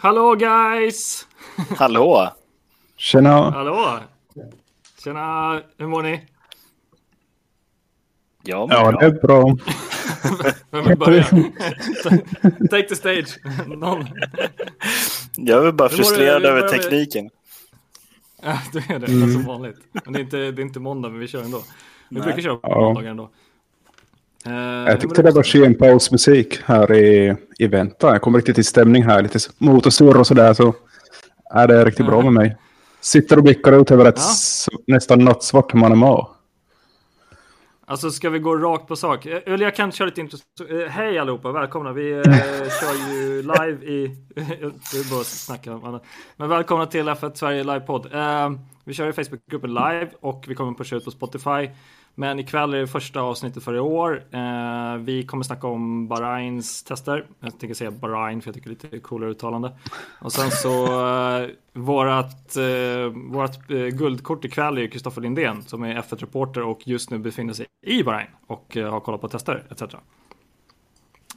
Hallå guys! Hallå! Tjena! Hallå! Tjena, hur mår ni? Ja, men Ja, det är bra. Vem vill börja? Take the stage. Någon? Jag är bara du? frustrerad över med- tekniken. Ja, det är det. Mm. Som vanligt. Men det är, inte, det är inte måndag, men vi kör ändå. Vi Nej. brukar köra på måndagar ändå. Eh, Jag tyckte det var skön pausmusik här i, i väntan. Jag kom riktigt i stämning här. Lite motorsurr och sådär. Så är det riktigt bra med mig. Sitter och blickar ut över ett Ja. nästan nattsvart Manama. Alltså ska vi gå rakt på sak? Eh, Eller jag kan köra lite intro. Eh, Hej allihopa, välkomna. Vi eh, kör ju live i... är bara snacka om annat. Men välkomna till F1 Sverige livepodd. Eh, vi kör i Facebookgruppen live och vi kommer pusha ut på Spotify. Men ikväll är det första avsnittet för i år. Eh, vi kommer snacka om Bahrains tester. Jag tänker säga Bahrain för jag tycker det är lite coolare uttalande. Och sen så eh, vårat, eh, vårat eh, guldkort ikväll är ju Kristoffer Lindén som är F1-reporter och just nu befinner sig i Bahrain och eh, har kollat på tester etc.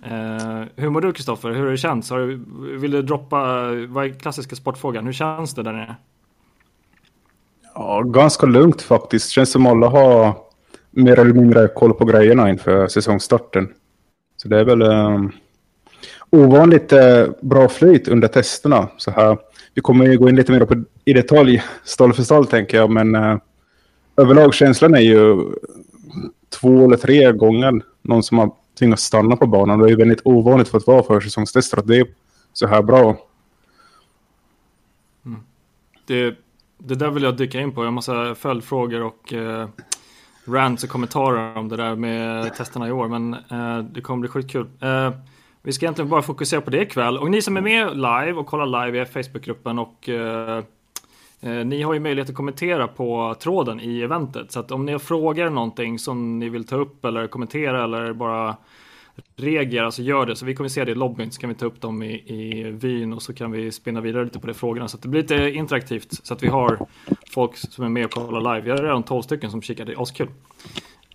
Eh, hur mår du Kristoffer? Hur har det känts? Har du, vill du droppa, eh, vad är klassiska sportfrågan? Hur känns det där nere? Ja, ganska lugnt faktiskt. Känns som alla har mer eller mindre koll på grejerna inför säsongstarten. Så det är väl um, ovanligt uh, bra flyt under testerna. Så här. Vi kommer ju gå in lite mer på, i detalj stall för stall tänker jag. Men uh, överlag känslan är ju två eller tre gånger någon som har tvingats stanna på banan. Det är ju väldigt ovanligt för att vara försäsongstester att det är så här bra. Mm. Det, det där vill jag dyka in på. Jag har massa följdfrågor och eh, rants och kommentarer om det där med testerna i år. Men eh, det kommer bli sjukt kul. Eh, vi ska egentligen bara fokusera på det ikväll. Och ni som är med live och kollar live i Facebookgruppen och eh, eh, ni har ju möjlighet att kommentera på tråden i eventet. Så att om ni har frågor eller någonting som ni vill ta upp eller kommentera eller bara reagerar så gör det. Så vi kommer se det i lobbyn så kan vi ta upp dem i, i vyn och så kan vi spinna vidare lite på de frågorna. Så att det blir lite interaktivt så att vi har folk som är med och kollar live. Jag har redan 12 stycken som kikar, det är askul.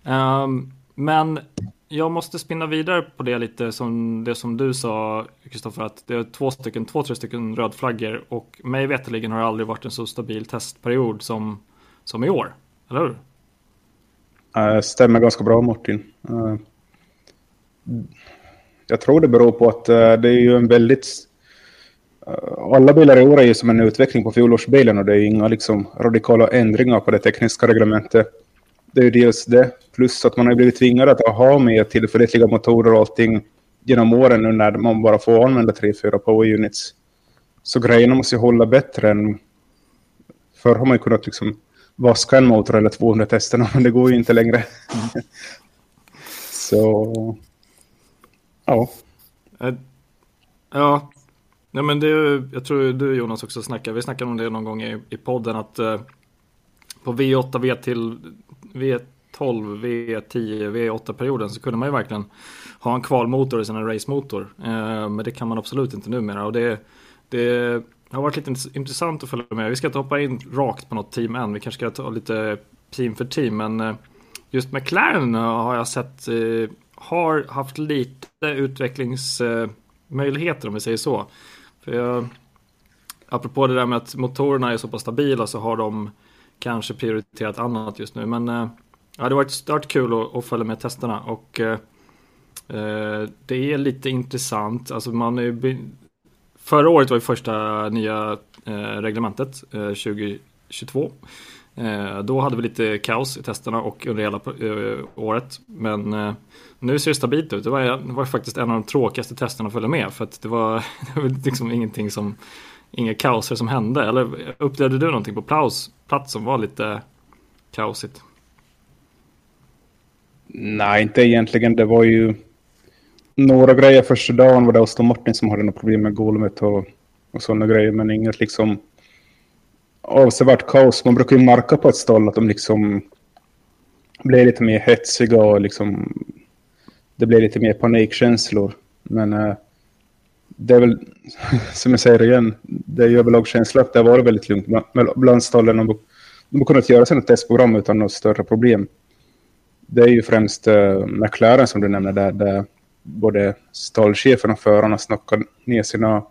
Um, men jag måste spinna vidare på det lite som det som du sa Kristoffer att det är två stycken, två, tre stycken rödflaggor och mig veterligen har det aldrig varit en så stabil testperiod som, som i år. Eller hur? Stämmer ganska bra Martin. Ehm, jag tror det beror på att eh, det är ju en väldigt... Eh, alla bilar i år är ju som en utveckling på fjolårsbilen och det är ju inga liksom radikala ändringar på det tekniska reglementet. Det är ju dels det, plus att man har blivit tvingad att ha med tillförlitliga motorer och allting genom åren nu när man bara får använda 3-4 power units. Så grejerna måste ju hålla bättre än... Förr har man ju kunnat liksom vaska en motor eller 200 testerna, men det går ju inte längre. Så... Ja. Eh, ja, nej men det, jag tror du Jonas också snackar, vi snackade om det någon gång i, i podden att eh, på V8, V till V12, V10, V8-perioden så kunde man ju verkligen ha en kvalmotor i sin racemotor. Eh, men det kan man absolut inte numera och det, det har varit lite intressant att följa med. Vi ska inte hoppa in rakt på något team än, vi kanske ska ta lite team för team, men eh, just McLaren har jag sett eh, har haft lite utvecklingsmöjligheter om vi säger så. För jag, apropå det där med att motorerna är så pass stabila så har de kanske prioriterat annat just nu. Men eh, ja, det har varit, stört kul att, att följa med testerna och eh, eh det är lite intressant. Alltså man är, förra året var ju första nya eh, reglementet eh, 2022. Eh, då hade vi lite kaos i testerna och under hela eh, året. Men eh, nu ser det stabilt ut. Det var, det var faktiskt en av de tråkigaste testerna att följa med. För att det var, det var liksom ingenting som, inga kaoser som hände. Eller upplevde du någonting på plats, plats som var lite kaosigt? Nej, inte egentligen. Det var ju några grejer första dagen var det Aston Martin som hade några problem med golvet och, och sådana grejer. Men inget liksom avsevärt kaos. Man brukar ju märka på ett stall att de liksom blir lite mer hetsiga och liksom det blir lite mer panikkänslor. Men eh, det är väl, som jag säger igen, det är ju överlag känsla att det har varit väldigt lugnt bland- stallen. De, de har kunnat göra sina testprogram utan något större problem. Det är ju främst uh, McLaren som du nämner där, där både stallchefen och förarna snackar ner sina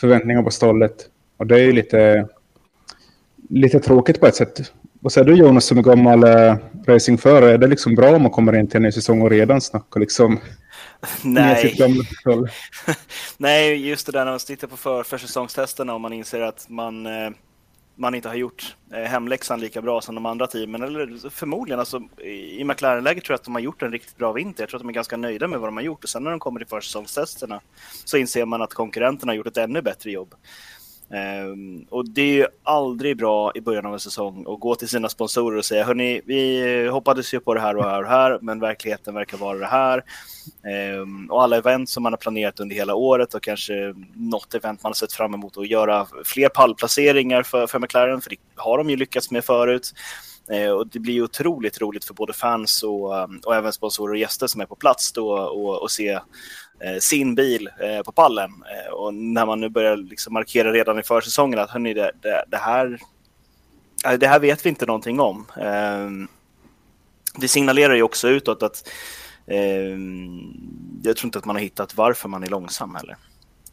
förväntningar på stallet. Och det är ju lite, lite tråkigt på ett sätt. Vad säger du Jonas som är gammal äh, racingförare? Är det liksom bra om man kommer in till en ny säsong och redan snackar liksom Nej. Nej, just det där när man tittar på för, försäsongstesterna och man inser att man, eh, man inte har gjort eh, hemläxan lika bra som de andra teamen. Eller förmodligen, alltså, i McLaren-läget tror jag att de har gjort en riktigt bra vinter. Jag tror att de är ganska nöjda med vad de har gjort. Och sen när de kommer till försäsongstesterna så inser man att konkurrenterna har gjort ett ännu bättre jobb. Um, och det är ju aldrig bra i början av en säsong att gå till sina sponsorer och säga hörni, vi hoppades ju på det här och här och här, men verkligheten verkar vara det här. Um, och alla event som man har planerat under hela året och kanske något event man har sett fram emot att göra fler pallplaceringar för, för McLaren, för det har de ju lyckats med förut. Ehm, och det blir otroligt roligt för både fans och, och även sponsorer och gäster som är på plats då och, och se Eh, sin bil eh, på pallen. Eh, och när man nu börjar liksom markera redan i försäsongen att hörni, det, det, det, här, eh, det här vet vi inte någonting om. Ehm, det signalerar ju också utåt att ehm, jag tror inte att man har hittat varför man är långsam heller.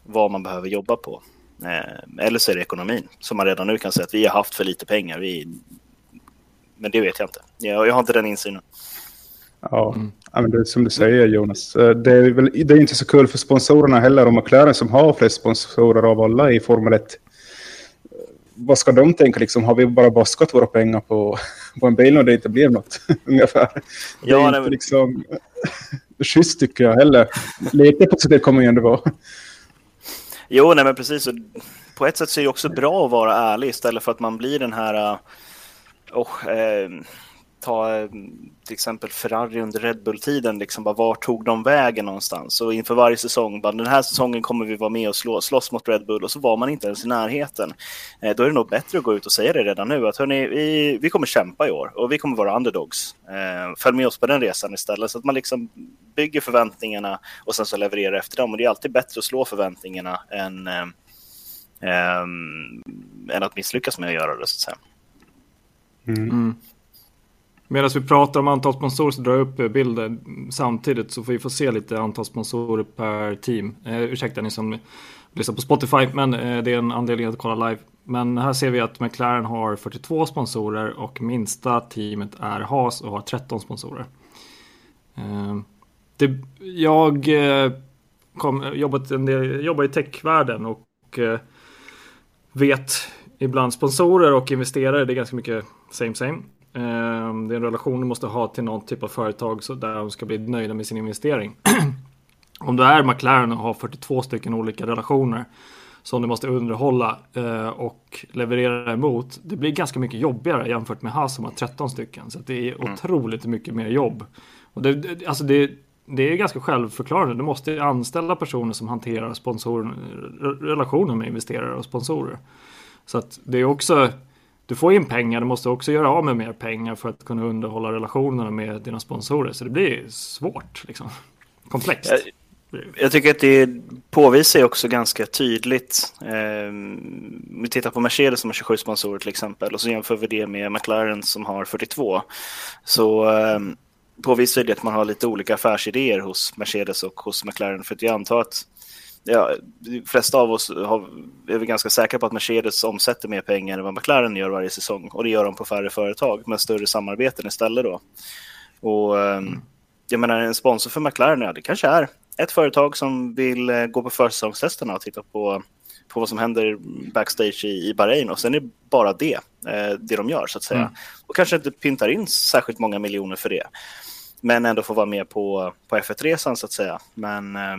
Vad man behöver jobba på. Ehm, eller så är det ekonomin som man redan nu kan säga att vi har haft för lite pengar. Vi... Men det vet jag inte. Jag, jag har inte den insynen. Ja, mm. ja men det är som du säger Jonas. Eh, det är, väl, det är inte så kul för sponsorerna heller. Och McLaren som har flest sponsorer av alla i Formel 1. Vad ska de tänka liksom? Har vi bara baskat våra pengar på, på en bil och det inte blev något? Ungefär. Det är ja, inte liksom schysst tycker jag heller. Lite positivt kommer ju ändå vara. Jo, nej men precis. På ett sätt så är det också bra att vara ärlig istället för att man blir den här... Oh, eh, ta eh, till exempel Ferrari under Red Bull-tiden, liksom bara var tog de vägen någonstans? Och inför varje säsong, bara, den här säsongen kommer vi vara med och slå, slåss mot Red Bull och så var man inte ens i närheten. Eh, då är det nog bättre att gå ut och säga det redan nu, att hörni, vi, vi kommer kämpa i år och vi kommer vara underdogs. Eh, följ med oss på den resan istället, så att man liksom bygger förväntningarna och sen så levererar efter dem. Och det är alltid bättre att slå förväntningarna än, eh, eh än att misslyckas med att göra det, så att säga. Mm. Mm. Medan vi pratar om antal sponsorer så drar jag upp bilder samtidigt så får vi få se lite antal sponsorer per team. Eh, ursäkta ni som lyssnar på Spotify, men eh, det är en anledning att kolla live. Men här ser vi att McLaren har 42 sponsorer och minsta teamet är Haas och har 13 sponsorer. Eh, det, jag eh, kom, jobbat en del, jobbar i techvärlden och eh, vet ibland sponsorer och investerare, det är ganska mycket same same. Ehm, det är en relation du måste ha till någon typ av företag så där de ska bli nöjda med sin investering. Om du är McLaren och har 42 stycken olika relationer som du måste underhålla eh, och leverera emot. Det blir ganska mycket jobbigare jämfört med Haas som har 13 stycken. Så det är mm. otroligt mycket mer jobb. Och det, alltså det, det är ganska självförklarande. Du måste anställa personer som hanterar sponsor, relationer med investerare och sponsorer. Så att det är också du får in pengar, du måste också göra av med mer pengar för att kunna underhålla relationerna med dina sponsorer. Så det blir svårt, liksom. komplext. Jag, jag tycker att det påvisar också ganska tydligt. Eh, vi tittar på Mercedes som har 27 sponsorer till exempel och så jämför vi det med McLaren som har 42. Så eh, påvisar det att man har lite olika affärsidéer hos Mercedes och hos McLaren. För att jag antar att ja, de flesta av oss har, är vi ganska säkra på att Mercedes omsätter mer pengar än vad McLaren gör varje säsong. Och det gör de på färre företag med större samarbeten istället då. Och mm. jag menar en sponsor för McLaren, ja det kanske är ett företag som vill eh, gå på försäsongstesterna och titta på, på vad som händer backstage i, i Bahrain och sen är det bara det, eh, det de gör så att säga. Mm. Och kanske inte pyntar in särskilt många miljoner för det. Men ändå får vara med på, på F1-resan så att säga. Men eh,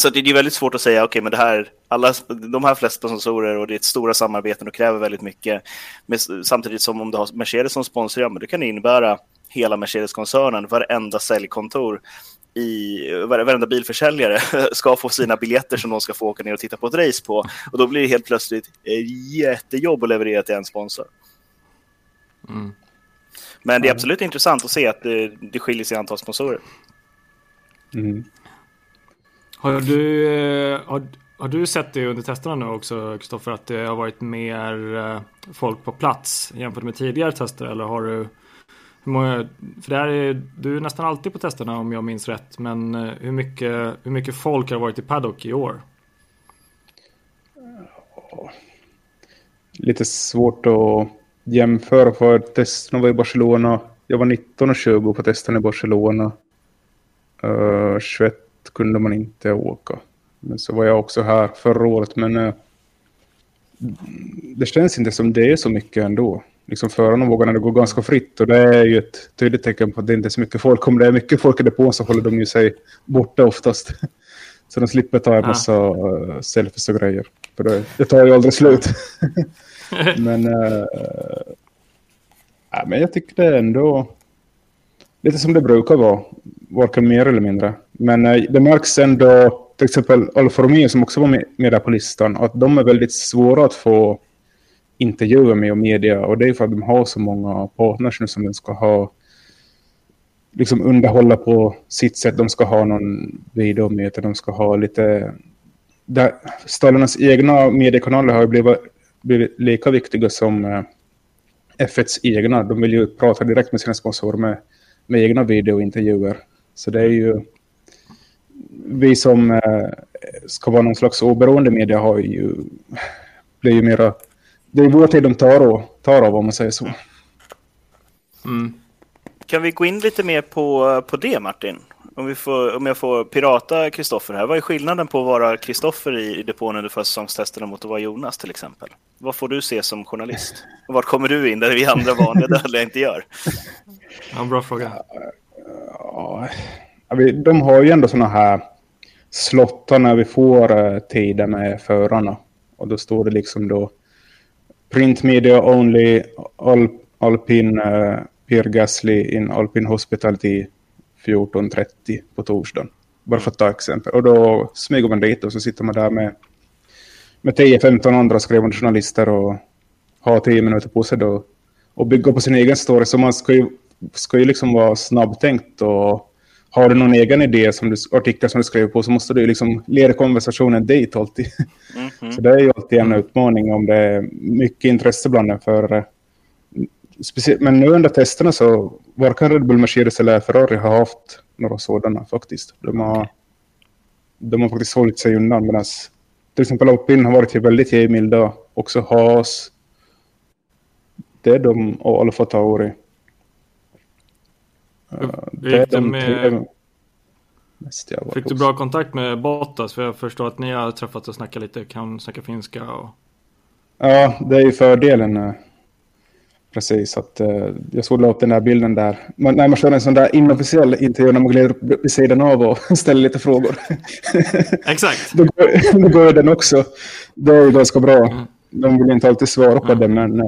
så det är väldigt svårt att säga, okej, okay, men det här, alla, de här flesta sponsorer och det är ett stora samarbeten och kräver väldigt mycket. Men samtidigt som om du har Mercedes som sponsor, ja, men det kan innebära hela Mercedes-koncernen, varenda säljkontor i varenda bilförsäljare ska få sina biljetter som de ska få åka ner och titta på ett race på. Och då blir det helt plötsligt ett jättejobb att leverera till en sponsor. Mm. Men det är absolut intressant att se att det, det skiljer sig i antal sponsorer. Mm. Har du, eh, har, har du sett det under testerna nu också, Kristoffer, att det har varit mer eh, folk på plats jämfört med tidigare tester? Eller har du, hur många, för där är, du är nästan alltid på testerna om jag minns rätt, men eh, hur mycket, hur mycket folk har varit i paddock i år? lite svårt att jämföra för testerna var i Barcelona. Jag var 19 och 20 på testerna i Barcelona. Uh, 21 kunde man inte åka. Men så var jag också här förra året. Men uh, det känns inte som det är så mycket ändå. Liksom förarna vågar det går ganska fritt och det är ju ett tydligt tecken på att det inte är så mycket folk. Om det är mycket folk i depån så håller de ju sig borta oftast. Så de slipper ta en massa uh, selfies och grejer. För det, det tar ju aldrig slut. men, uh, ja, men jag tycker det är ändå lite som det brukar vara. Varken mer eller mindre. Men eh, det märks ändå, till exempel Alfa Romeo som också var med, med där på listan, att de är väldigt svåra att få intervjuer med och media. Och det är för att de har så många partners nu som de ska ha liksom underhålla på sitt sätt. De ska ha någon videomöte, de ska ha lite... Där, stallarnas egna mediekanaler har blivit, blivit lika viktiga som eh, F1s egna. De vill ju prata direkt med sina sponsorer med, med egna videointervjuer. Så det är ju... Vi som eh, ska vara någon slags oberoende media har ju... blir ju mera... Det är vår tid de tar, av, tar av om man säger så. Mm. Kan vi gå in lite mer på, på det Martin? Om, vi får, om jag får pirata Kristoffer här. Vad är skillnaden på att vara Kristoffer i, i depån under försäsongstesterna mot att vara Jonas till exempel? Vad får du se som journalist? Och vart kommer du in där vi andra vanliga dödliga inte gör? Ja, bra fråga. Ja, de har ju ändå sådana här slottar när vi får eh, tider med förarna. Och då står det liksom då print media only, all, alpin uh, Pierre Gasly in Alpin Hospitality 14.30 på torsdagen. Bara för att ta exempel. Och då smyger man dit och så sitter man där med, med 10-15 andra skrivande journalister och har 10 minuter på sig då och bygga på sin egen story. Så man ska ju, ska ju liksom vara snabbtänkt och har du någon egen idé, som du, artikel som du skriver på, så måste du liksom leda konversationen dit alltid. Mm -hmm. Så det är ju alltid en utmaning om det är mycket intresse bland en förare speciellt, men nu under testerna så varken Red Bull, Mercedes eller Ferrari har haft några sådana faktiskt. De har, de har faktiskt hållit sig undan medan till exempel Alpin har varit väldigt givmilda. Också Haas. Det är de och Alfa Tauri. Det är de med... Fick du bra kontakt med Bottas? För jag förstår att ni har träffats och snackat lite, kan snacka finska och... Ja, det är ju fördelen Precis, att, uh, jag såg upp den där bilden där. Man, när man kör en sån där inofficiell intervju när man glider vid sidan av och ställer lite frågor. Exakt. då, går, då går den också. Det är ganska bra. Mm. De vill inte alltid svara på mm. det, men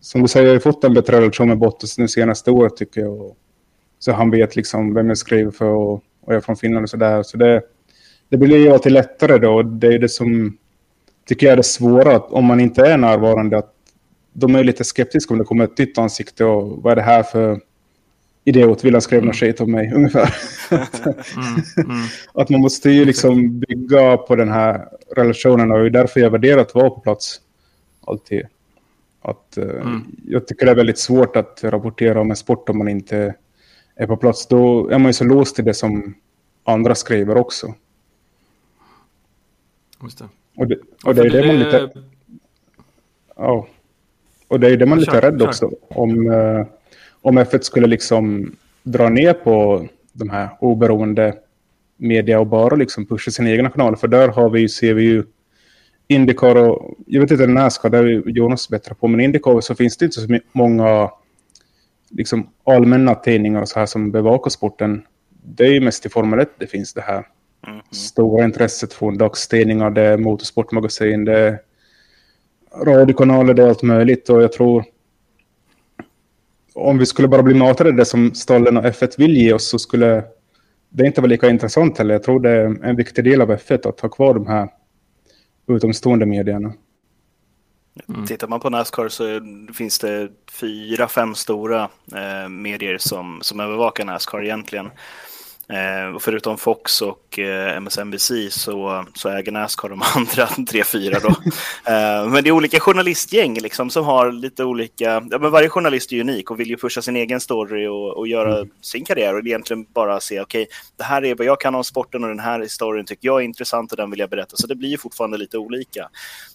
som du säger, jag har fått en bättre relation med Bottas nu senaste året tycker jag. Och, så han vet liksom vem jag skriver för och, och jag är från Finland och sådär. Så det, det blir ju alltid lättare då. Det är det som tycker jag är det svåra, om man inte är närvarande, att de är lite skeptiska om det kommer ett nytt ansikte och vad är det här för idiot, vill han skriva något skit om mig ungefär. mm, mm. Att man måste ju liksom bygga på den här relationen och det är därför jag värderar att vara på plats alltid. Att, uh, mm. Jag tycker det är väldigt svårt att rapportera om en sport om man inte är på plats. Då är man ju så låst till det som andra skriver också. Just det. Och det, och det är det, det man lite... Ja. Och det är det man är lite rädd också. Om, eh, om F1 skulle liksom dra ner på de här oberoende media och bara liksom pusha sina egna kanaler. För där har vi, ser vi ju Indycar och jag vet inte Nascar, där är Jonas bättre på, men Indycar så finns det inte så många liksom allmänna tidningar och så här som bevakar sporten. Det är ju mest i Formel 1 det finns det här mm stora intresset från dagstidningar, det är motorsportmagasin, det är radiokanaler, det är allt möjligt och jag tror om vi skulle bara bli matade det som Stallen och F1 vill ge oss så skulle det inte vara lika intressant heller. Jag tror det är en viktig del av F1 att ha kvar de här utomstående medierna. Mm. Tittar man på Nascar så finns det fyra, fem stora eh, medier som, som övervakar Nascar egentligen. Eh, och förutom Fox och eh, MSNBC så, så äger Nascar de andra tre, fyra då. eh, men det är olika journalistgäng liksom som har lite olika, ja, men varje journalist är unik och vill ju pusha sin egen story och, och göra mm. sin karriär och egentligen bara se okej, okay, det här är vad jag kan om sporten och den här historien tycker jag är intressant och den vill jag berätta. Så det blir ju fortfarande lite olika.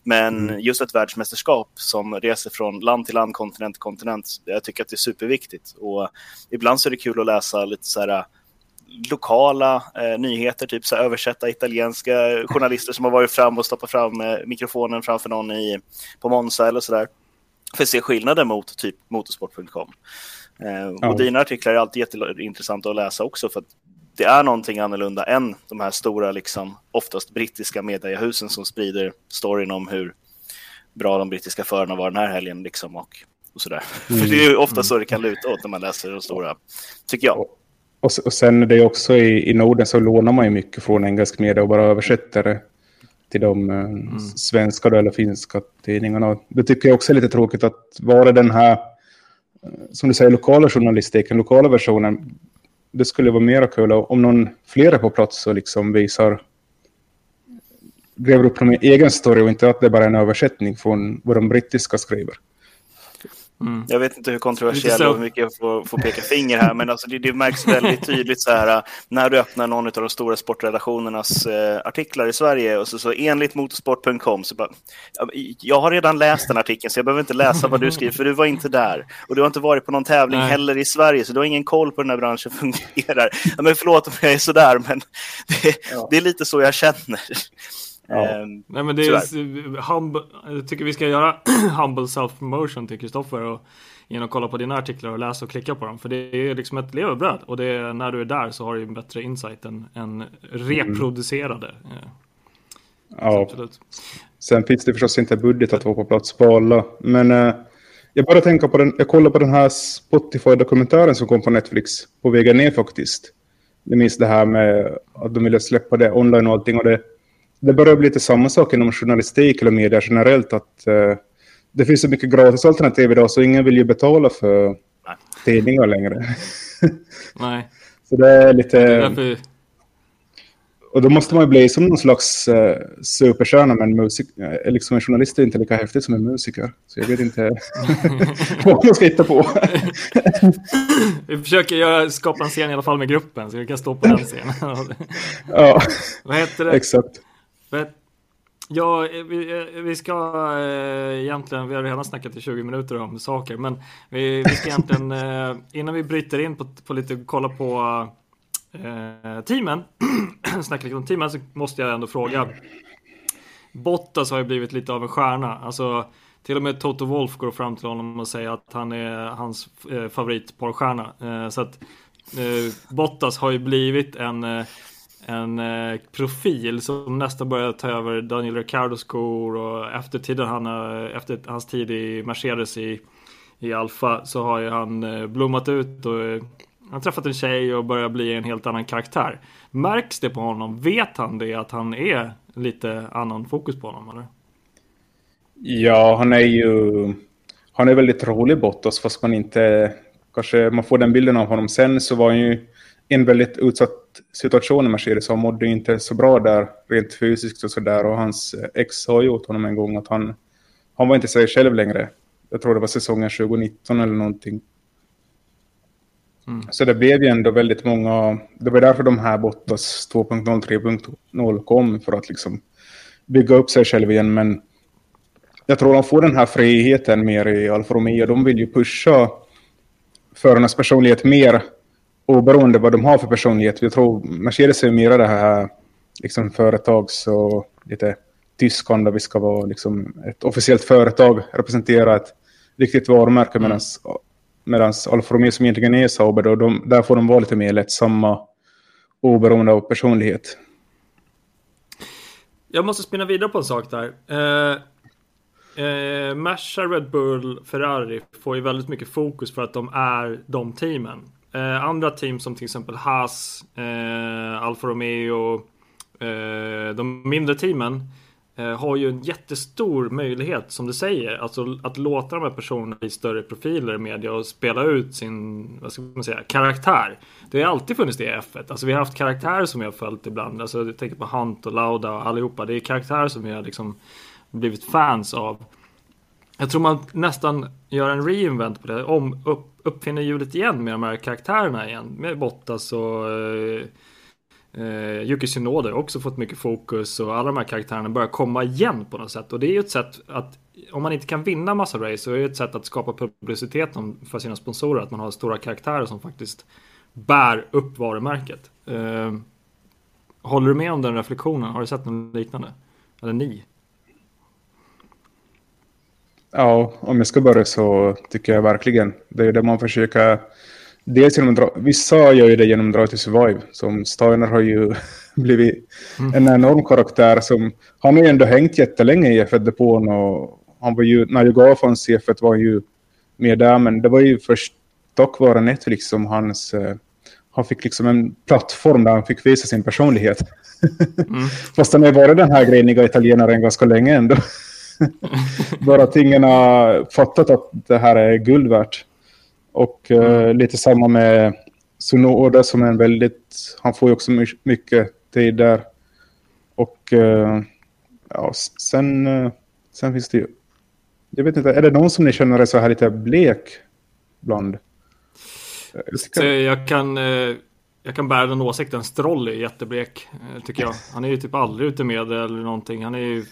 Men mm. just ett världsmästerskap som reser från land till land, kontinent till kontinent, jag tycker att det är superviktigt. Och ibland så är det kul att läsa lite så här lokala eh, nyheter, typ så här, översätta italienska journalister som har varit fram och stoppat fram eh, mikrofonen framför någon i, på Monza eller sådär. För att se skillnaden mot typ motorsport.com. Eh, ja. Och dina artiklar är alltid jätteintressanta att läsa också för att det är någonting annorlunda än de här stora, liksom, oftast brittiska mediehusen som sprider storyn om hur bra de brittiska förarna var den här helgen. Liksom, och, och sådär. Mm. För det är ju ofta så det kan luta åt när man läser de stora, tycker jag. Och, och sen är det också i, i Norden så lånar man ju mycket från engelsk media och bara översätter det till de eh, mm. svenska eller finska tidningarna. Det tycker jag också är lite tråkigt att vara den här, eh, som du säger, lokala journalistiken, lokala versionen. Det skulle vara mer kul om någon fler är på plats och liksom visar gräver upp en egen story och inte att det bara är en översättning från vad de brittiska skriver. Mm. Jag vet inte hur kontroversiell och hur mycket jag får, får peka finger här, men alltså det, det, märks väldigt tydligt så här när du öppnar någon av de stora sportrelationernas eh, artiklar i Sverige och så, så enligt motorsport.com så bara, jag har redan läst den artikeln så jag behöver inte läsa vad du skriver för du var inte där och du har inte varit på någon tävling Nej. heller i Sverige så du har ingen koll på hur den här branschen fungerar. Ja, men förlåt om jag är sådär, men det, ja. det är lite så jag känner. Ja. Um, Nej men det är humble, jag tycker vi ska göra humble self-promotion till Kristoffer och genom att kolla på dina artiklar och läsa och klicka på dem. För det är liksom ett levebröd och det är, när du är där så har du en bättre insight än, än reproducerade. Mm. Ja, absolut. Sen finns det förstås inte budget att vara på plats på alla. Men eh, jag bara tänker på den, jag kollar på den här Spotify-dokumentären som kom på Netflix på vägen ner faktiskt. Jag minns det här med att de ville släppa det online och allting och det det börjar bli lite samma sak inom journalistik eller media generellt. att uh, Det finns så mycket gratisalternativ idag så ingen vill ju betala för Nej. tidningar längre. Nej. Så det är lite... Det är därför... Och då måste man ju bli som någon slags uh, superstjärna, men musik, uh, liksom en journalist är inte lika häftigt som en musiker. Så jag vet inte vad man ska hitta på. vi försöker göra, skapa en scen i alla fall med gruppen, så vi kan stå på den scenen. ja, vad heter det? Exakt. Ja, vi, vi ska äh, egentligen, vi har redan snackat i 20 minuter om saker, men vi, vi ska egentligen, äh, innan vi bryter in på, på lite, kolla på äh, teamen, snacka lite om teamen, så måste jag ändå fråga. Bottas har ju blivit lite av en stjärna, alltså till och med Toto Wolf går fram till honom och säger att han är hans eh, favoritporrstjärna. Eh, så att eh, Bottas har ju blivit en en eh, profil som nästan börjar ta över Daniel Ricciardos skor och efter tiden han, eh, efter hans tid i Mercedes i, i Alfa så har ju han eh, blommat ut och eh, han träffat en tjej och börjar bli en helt annan karaktär. Märks det på honom? Vet han det att han är lite annan fokus på honom eller? Ja, han är ju han är väldigt rolig Bottas fast man inte kanske man får den bilden av honom. Sen så var han ju en väldigt utsatt situation i Mercedes. Han mådde inte så bra där rent fysiskt och sådär. Och hans ex sa ju åt honom en gång att han, han var inte sig själv längre. Jag tror det var säsongen 2019 eller någonting. Mm. Så det blev ju ändå väldigt många... Det var därför de här Bottas 2.0, 3.0 kom. För att liksom bygga upp sig själv igen. Men jag tror de får den här friheten mer i Alfa Romeo. De vill ju pusha förarnas personlighet mer oberoende vad de har för personlighet. Jag tror Mercedes är mer det här liksom företags och lite Tyskland där vi ska vara liksom ett officiellt företag, representera ett riktigt varumärke mm. medan Alfa Romeo som egentligen är Sauber, då, de, där får de vara lite mer lättsamma oberoende av personlighet. Jag måste spinna vidare på en sak där. Eh, eh, Merca, Red Bull, Ferrari får ju väldigt mycket fokus för att de är de teamen. Eh, andra team som till exempel Haas, eh, Alfa Romeo, eh, de mindre teamen eh, har ju en jättestor möjlighet som du säger, alltså att låta de här personerna bli större profiler i media och spela ut sin, vad ska man säga, karaktär. Det har alltid funnits det i F1. Alltså vi har haft karaktärer som vi har följt ibland. Alltså jag tänker på Hunt och Lauda och allihopa. Det är karaktärer som vi har liksom blivit fans av. Jag tror man nästan gör en reinvent på det. Om, upp, uppfinner hjulet igen med de här karaktärerna igen. Med Bottas och eh, eh, Yuki Tsunoda har också fått mycket fokus och alla de här karaktärerna börjar komma igen på något sätt. Och det är ju ett sätt att om man inte kan vinna massa race så är det ett sätt att skapa publicitet för sina sponsorer. Att man har stora karaktärer som faktiskt bär upp varumärket. Eh, håller du med om den reflektionen? Har du sett något liknande? Eller ni? Ja, om jag ska börja så tycker jag verkligen det är det man försöker. Dels genom dra, vissa gör ju det genom Drive to Survive. Som Steiner har ju blivit mm. en enorm karaktär. som Han har ju ändå hängt jättelänge i F1-depån och han var ju, när jag fanns i F1 var ju med där. Men det var ju först tack vare Netflix som hans... Eh, han fick liksom en plattform där han fick visa sin personlighet. Mm. Fast han har varit den här greniga italienaren ganska länge ändå. Bara att ingen har fattat att det här är guld värt. Och uh, mm. lite samma med Sunoda som är en väldigt... Han får ju också mycket tid där. Och uh, ja, sen, uh, sen finns det ju... Jag vet inte, är det någon som ni känner är så här lite blek bland? Jag kan, jag kan bära den åsikten. Stroll är jätteblek, eh, tycker jag. Han är ju typ aldrig ute med det eller någonting. Han är ju,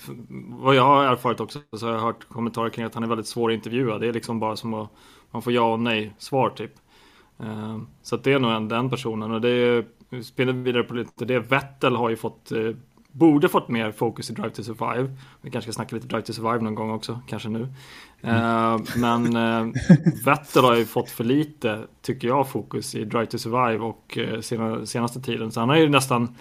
vad jag har erfarit också, så har jag hört kommentarer kring att han är väldigt svår att intervjua. Det är liksom bara som att man får ja och nej svar typ. Eh, så att det är nog den personen. Och det är, spinner vidare på lite det. Vettel har ju fått, eh, borde fått mer fokus i Drive to Survive. Vi kanske ska snacka lite Drive to Survive någon gång också, kanske nu. Uh, men uh, Vettel har ju fått för lite, tycker jag, fokus i Drive to Survive och uh, sena, senaste tiden. Så han har ju nästan,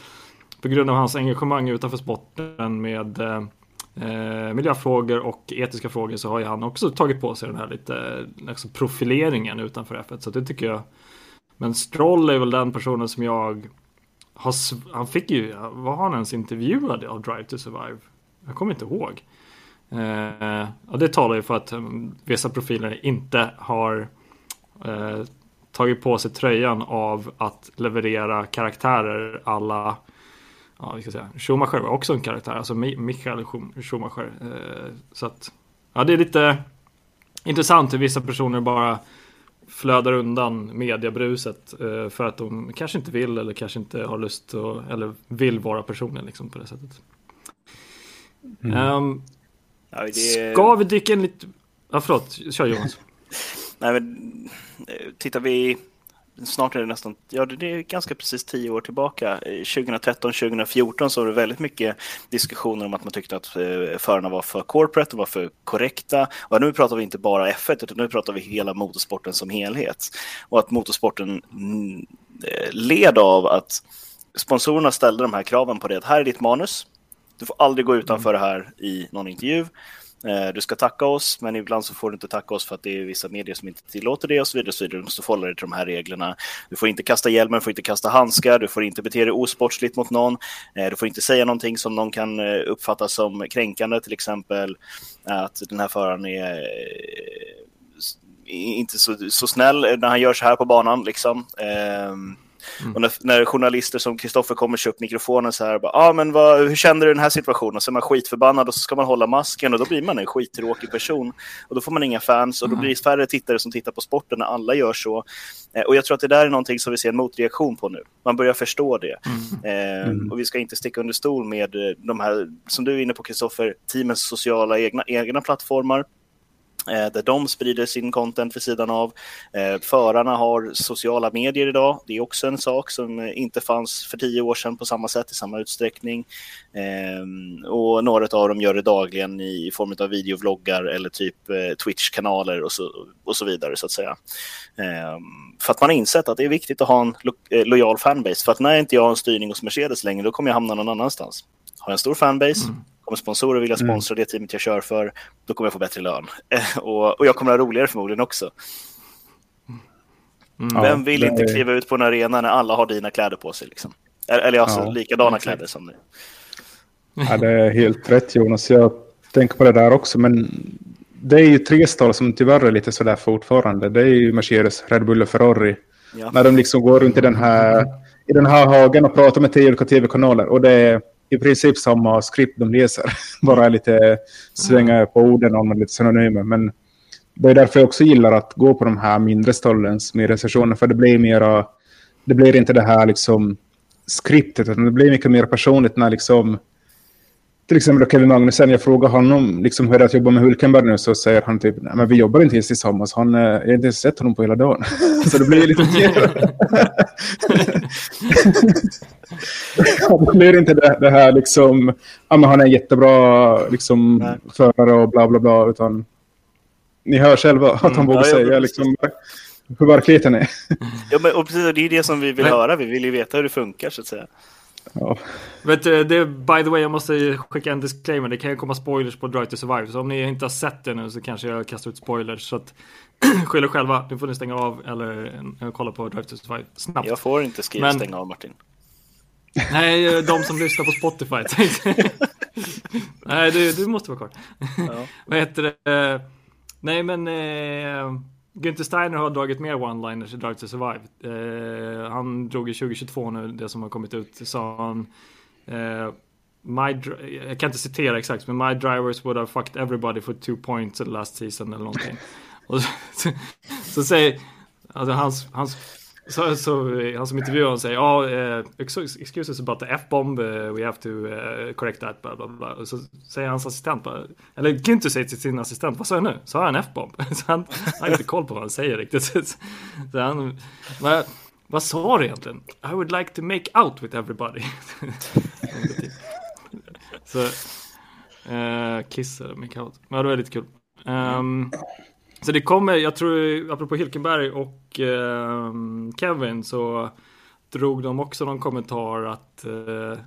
på grund av hans engagemang utanför sporten med uh, miljöfrågor och etiska frågor så har ju han också tagit på sig den här lite liksom profileringen utanför F1. Så det tycker jag. Men Stroll är väl den personen som jag har, han fick ju, var han ens intervjuad av Drive to Survive? Jag kommer inte ihåg. Eh, och det talar ju för att um, vissa profiler inte har eh, tagit på sig tröjan av att leverera karaktärer alla ja, vi ska säga, Schumacher var också en karaktär, alltså Michael Schumacher. Eh, så att, ja, det är lite intressant hur vissa personer bara flödar undan mediebruset eh, för att de kanske inte vill eller kanske inte har lust att, eller vill vara personer liksom på det sättet. Mm. Um, Ja, det... Ska vi dyka in lite... Ja, förlåt. Kör Jonas. Nej, men eh, tittar vi... Snart är det nästan, ja det är ganska precis tio år tillbaka. 2013-2014 så var det väldigt mycket diskussioner om att man tyckte att eh, förarna var för corporate, var för korrekta. Och nu pratar vi inte bara F1 utan nu pratar vi hela motorsporten som helhet. Och att motorsporten mm, eh, led av att sponsorerna ställde de här kraven på det. Att här är ditt manus, du får aldrig gå utanför det här i någon intervju. Eh, du ska tacka oss, men ibland så får du inte tacka oss för att det är vissa medier som inte tillåter det och så vidare. Och så vidare. Du måste hålla dig till de här reglerna. Du får inte kasta hjälmen, du får inte kasta handskar, du får inte bete dig osportsligt mot någon. Eh, du får inte säga någonting som någon kan eh, uppfatta som kränkande, till exempel att den här föraren är inte så, så snäll när han gör så här på banan. Liksom. Ehm, Mm. Och när, när, journalister som Kristoffer kommer köpa mikrofonen så här, ja ah, men vad, hur känner du den här situationen? Och så är man skitförbannad och så ska man hålla masken och då blir man en skittråkig person. Och då får man inga fans och då blir det färre tittare som tittar på sporten när alla gör så. Eh, och jag tror att det där är någonting som vi ser en motreaktion på nu. Man börjar förstå det. Mm. Eh, mm. och vi ska inte sticka under stol med eh, de här, som du är inne på Kristoffer, teamens sociala egna, egna plattformar Eh, där de sprider sin content vid sidan av. Eh, förarna har sociala medier idag. Det är också en sak som inte fanns för tio år sedan på samma sätt i samma utsträckning. Eh, och några av dem gör det dagligen i form av videovloggar eller typ Twitch-kanaler och så, och så vidare så att säga. För att man har insett att det är viktigt att ha en lo lojal fanbase. För att när inte jag har en styrning hos Mercedes längre, då kommer jag hamna någon annanstans. Har jag en stor fanbase, mm Kommer sponsorer vilja mm. sponsra mm. det teamet jag kör för, då kommer jag få bättre lön. och, och jag kommer ha roligare förmodligen också. Mm. Vem vill ja, inte kliva ut på en arena när alla har dina kläder på sig? Liksom? Eller alltså ja, likadana kläder som du. Ja, det är helt rätt Jonas. Jag tänker på det där också. Men det är ju tre stall som tyvärr är lite sådär fortfarande. Det är ju Mercedes, Red Bull och Ferrari. Ja. När de liksom går runt i den här, i den här hagen och pratar med tio olika tv-kanaler. Och det är i princip samma skript de läser. Bara lite svänga på orden och lite synonymer. Men det är därför jag också gillar att gå på de här mindre stallens med recensioner. För det blir mera, det blir inte det här liksom skriptet. Utan det blir mycket mer personligt när liksom till exempel Kevin Magnussen, jag frågar honom liksom hur det är att jobba med Hulkenberg nu så säger han typ, nej men vi jobbar inte ens tillsammans, han, eh, jag har inte ens sett honom på hela dagen. så det blir lite mer. det blir inte det, det, här liksom, ja men han är en jättebra liksom, förare och bla bla bla, utan ni hör själva att han mm, vågar ja, säga liksom, hur verkligheten är. ja men och precis, det är det som vi vill höra, vi vill ju veta hur det funkar så att säga. Ja. Vet du, det, by the way, jag måste skicka en disclaimer. Det kan ju komma spoilers på Drive to Survive. Så om ni inte har sett det nu så kanske jag kastar ut spoilers. Så att skyll er själva. Nu får ni stänga av eller uh, kolla på Drive to Survive snabbt. Jag får inte skriva Men... stänga av Martin. Nej, eh, de som lyssnar på Spotify. Nej, du, du måste vara kvar. Ja. Vad heter det? Nej, men... Eh... Günther Steiner har dragit mer one-liners i Drive to Survive. Eh, han drog i 2022 nu, det som har kommit ut, sa han eh, my, jag kan inte citera exakt, men my drivers would have fucked everybody for two points last season eller någonting. Och så, så, så säger, alltså hans, hans så, så eh, han som intervjuar honom säger ja, oh, excuses about the F-bomb, uh, we have to uh, correct that, bla bla bla. Och så säger hans assistent bara, eller Günther säger till sin assistent, vad sa jag nu? Sa jag en F-bomb? Så han, han har inte koll på vad han säger riktigt. Så han, vad, vad sa du egentligen? I would like to make out with everybody. så, uh, kiss eller make out. Ja, det var lite kul. Um, så det kommer, jag tror, apropå Hilkenberg och eh, Kevin så drog de också någon kommentar att eh,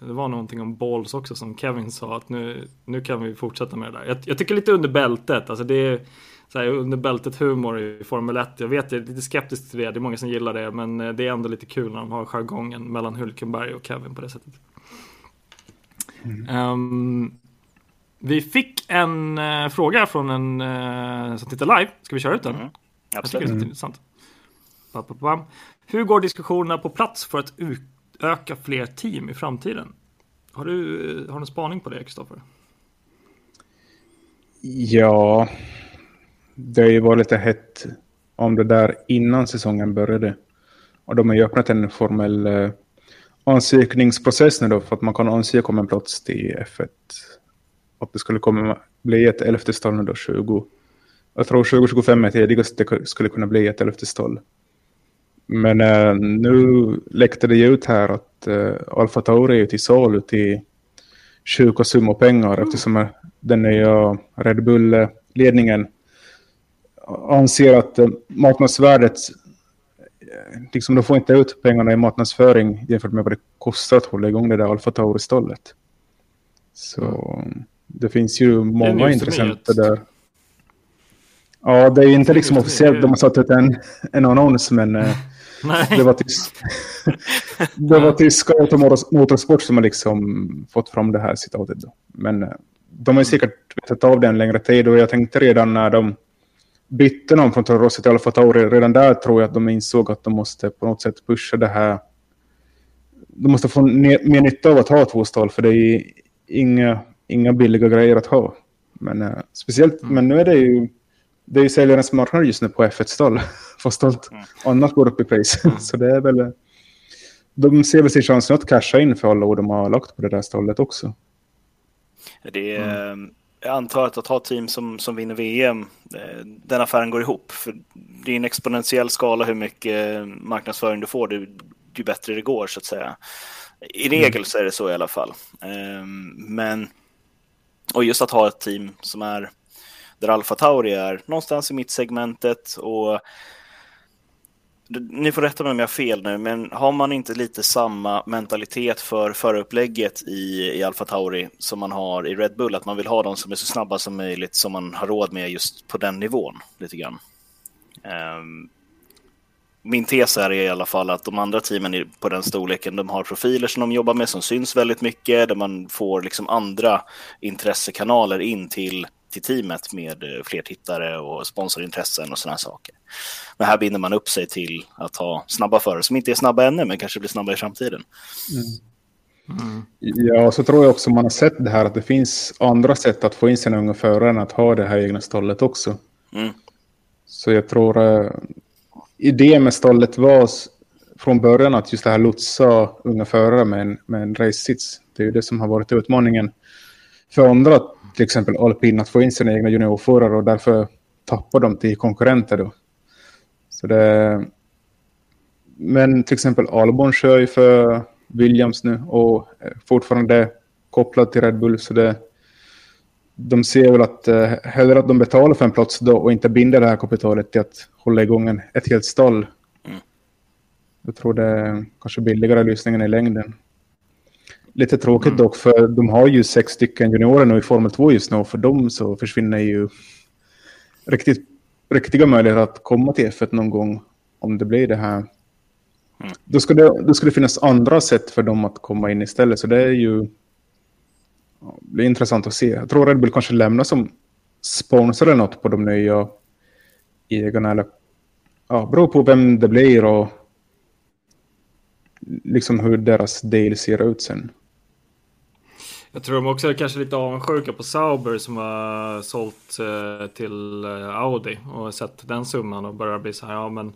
det var någonting om balls också som Kevin sa att nu, nu kan vi fortsätta med det där. Jag, jag tycker lite under bältet, alltså det är så här, under bältet humor i Formel 1. Jag vet, jag är lite skeptisk till det, det är många som gillar det, men eh, det är ändå lite kul när de har jargongen mellan Hulkenberg och Kevin på det sättet. Mm. Um, vi fick en uh, fråga från en uh, som tittar live. Ska vi köra ut den? Mm. Absolut. Det är intressant. Bam, bam, bam. Hur går diskussionerna på plats för att utöka fler team i framtiden? Har du, har du en spaning på det, Kristoffer? Ja, det har ju varit lite hett om det där innan säsongen började. Och de har ju öppnat en formell eh, ansökningsprocess nu då för att man kan ansöka om en plats till F1 att det skulle komma, bli ett elfte stall nu då 20. Jag tror 2025 är tidigast det skulle kunna bli ett elfte stall. Men eh, nu läckte det ju ut här att eh, Alfa Tauri är till salu till sjuka summor pengar mm. eftersom den nya Red Bull-ledningen anser att eh, marknadsvärdet eh, liksom de får inte ut pengarna i marknadsföring jämfört med vad det kostar att hålla igång det där Alfa Tauri-stallet. Så mm. Det finns ju många intressenter där. Ja, det är inte liksom officiellt. De har satt ut en, en annons, men eh, det var tysk. det var tyska Motorsport som har liksom fått fram det här citatet. Då. Men eh, de har ju säkert vetat av det en längre tid och jag tänkte redan när de bytte någon från Toro Rosso till Alfa Tauri, redan där tror jag att de insåg att de måste på något sätt pusha det här. De måste få mer nytta av att ha två stall, för det är inga inga billiga grejer att ha. Men uh, speciellt, mm. men nu är det ju det är ju säljarens marknad just nu på F1-stall. Fast allt mm. annat går upp i pris. Mm. så det är väl... De ser väl sin chans att casha in för alla år de har lagt på det där stallet också. Det är, mm. Jag antar att att ha team som, som vinner VM, eh, den affären går ihop. För det är en exponentiell skala hur mycket marknadsföring du får, ju, ju bättre det går så att säga. I regel mm. så är det så i alla fall. Men och just att ha ett team som är där Alfa Tauri är någonstans i mittsegmentet och ni får rätta mig om jag har fel nu, men har man inte lite samma mentalitet för förupplägget i, i Alfa Tauri som man har i Red Bull, att man vill ha dem som är så snabba som möjligt som man har råd med just på den nivån lite grann. Um, min tes är i alla fall att de andra teamen på den storleken, de har profiler som de jobbar med som syns väldigt mycket, där man får liksom andra intressekanaler in till, till teamet med eh, fler tittare och sponsorintressen och sådana saker. Men här binder man upp sig till att ha snabba förare som inte är snabba ännu, men kanske blir snabba i framtiden. Mm. Mm. Ja, så tror jag också man har sett det här att det finns andra sätt att få in sina unga förare än att ha det här egna stallet också. Mm. Så jag tror idé idén med stallet var från början att just det här lotsa unga förare med en, med en race-sits. Det är ju det som har varit utmaningen för andra, till exempel alpin, att få in sina egna juniorförare och därför tappar de till konkurrenter då. Så det... Men till exempel Albon kör ju för Williams nu och fortfarande kopplad till Red Bull. Så det, de ser väl att eh, hellre att de betalar för en plats då och inte binder det här kapitalet till att hålla igång en, ett helt stall. Mm. Jag tror det är kanske billigare lösningen i längden. Lite tråkigt mm. dock, för de har ju sex stycken juniorer nu i Formel 2 just nu. Och för dem så försvinner ju riktigt, riktiga möjligheter att komma till F1 någon gång om det blir det här. Mm. Då, ska det, då ska det finnas andra sätt för dem att komma in istället. Så det är ju det blir intressant att se. Jag tror Red Bull kanske lämnar som sponsor eller något på de nya ägarna. Eller, ja, beror på vem det blir och liksom hur deras deal ser ut sen. Jag tror de också är kanske lite avundsjuka på Sauber som har sålt eh, till eh, Audi och sett den summan och börjar bli så här, ja men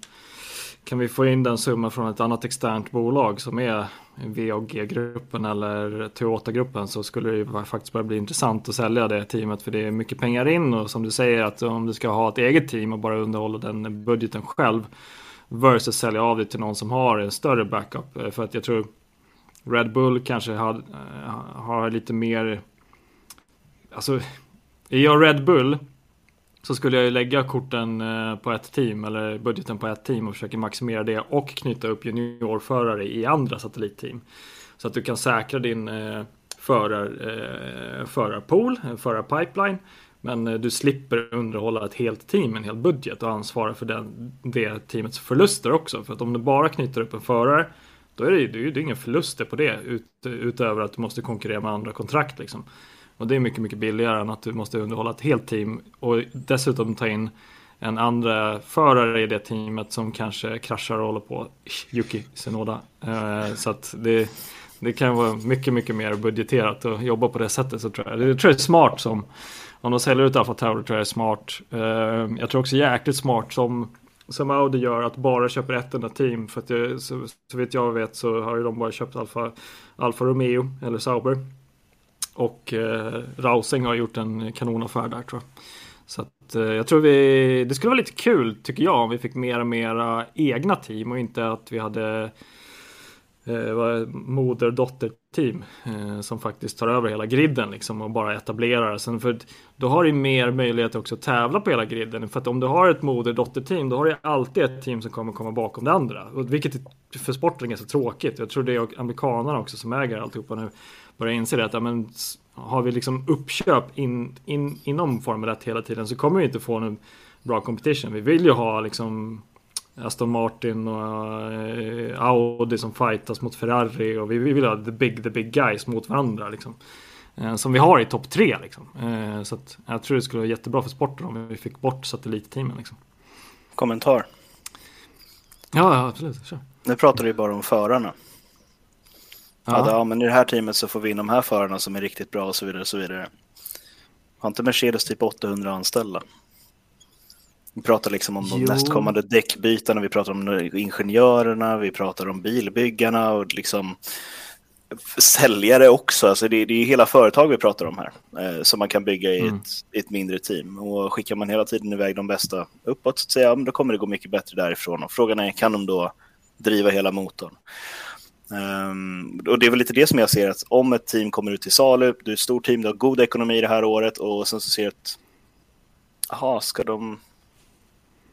kan vi få in den summan från ett annat externt bolag som är VAG-gruppen eller Toyota-gruppen så skulle det ju faktiskt börja bli intressant att sälja det teamet för det är mycket pengar in och som du säger att om du ska ha ett eget team och bara underhålla den budgeten själv versus sälja av det till någon som har en större backup. Eh, för att jag tror Red Bull kanske har, eh, har lite mer alltså är jag Red Bull så skulle jag ju lägga korten eh, på ett team eller budgeten på ett team och försöka maximera det och knyta upp juniorförare i andra satellitteam. Så att du kan säkra din eh, förar, eh, förarpool, förarpipeline. Men du slipper underhålla ett helt team, en hel budget och ansvara för den, det teamets förluster också. För att om du bara knyter upp en förare då är det, det är ingen förluster på det ut, utöver att du måste konkurrera med andra kontrakt. Liksom. Och det är mycket, mycket billigare än att du måste underhålla ett helt team och dessutom ta in en andra förare i det teamet som kanske kraschar och håller på. Yuki Senoda. Eh, så att det, det kan vara mycket, mycket mer budgeterat att jobba på det sättet. Så tror jag. Det tror jag är smart som om de säljer ut Alfa Tauri tror jag är smart. Eh, jag tror också jäkligt smart som som Audi gör att bara köpa ett enda team. För att det, så, så vitt jag vet så har ju de bara köpt Alfa, Alfa Romeo eller Sauber. Och eh, Rausing har gjort en kanonaffär där tror jag. Så att, eh, jag tror vi, det skulle vara lite kul tycker jag om vi fick mer och mera egna team och inte att vi hade eh, moder dotter team eh, som faktiskt tar över hela griden liksom och bara etablerar. Sen för då har du mer möjlighet också att tävla på hela griden. För att om du har ett moder dotter team då har du alltid ett team som kommer komma bakom det andra. Vilket för sporten är ganska tråkigt. Jag tror det är amerikanerna också som äger alltihopa nu börjar inse det att ja, men, har vi liksom uppköp in, in, inom Formel 1 hela tiden så kommer vi inte få en bra competition. Vi vill ju ha liksom Aston Martin och eh, Audi som fightas mot Ferrari och vi vill ha the big, the big guys mot varandra liksom. Eh, som vi har i topp tre liksom. Eh, så att jag tror det skulle vara jättebra för sporten om vi fick bort satellitteamen liksom. Kommentar? Ja, ja absolut. Kör. Nu pratar du ju bara om förarna. Ja. ja, men i det här teamet så får vi in de här förarna som är riktigt bra och så vidare. Och så vidare. Har inte Mercedes typ 800 anställda? Vi pratar liksom om de jo. nästkommande däckbytarna, vi pratar om ingenjörerna, vi pratar om bilbyggarna och liksom säljare också. Alltså det, det är hela företag vi pratar om här eh, som man kan bygga i, mm. ett, i ett mindre team. Och skickar man hela tiden iväg de bästa uppåt så säga, då kommer det gå mycket bättre därifrån. Och frågan är, kan de då driva hela motorn? Um, och det är väl lite det som jag ser att om ett team kommer ut till salu, du är ett stort team, du har god ekonomi det här året och sen så ser du att jaha, ska de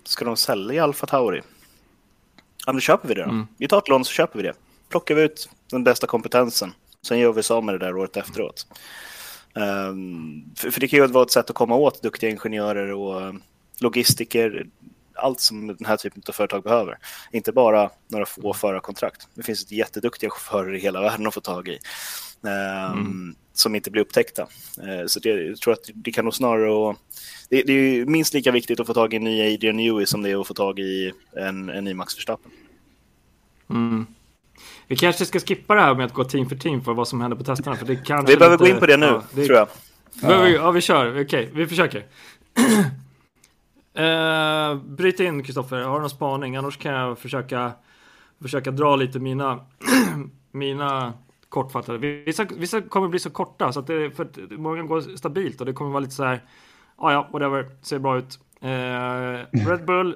ska de sälja Alfa Tauri? Ja, då köper vi det då. Mm. Vi tar ett lån så köper vi det. Plockar vi ut den bästa kompetensen. Sen gör vi så med det där året efteråt. Um, för, för, det kan ju vara ett sätt att komma åt duktiga ingenjörer och logistiker. Allt som den här typen av företag behöver. Inte bara några få förarkontrakt. Det finns ett jätteduktiga chaufförer i hela världen att få tag i. Um, mm. Som inte blir upptäckta. Uh, så det, jag tror att det kan nog snarare... det, det, är minst lika viktigt att få tag i en ny Adrian Newey som det är att få tag i en, en ny Max Verstappen. Mm. Vi kanske ska skippa det här med att gå team för team för vad som händer på testerna. För det kanske vi behöver lite, gå in på det nu, ja, det, tror jag. Ja. ja, vi kör. Okej, okay, vi försöker. Eh, bryt in, Kristoffer. Har du någon spaning? Annars kan jag försöka, försöka dra lite mina, mina kortfattade. Vissa, vissa kommer bli så korta så att det, för att många går stabilt och det kommer vara lite så här. Ja, ja, whatever, ser bra ut. Eh, Red Bull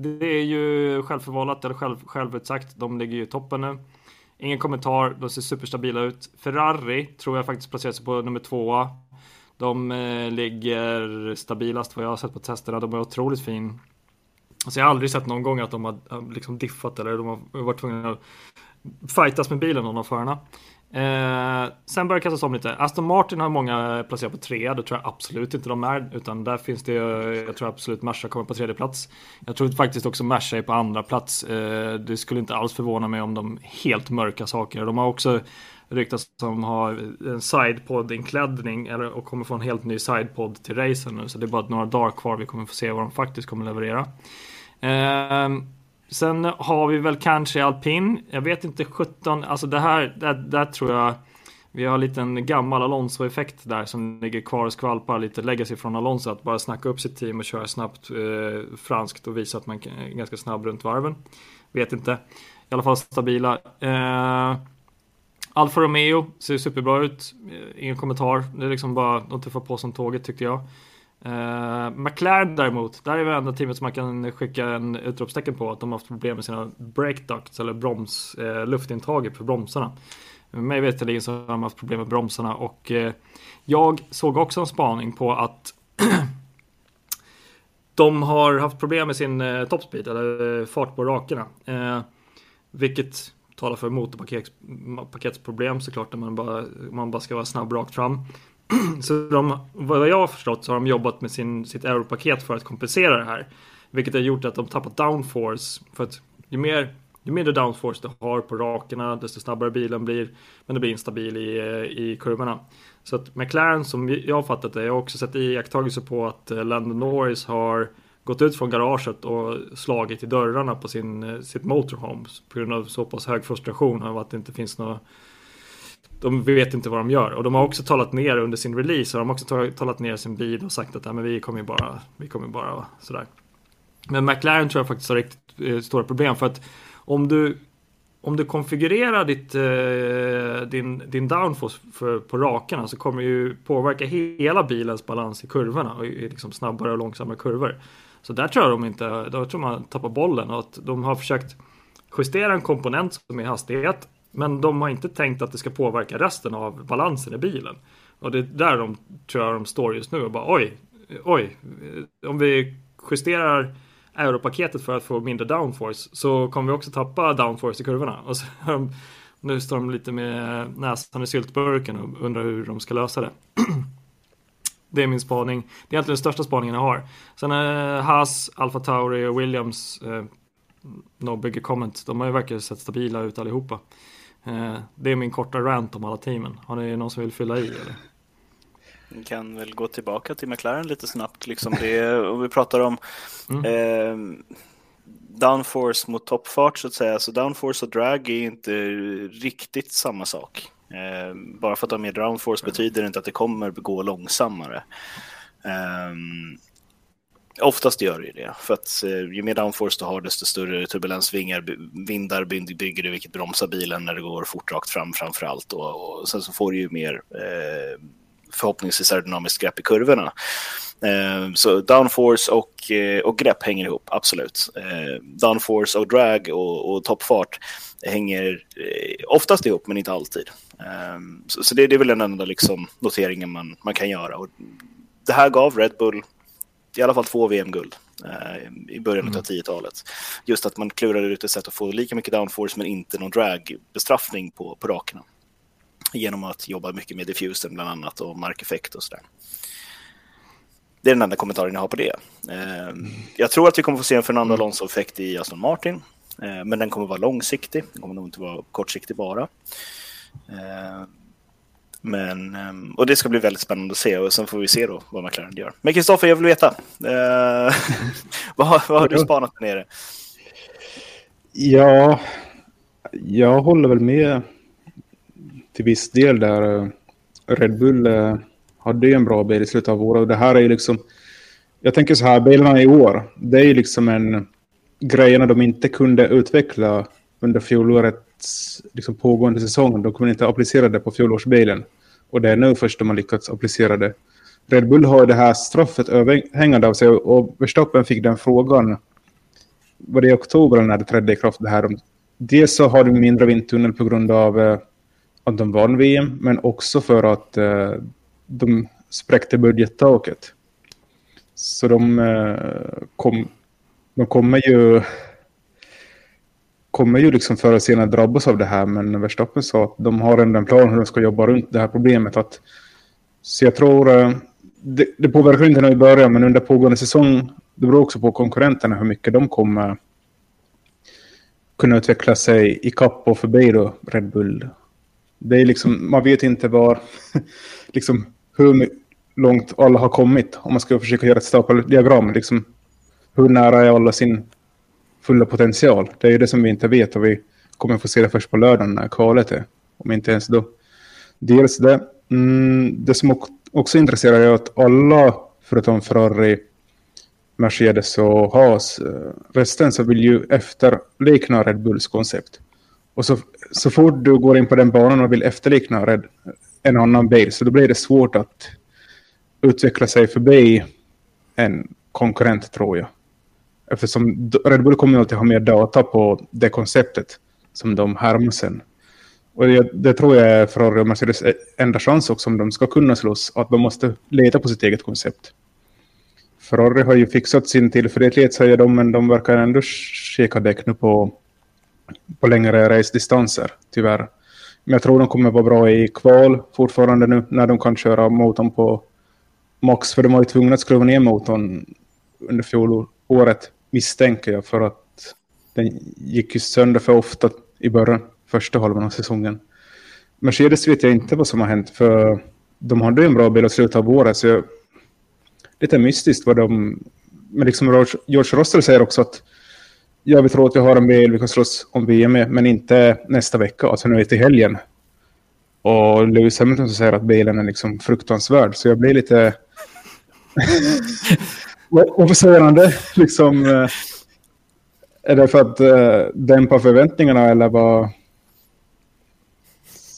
det är ju självförvållat eller själv, självutsagt. De ligger ju i toppen nu. Ingen kommentar, de ser superstabila ut. Ferrari tror jag faktiskt placerar sig på nummer tvåa. De eh, ligger stabilast vad jag har sett på testerna. De är otroligt fin. Alltså jag har aldrig sett någon gång att de har eh, liksom diffat eller de har varit tvungna att fightas med bilen, någon av förarna. Eh, sen börjar det kastas om lite. Aston Martin har många placerat på trea. Det tror jag absolut inte de är. Utan där finns det, jag tror absolut Merca kommer på tredje plats. Jag tror faktiskt också Merca är på andra plats. Eh, det skulle inte alls förvåna mig om de helt mörka saker. De har också ryktas som har en sidepod-inklädning och kommer få en helt ny sidepod till racen nu. Så det är bara några dagar kvar. Vi kommer få se vad de faktiskt kommer leverera. Eh, Sen har vi väl kanske alpin. Jag vet inte 17, alltså det här, där, där tror jag vi har en liten gammal Alonso-effekt där som ligger kvar och skvalpar lite legacy från Alonso. Att bara snacka upp sitt team och köra snabbt eh, franskt och visa att man är ganska snabb runt varven. Vet inte. I alla fall stabila. Eh, Alfa Romeo ser superbra ut. Eh, ingen kommentar. Det är liksom bara, de tuffar på som tåget tyckte jag. Uh, McLaren däremot, där är det enda teamet som man kan skicka en utropstecken på att de har haft problem med sina brake ducts eller broms, uh, luftintaget för bromsarna. Mig veterligen så har de haft problem med bromsarna och uh, jag såg också en spaning på att de har haft problem med sin uh, topspeed eller fart på rakerna. vilket talar för motorpaketsproblem såklart när man bara, man bara ska vara snabb rakt fram. Så de, vad jag har förstått så har de jobbat med sin, sitt aeropaket för att kompensera det här. Vilket har gjort att de tappat downforce. För att ju mer ju mindre downforce du har på rakerna, desto snabbare bilen blir. Men det blir instabil i, i kurvorna. Så att McLaren, som jag har fattat det, jag har också sett iakttagelser på att eh, Lando Landon Norris har gått ut från garaget och slagit i dörrarna på sin, eh, sitt motorhome på grund av så pass hög frustration av att det inte finns några de vet inte vad de gör. Och de har också talat ner under sin release. Och de har också talat ner sin bil och sagt att ja, men vi kommer bara, vi kommer bara sådär. Men McLaren tror jag faktiskt har riktigt eh, stora problem. För att om du, om du konfigurerar ditt, eh, din, din downforce för, på rakarna så kommer det ju påverka hela bilens balans i kurvorna. Och i liksom snabbare och långsammare kurvor. Så där tror jag de inte, där tror man tappar bollen. Och att de har försökt justera en komponent som är hastighet men de har inte tänkt att det ska påverka resten av balansen i bilen. Och det är där de tror jag de står just nu och bara oj, oj, om vi justerar aeropaketet för att få mindre downforce så kommer vi också tappa downforce i kurvorna. Och så nu står de lite med näsan i syltburken och undrar hur de ska lösa det. Det är min spaning. Det är egentligen den största spaningen jag har. Sen är Haas, Alfa Tauri och Williams eh, No bigger comment. De har ju verkligen sett stabila ut allihopa. Eh, det är min korta rant om alla teamen. Har ni någon som vill fylla i? Eller? Vi kan väl gå tillbaka till McLaren lite snabbt. Liksom det, om vi pratar om mm. eh, downforce mot toppfart så att säga. Så downforce och drag är inte riktigt samma sak. Eh, bara för att de är downforce mm. betyder inte att det kommer gå långsammare. Um, Oftast gör det ju det, för att eh, ju mer downforce du har desto större turbulensvingar, vindar bygger du vilket bromsar bilen när det går fort rakt fram framför allt. Och, och sen så får du ju mer eh, förhoppningsvis aerodynamiskt grepp i kurvorna. Eh, så downforce och, och grepp hänger ihop, absolut. Eh, downforce och drag och, och toppfart hänger eh, oftast ihop, men inte alltid. Eh, så, så det, det, är väl den enda liksom, noteringen man, man kan göra. Och det här gav Red Bull i alla fall två VM-guld eh, i början mm. av 10-talet. Just att man klurade ut ett sätt att få lika mycket downforce men inte någon drag-bestraffning på, på rakerna. Genom att jobba mycket med diffusen bland annat och markeffekt och sådär. det är den enda kommentaren jag har på det. Eh, jag tror att vi kommer få se en Fernando Mm. Alonso-effekt i Aston Martin. Eh, men den kommer vara långsiktig. Den kommer nog inte vara kortsiktig bara. Eh, men, ehm, och det ska bli väldigt spännande att se och sen får vi se då vad McLaren gör. Men Kristoffer, jag vill veta. Eh, vad, har- vad har du spanat där nere? Ja, jag håller väl med till viss del där. Red Bull eh, hade ju en bra bil i slutet av året. Det här är ju liksom... Jag tänker så här, bilarna i år, det är ju liksom en grejerna de inte kunde utveckla under fjolårets liksom pågående säsong. De kunde inte applicera det på fjolårsbilen. Och det är nu först de har lyckats applicera det. Red Bull har det här straffet överhängande av sig och Verstappen fick den frågan var det i oktober när det trädde i kraft det här. Dels så har de mindre vindtunnel på grund av eh, att de vann VM, men också för att eh, de spräckte budgettaket. Så de, eh, kom, de kommer ju kommer ju liksom förr eller senare drabbas av det här, men Verstappen sa att de har ändå en plan hur de ska jobba runt det här problemet. Att, så jag tror, eh, det, det påverkar inte när vi börjar, men under pågående säsong, det beror också på konkurrenterna hur mycket de kommer kunna utveckla sig i kapp och förbi då Red Bull. Det är liksom, man vet inte var, liksom hur långt alla har kommit om man ska försöka göra ett stapeldiagram. Liksom, hur nära är alla sin fulla potential? Det är ju det som vi inte vet och vi kommer få se det först på lördagen när kvalet är. Om inte ens då. Dels det. Mm, det som också intresserar är att alla, förutom Ferrari, Mercedes och Haas, eh, resten så vill ju efterlikna Red Bulls koncept. Och så, så fort du går in på den banan och vill efterlikna Red, en annan bil så då blir det svårt att utveckla sig förbi en konkurrent tror jag. Eftersom Red Bull kommer alltid ha mer data på det konceptet som de härmar sen. Och det, det tror jag är Ferrari och Mercedes eh, enda chans också om de ska kunna slåss, att de måste leta på sitt eget koncept. Ferrari har ju fixat sin tillförlitlighet säger de, men de verkar ändå skicka däck nu på, på längre race-distanser, tyvärr. Men jag tror de kommer vara bra i kval fortfarande nu, när de kan köra motorn på max, för de var ju tvungna att skruva ner motorn under fjolåret, misstänker jag, för att den gick ju sönder för ofta i början, första halvan av säsongen. Mercedes vet jag inte vad som har hänt, för de hade ju en bra bil i slutet av året, så jag, lite mystiskt vad de... Men liksom George- Russell säger också att ja, vi tror att vi har en bil vi kan slåss om VM med, men inte nästa vecka, alltså nu till helgen. Och Lewis Hamilton säger att bilen är liksom fruktansvärd, så jag blir lite... Varför säger han det? Liksom, eh, är det för att uh, dämpa förväntningarna eller vad?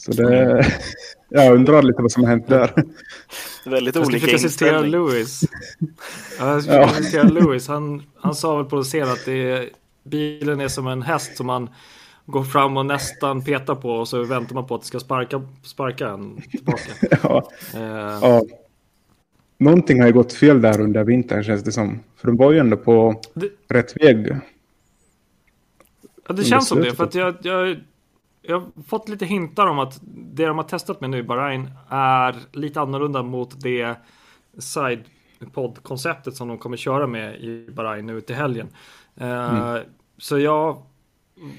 Så det... Jag undrar lite vad som har hänt där. Väldigt Jag ska olika försöka citera inställning. Lewis. Ja, jag ska Ja. citera Lewis. Han, han sa väl på scen att det är, bilen är som en häst som man går fram och nästan petar på och så väntar man på att det ska sparka, sparka en tillbaka. ja. Eh, Ja. Någonting har ju gått fel där under vintern känns det som. För de var ju ändå på det, rätt väg. ja, det känns som det. För att jag, jag, jag har fått lite hintar om att det de har testat med nu i Bahrain är lite annorlunda mot det sidepod-konceptet som de kommer köra med i Bahrain nu till helgen. Eh, Så jag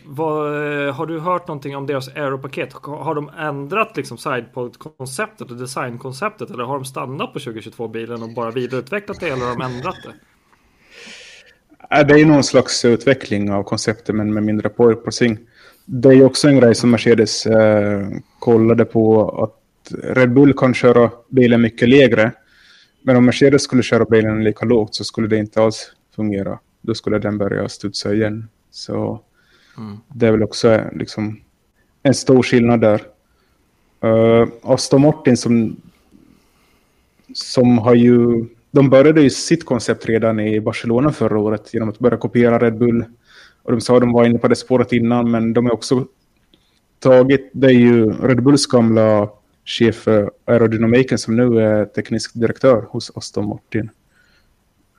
vad, eh, har du hört någonting om deras Aero-paket? Har de ändrat liksom sidepod-konceptet och designkonceptet eller har de stannat på 2022-bilen och bara vidareutvecklat det eller har de ändrat det? Det är någon slags utveckling av konceptet men med mindre porpoising. Det är också en grej som Mercedes eh, kollade på att Red Bull kan köra bilen mycket lägre. Men om Mercedes skulle köra bilen lika lågt så skulle det inte alls fungera. Då skulle den börja studsa igen. Så Mm. det är väl också liksom en stor skillnad där. Uh, Aston Martin som, som har ju... De började ju sitt koncept redan i Barcelona förra året genom att börja kopiera Red Bull. Och de sa att de var inne på det spåret innan, men de har också tagit... Det är ju Red Bulls gamla chef för aerodynamiken som nu är teknisk direktör hos Aston Martin.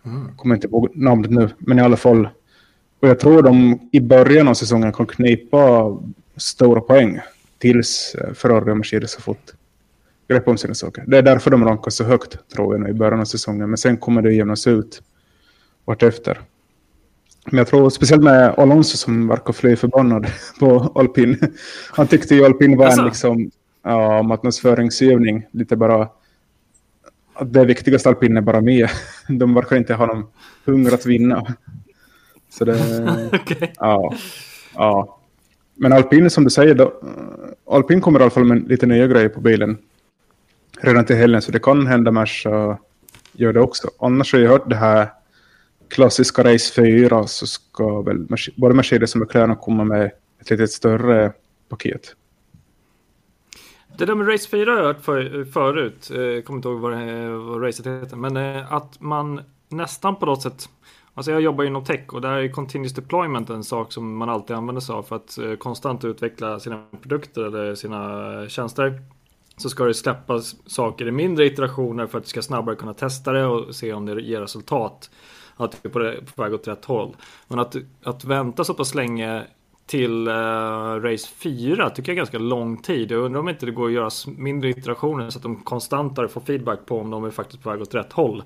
Jag kommer inte ihåg namnet nu, men i alla fall. Och jag tror de i början av säsongen kan knipa stora poäng tills eh, Ferrari och Mercedes har fått greppa om sina saker. Det är därför de rankar så högt, tror jag, i början av säsongen. Men sen kommer det jämnas ut vartefter. Men jag tror speciellt med Alonso som verkar fly förbannad på alpin. Han tyckte ju alpin var en liksom, ja, marknadsföringsövning. Lite bara att det viktigaste alpin är bara med. De verkar inte ha någon hunger att vinna. Så det... okay. ja, ja. Men alpin som du säger, då, alpin kommer i alla fall med lite nya grejer på bilen. Redan till helgen, så det kan hända Merca gör det också. Annars har jag hört det här klassiska Race 4 så ska väl både Mercedes och McLaren komma med ett lite större paket. Det där med Race 4 har jag hört för, förut, jag eh, kommer inte ihåg vad, det, vad racet heter, men eh, att man nästan på något sätt Alltså jag jobbar inom tech och där är continuous deployment en sak som man alltid använder sig av för att eh, konstant utveckla sina produkter eller sina tjänster. Så ska det släppas saker i mindre iterationer för att du ska snabbare kunna testa det och se om det ger resultat att du är på, på väg åt rätt håll. Men att, att vänta så pass länge till uh, race 4 tycker jag är ganska lång tid. Jag undrar om inte det går att göra mindre iterationer så att de konstantare får feedback på om de är faktiskt på väg åt rätt håll.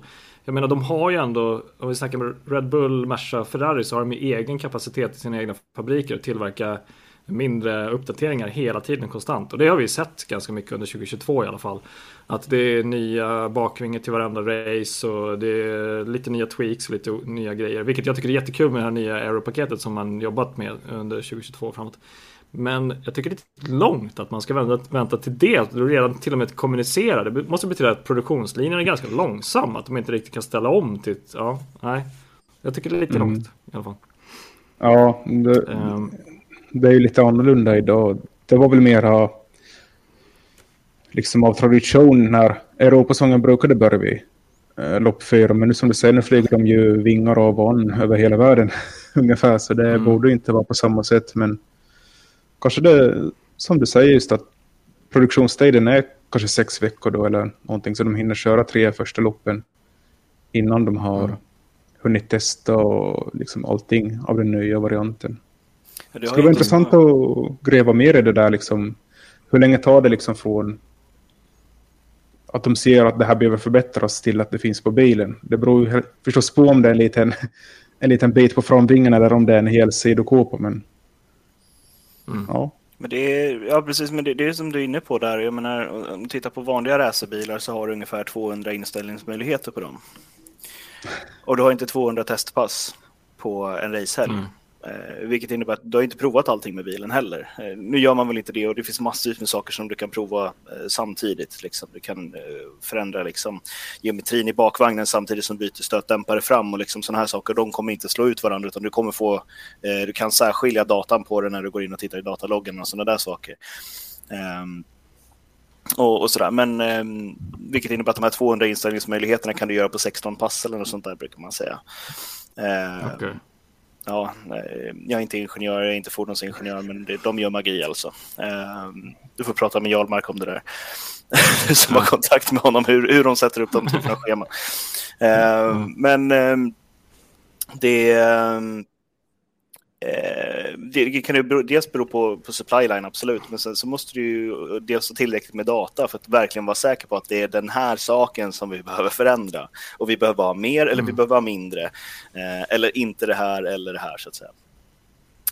Jag menar de har ju ändå, om vi snackar med Red Bull, Merca, Ferrari så har de ju egen kapacitet i sina egna fabriker att tillverka mindre uppdateringar hela tiden konstant. Och det har vi sett ganska mycket under 2022 i alla fall. Att det är nya bakvingar till varenda race och det är lite nya tweaks och lite nya grejer. Vilket jag tycker är jättekul med det här nya Aero-paketet som man jobbat med under 2022 framåt. Men jag tycker det är lite långt att man ska vänta, vänta till det. Att redan till och med kommunicera. Det måste betyda att produktionslinjen är ganska långsam. Att de inte riktigt kan ställa om till... Ja, nej. Jag tycker det är lite mm. långt i alla fall. Ja, det, um, det är ju lite annorlunda idag. Det var väl mera liksom av tradition när Europasången brukade börja vid eh, lopp fyra. Men nu som du säger, nu flyger de ju vingar av van över hela världen ungefär. Så det mm. borde inte vara på samma sätt. Men kanske det, som du säger, just att produktionstiden är kanske sex veckor då eller någonting. Så de hinner köra tre första loppen innan de har mm. hunnit testa och liksom allting av den nya varianten. Det skulle vara intressant att gräva mer i det där. Liksom. Hur länge tar det liksom från att de ser att det här behöver förbättras till att det finns på bilen? Det beror ju förstås på om det är en liten, en liten bit på framvingen eller om det är en hel sidokåpa. Men, mm. ja. Men det är, ja, precis, men det, det är som du är inne på där. Jag menar, om du tittar på vanliga racerbilar så har du ungefär 200 inställningsmöjligheter på dem. Och du har inte 200 testpass på en racehelg. Mm. Eh, vilket innebär att du har inte provat allting med bilen heller. Eh, nu gör man väl inte det och det finns massor med saker som du kan prova eh, samtidigt. Liksom. Du kan eh, förändra liksom, geometrin i bakvagnen samtidigt som du byter stötdämpare fram och liksom, sådana här saker. De kommer inte slå ut varandra utan du kommer få, eh, du kan särskilja datan på det när du går in och tittar i dataloggen och sådana där saker. Ehm, och, och, sådär. Men eh, vilket innebär att de här 200 inställningsmöjligheterna kan du göra på 16 pass eller något sånt där brukar man säga. Eh, okay ja, jag är inte ingenjör, jag är inte fordonsingenjör, men det, de gör magi alltså. Ehm, du får prata med Jarlmark om det där. Som har kontakt med honom, hur, hur de sätter upp de typerna av scheman. Mm. Men ehm, det, ehm, Eh, det kan ju dels bero på, på supply line, absolut, men sen så måste du ju dels ha tillräckligt med data för att verkligen vara säker på att det är den här saken som vi behöver förändra. Och vi behöver ha mer eller mm. vi behöver ha mindre. Eh, eller inte det här eller det här, så att säga.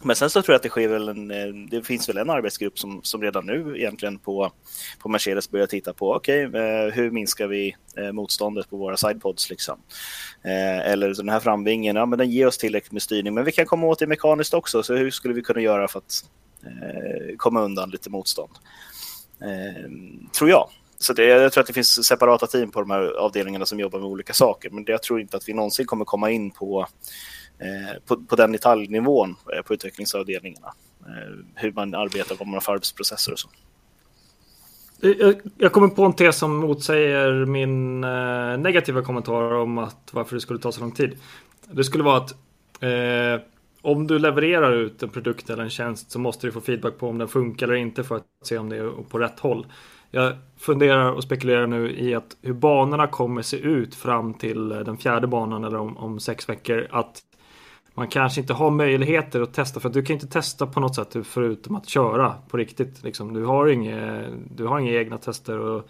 Men sen så tror jag att det sker väl en, eh, det finns väl en arbetsgrupp som, som redan nu egentligen på, på Mercedes börjar titta på, okej, okay, hur minskar vi eh, motståndet på våra sidepods liksom? eller den här framvingen, ja men den ger oss tillräckligt med styrning, men vi kan komma åt det mekaniskt också, så hur skulle vi kunna göra för att komma undan lite motstånd? tror jag. Så det, jag tror att det finns separata team på de här avdelningarna som jobbar med olika saker, men det, jag tror inte att vi någonsin kommer komma in på Eh, på, på den detaljnivån eh, på utvecklingsavdelningarna. Eh, hur man arbetar, vad man har för arbetsprocesser och så. Jag kommer på en tes som motsäger min negativa kommentar om att varför det skulle ta så lång tid. Det skulle vara att eh, om du levererar ut en produkt eller en tjänst så måste du få feedback på om den funkar eller inte för att se om det är på rätt håll. Jag funderar och spekulerar nu i att hur banorna kommer se ut fram till den fjärde banan eller om, om sex veckor. Att man kanske inte har möjligheter att testa för att du kan inte testa på något sätt förutom att köra på riktigt. Liksom. Du, har inga, du har inga egna tester. Och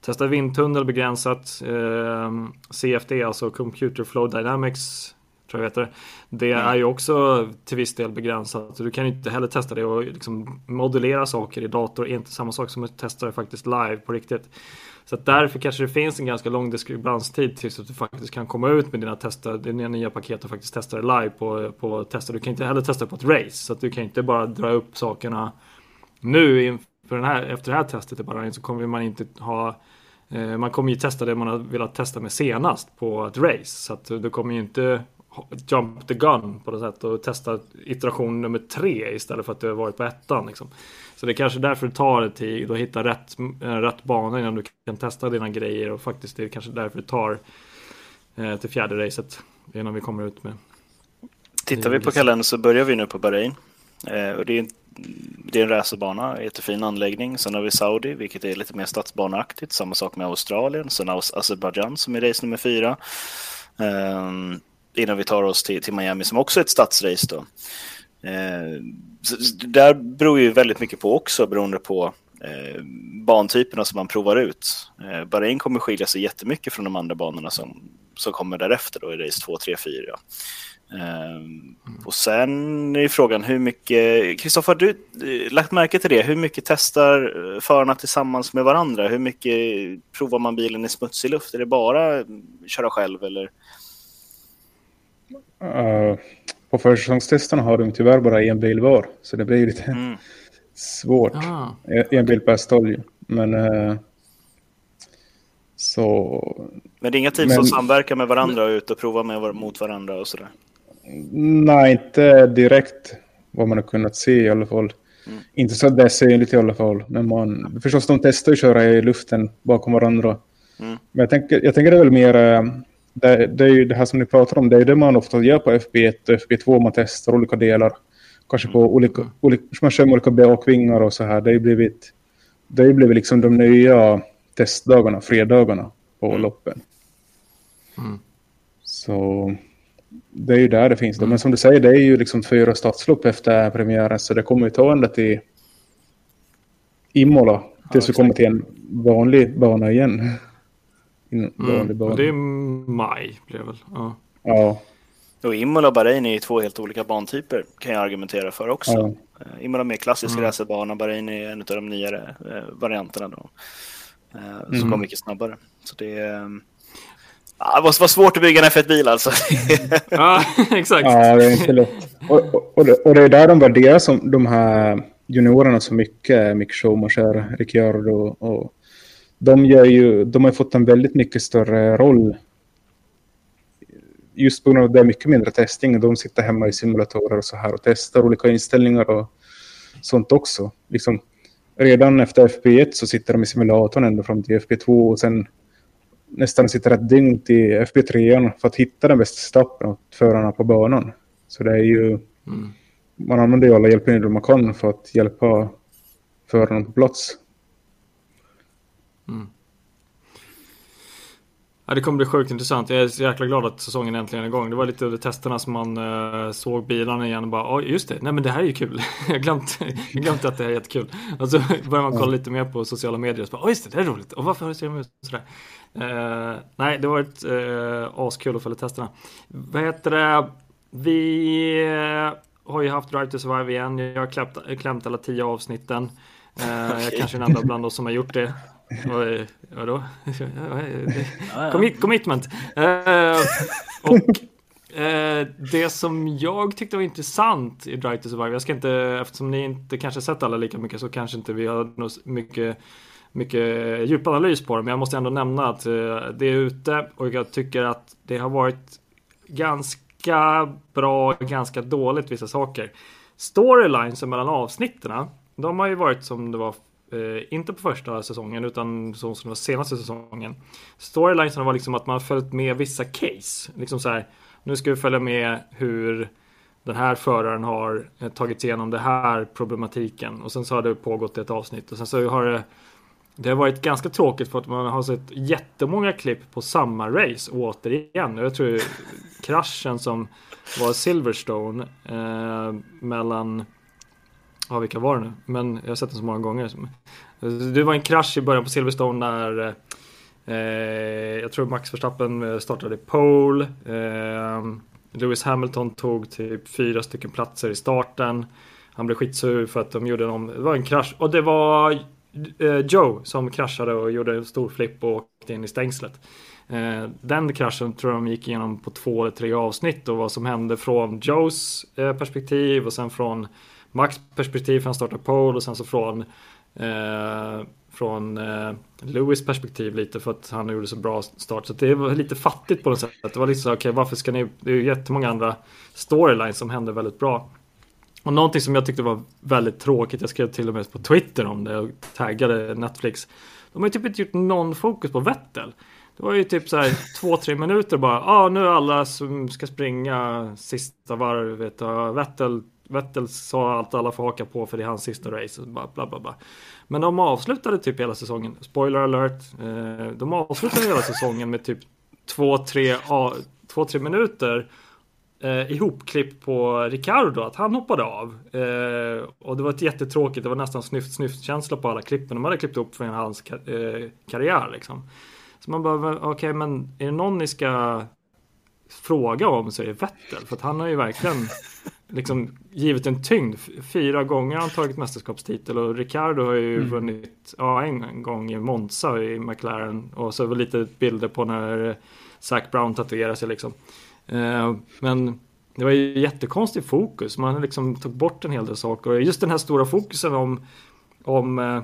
testa vindtunnel begränsat. Eh, CFD, alltså Computer Flow Dynamics tror jag heter. Det mm. är ju också till viss del begränsat. Du kan inte heller testa det och liksom modellera saker i dator är inte samma sak som att testa det faktiskt live på riktigt. Så att därför kanske det finns en ganska lång diskrepanstid tills att du faktiskt kan komma ut med dina tester, dina nya paket och faktiskt testa det live på, på tester. Du kan inte heller testa på ett race, så att du kan inte bara dra upp sakerna nu inför den här, efter det här testet bara så kommer man inte ha eh, man kommer ju testa det man har velat testa med senast på ett race. Så att du kommer ju inte jump the gun på något sätt och testa iteration nummer tre istället för att du har varit på ettan. Liksom. Så det är kanske därför det tar tid att hitta rätt, eh, rätt bana innan du kan testa dina grejer och faktiskt det är kanske därför det tar eh, till fjärde racet innan vi kommer ut med. Tittar vi på kalendern så börjar vi nu på Bahrain. Eh, och det, är en, det är en racerbana, jättefin anläggning. Sen har vi Saudi, vilket är lite mer stadsbaneaktigt. Samma sak med Australien. Sen har Azerbajdzjan som är race nummer fyra. Um, innan vi tar oss till, till Miami som också är ett stadsrace. Då. Eh, där beror ju väldigt mycket på också beroende på eh, bantyperna som man provar ut. Eh, Bahrain kommer skilja sig jättemycket från de andra banorna som, som kommer därefter då i race 2, 3, 4. Mm. Och sen är frågan hur mycket, Kristoffer har du eh, lagt märke till det? Hur mycket testar eh, förarna tillsammans med varandra? Hur mycket provar man bilen i smutsig luft? Är det bara köra själv eller? Uh, på försäsongstesterna har de tyvärr bara en bil var. Så det blir lite mm. svårt. Ah. En bil per stolj. Men uh, så... Men det är inga team men, som samverkar med varandra och är ute och provar med, mot varandra och sådär? Nej, inte direkt vad man har kunnat se i alla fall. Mm. Inte så att det är synligt i alla fall. Men man, förstås, de testar att köra i luften bakom varandra. Mm. Men jag tänker, jag tänker det är väl mer eh, det, det, är ju det här som ni pratar om, det är det man ofta gör på FB1 och FB2, man testar olika delar. Kanske på mm. olika, olika man kör med olika bakvingar och så här. Det har blivit, det har blivit liksom de nya testdagarna, fredagarna på mm. loppen. Mm. Så det är ju där det finns. Mm. Men som du säger, det är ju liksom fyra stadslopp efter premiären, så det kommer ju ta ända till Imola tills ja, vi kommer till en vanlig bana igen. Mm. Och det är maj det väl? Ja. ja. Och Imola och Bahrain är två helt olika bantyper kan jag argumentera för också. Ja. Uh, Imola mer klassisk mm. racerbana, Bahrain är en av de nyare uh, varianterna då. Uh, som mm. kommer mycket snabbare. Så det är... Um... Ah, det var svårt att bygga en F1-bil alltså. ja, exakt. Ja, det är inte lätt. Och, och, och, det, och det är där de värderar som de här juniorerna så mycket. Mick Schumacher, Ricciardo och de, gör ju, de har fått en väldigt mycket större roll. Just på grund av att det är mycket mindre testing. De sitter hemma i simulatorer och så här och testar olika inställningar och sånt också. Liksom, redan efter FP1 så sitter de i simulatorn ända fram till FP2 och sen nästan sitter ett dygn till FP3 för att hitta den bästa stappen åt förarna på banan. Så det är ju... Mm. Man använder ju alla hjälpmedel man kan för att hjälpa förarna på plats. Mm. Ja, det kommer bli sjukt intressant. Jag är så jäkla glad att säsongen äntligen är igång. Det var lite under testerna som man uh, såg bilarna igen och bara, oh, just det, nej men det här är ju kul. jag glömt, jag glömt att det här är jättekul. Och så börjar man kolla lite mer på sociala medier och så bara, oh, just det, det är roligt. Och varför ser de ut sådär? Uh, nej, det har varit uh, askul att följa testerna. Vad heter det? Vi har ju haft Drive to Survive igen. Jag har klämt, klämt alla tio avsnitten. Uh, jag kanske är den enda bland oss som har gjort det. Vadå? Commit, commitment. Och det som jag tyckte var intressant i Drive to Survive, jag ska inte, eftersom ni inte kanske sett alla lika mycket så kanske inte vi har mycket mycket djupanalys på det, men jag måste ändå nämna att uh, det är ute och jag tycker att det har varit ganska bra, ganska dåligt vissa saker. Storylines mellan avsnitten, de har ju varit som det var Eh, inte på första säsongen utan så som det var senaste säsongen. Storylinesen var liksom att man följt med vissa case. Liksom så här, nu ska vi följa med hur den här föraren har eh, tagit sig igenom den här problematiken. Och sen så har det pågått ett avsnitt och sen så har det det har varit ganska tråkigt för att man har sett jättemånga klipp på samma race återigen. Jag tror kraschen som var Silverstone eh, mellan Ja, vilka var det nu? Men jag har sett den så många gånger. Det var en krasch i början på Silverstone när eh, jag tror Max Verstappen eh, startade pole. Eh, Lewis Hamilton tog typ fyra stycken platser i starten. Han blev skitsur för att de gjorde någon... Det var en krasch och det var eh, Joe som kraschade och gjorde en stor flipp och åkte in i stängslet. Eh, den kraschen tror jag de gick igenom på två eller tre avsnitt och vad som hände från Joes eh, perspektiv och sen från Max perspektiv för han startar pole och sen så från eh, från eh, Lewis perspektiv lite för att han gjorde så bra start. Så det var lite fattigt på något sätt. Det var liksom okej okay, varför ska ni, det är ju jättemånga andra storylines som hände väldigt bra. Och någonting som jag tyckte var väldigt tråkigt, jag skrev till och med på Twitter om det och taggade Netflix. De har ju typ inte gjort någon fokus på Vettel. Det var ju typ så här två, tre minuter bara. Ja, ah, nu är alla som ska springa sista varvet. Vettel Vettel sa allt alla får haka på för det är hans sista race. Bla, bla, bla, bla. Men de avslutade typ hela säsongen. Spoiler alert. Eh, de avslutade hela säsongen med typ två, tre, två, tre minuter eh, ihopklipp på Ricardo, att han hoppade av. Eh, och det var ett jättetråkigt, det var nästan snyft snyft känsla på alla klippen. De hade klippt upp från hans kar eh, karriär liksom. Så man bara, okej okay, men är det någon ni ska fråga om så är det Vettel. För att han har ju verkligen liksom givit en tyngd. Fyra gånger har han tagit mästerskapstitel och Ricardo har ju mm. vunnit ja, en gång i Monza i McLaren. Och så var lite bilder på när Zac Brown tatuerar sig liksom. Eh, men det var ju jättekonstig fokus. Man liksom tog bort en hel del saker. Och just den här stora fokusen om, om eh,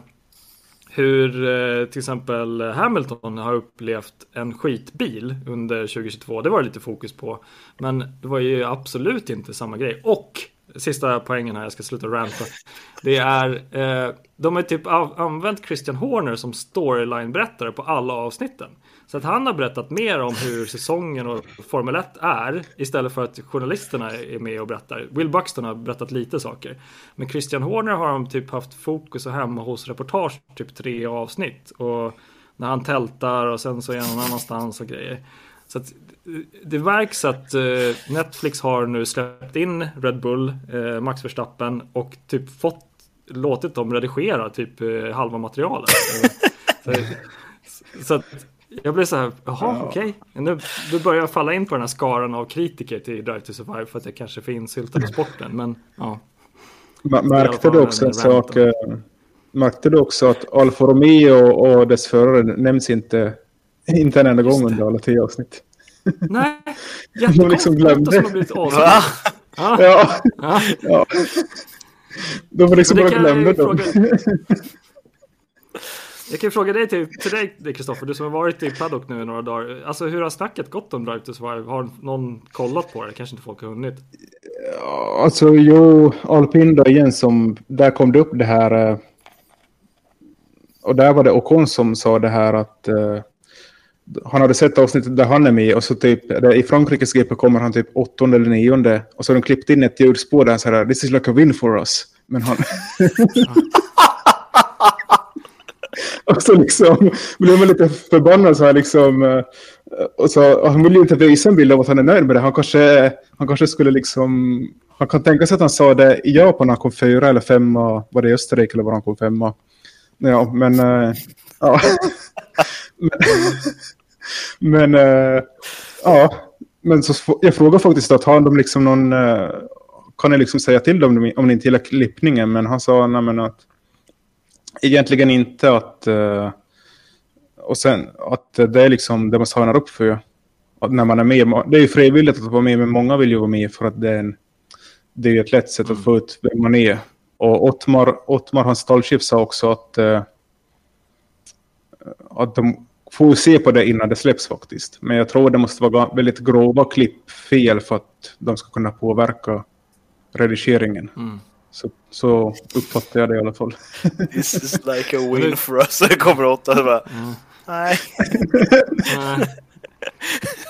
hur eh, till exempel Hamilton har upplevt en skitbil under 2022. Det var det lite fokus på. Men det var ju absolut inte samma grej. Och sista poängen här, jag ska sluta ranta. Det är, eh, de har typ använt Christian Horner som storyline-berättare på alla avsnitten. Så att han har berättat mer om hur säsongen och Formel 1 är istället för att journalisterna är med och berättar. Will Buxton har berättat lite saker. Men Christian Horner har de typ haft fokus och hemma hos reportage typ tre avsnitt. Och när han tältar och sen så är han någon annanstans och grejer. Så att det verks att eh, Netflix har nu släppt in Red Bull, eh, Max Verstappen och typ fått låtit dem redigera typ eh, halva materialet. så, så att jag blev så här, jaha ja. okej. Okay. Nu, nu börjar jag falla in på den här skaran av kritiker till Drive to Survive för att jag kanske finns hyltad i sporten. Men ja. Märkte du också en sak? Märkte du också att Alfa Romeo och dess förare nämns inte, inte en enda gång under alla tio avsnitt? Nej, jättekonstigt. De liksom glömde. Som har blivit ja. Ja. ja. ja. De var liksom bara glömde dem. Jag kan fråga dig till, till dig Kristoffer, du som har varit i paddock nu i några dagar. Alltså hur har snacket gått om Drive to Survive? Har någon kollat på det? Kanske inte folk har hunnit? Ja, alltså jo, Alpinda igen som, där kom det upp det här. Eh, och där var det Ocon som sa det här att uh, han hade sett avsnittet där han är med och så typ i Frankrikes GP kommer han typ åttonde eller nionde och så har de klippt in ett ljudspår där så här this is like a win for us. Men han... och så liksom blev man lite förbannad så här liksom. Eh, och så, och han vill ju inte visa en bild av att han är nöjd med det. Han kanske, han kanske skulle liksom... Han kan tänka sig att han sa det i Japan när han kom fyra eller femma. Var det i Österrike eller var han kom femma? Ja, men... Äh, ja. men, men äh, ja. Men så, jag frågar faktiskt att har de liksom någon... Kan jag liksom säga till dem om ni inte gillar klippningen? Men han sa nej, men att egentligen inte att... Uh, och sen att det är liksom det man signar upp för. när man är med. Det är ju frivilligt att vara med, men många vill ju vara med för att det är, en, det är ett lätt sätt mm. att få ut vem man är. Och Ottmar, Ottmar hans stallchef sa också att, uh, att de får se på det innan det släpps faktiskt. Men jag tror det måste vara väldigt grova klippfel för att de ska kunna påverka redigeringen. Mm. Så, så uppfattar jag det i alla fall. This is like a win for us. Det kommer åtta och bara, mm. nej.